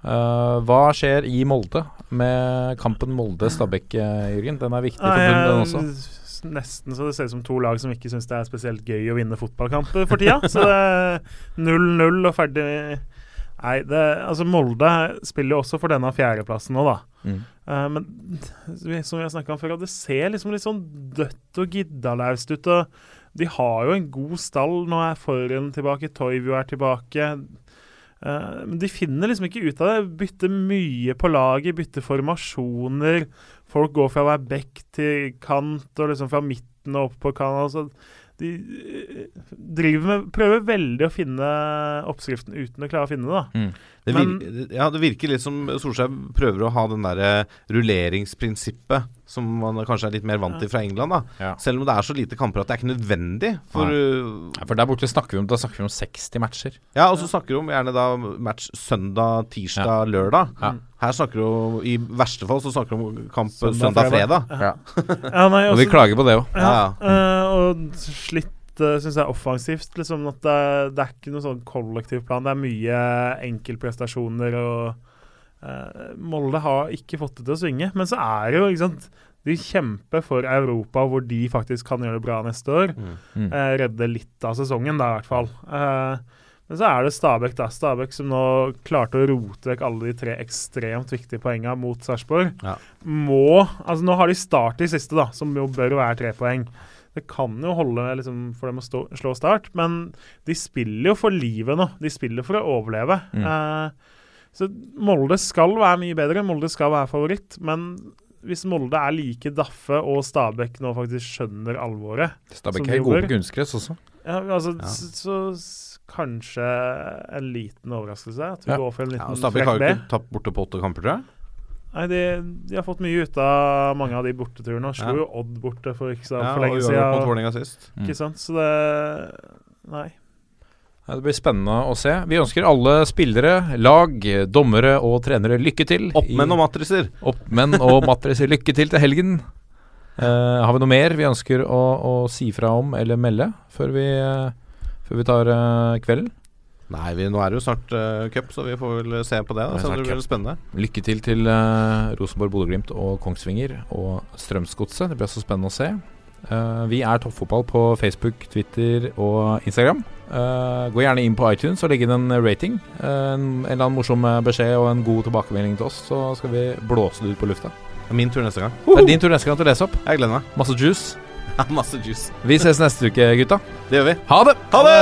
Eh, hva skjer i Molde med kampen Molde-Stabæk, eh, Jørgen? Den er viktig for bunnen, den også. Nesten så det ser ut som to lag som ikke syns det er spesielt gøy å vinne fotballkamper for tida. så det er 0-0 og ferdig Nei, det, altså Molde spiller jo også for denne fjerdeplassen nå, da. Mm. Uh, men som vi har snakka om før, det ser liksom litt sånn dødt og giddalaust ut. Og de har jo en god stall. Nå er Forhen tilbake, Toivio er tilbake. Eh, men de finner liksom ikke ut av det. Bytter mye på laget, bytter formasjoner. Folk går fra å være back til kant, og liksom fra midten og opp på kant. Altså, de eh, driver med Prøver veldig å finne oppskriften uten å klare å finne det, da. Det, Men- ja, det virker litt som Solskjær prøver å ha den derre rulleringsprinsippet som man kanskje er litt mer vant til fra England. da Ja. Selv om det er så lite kamper at det er ikke nødvendig. For, uh, Ja, for der borte snakker vi om, da snakker vi om 60 matcher. ja, Og så snakker vi om gjerne da match søndag, tirsdag, lørdag. Ja. Her snakker du om I verste fall så snakker du om kamp Søndag, søndag, fredag. Søndag, Ja. Ja, nei, Og vi klager på det òg. Ja, Ja, eh, og slitt uh, syns jeg offensivt. Liksom, at det, det er ikke noen sånn kollektivplan. Det er mye enkeltprestasjoner og eh, Molde har ikke fått det til å svinge. Men så er det jo ikke sant, De kjemper for Europa, hvor de faktisk kan gjøre det bra neste år. Mm. Eh, redde litt av sesongen, da, i hvert fall. Eh, men så er det Stabæk, da. Stabæk som nå klarte å rote vekk alle de tre ekstremt viktige poengene mot Sarpsborg. Ja. Må Altså, nå har de Start i siste, da, som jo bør være tre poeng. Det kan jo holde liksom, for dem å stå, slå Start, men de spiller jo for livet nå. De spiller for å overleve. Mm. Eh, så Molde skal være mye bedre. Molde skal være favoritt, men hvis Molde er like daffe og Stabæk nå faktisk skjønner alvoret Stabæk er de gode på kunstgress også. ja, altså, Ja. Så, så kanskje en liten overraskelse. At vi Ja. går for en Ja, liten ja, Stabæk har jo ikke tapt borte på åtte kamper, tror jeg. Nei, de, de har fått mye ut av mange av de borteturene. Og slo Ja. jo Odd borte for ikke så Ja, for og lenge uavgjort mot siden. Vålerenga sist. Mm. Ikke sant? Så det Nei. Det blir spennende å se. Vi ønsker alle spillere, lag, dommere og trenere lykke til. Oppmenn og matriser. Oppmenn og matriser, lykke til til helgen. Uh, har vi noe mer vi ønsker å, å si fra om eller melde før vi, uh, før vi tar uh, kvelden? Nei, vi, nå er det jo snart uh, cup, så vi får vel se på det. Det Da, så det blir spennende. Lykke til til Rosenborg, Bodø-Glimt og Kongsvinger og Strømsgodset. Det blir så spennende å se. Vi er Toppfotball på Facebook, Twitter og Instagram. Eh, gå gjerne inn på iTunes og legg inn en rating. Uh, en, en eller annen morsom eh, beskjed og en god tilbakemelding til oss, så skal vi blåse det ut på lufta. Det er min tur neste gang. Det er din tur neste gang til å lese opp. Jeg gleder meg. Masse juice. Ja, Masse juice. Vi ses neste uke, gutta. Det gjør vi. Ha det! Ha det!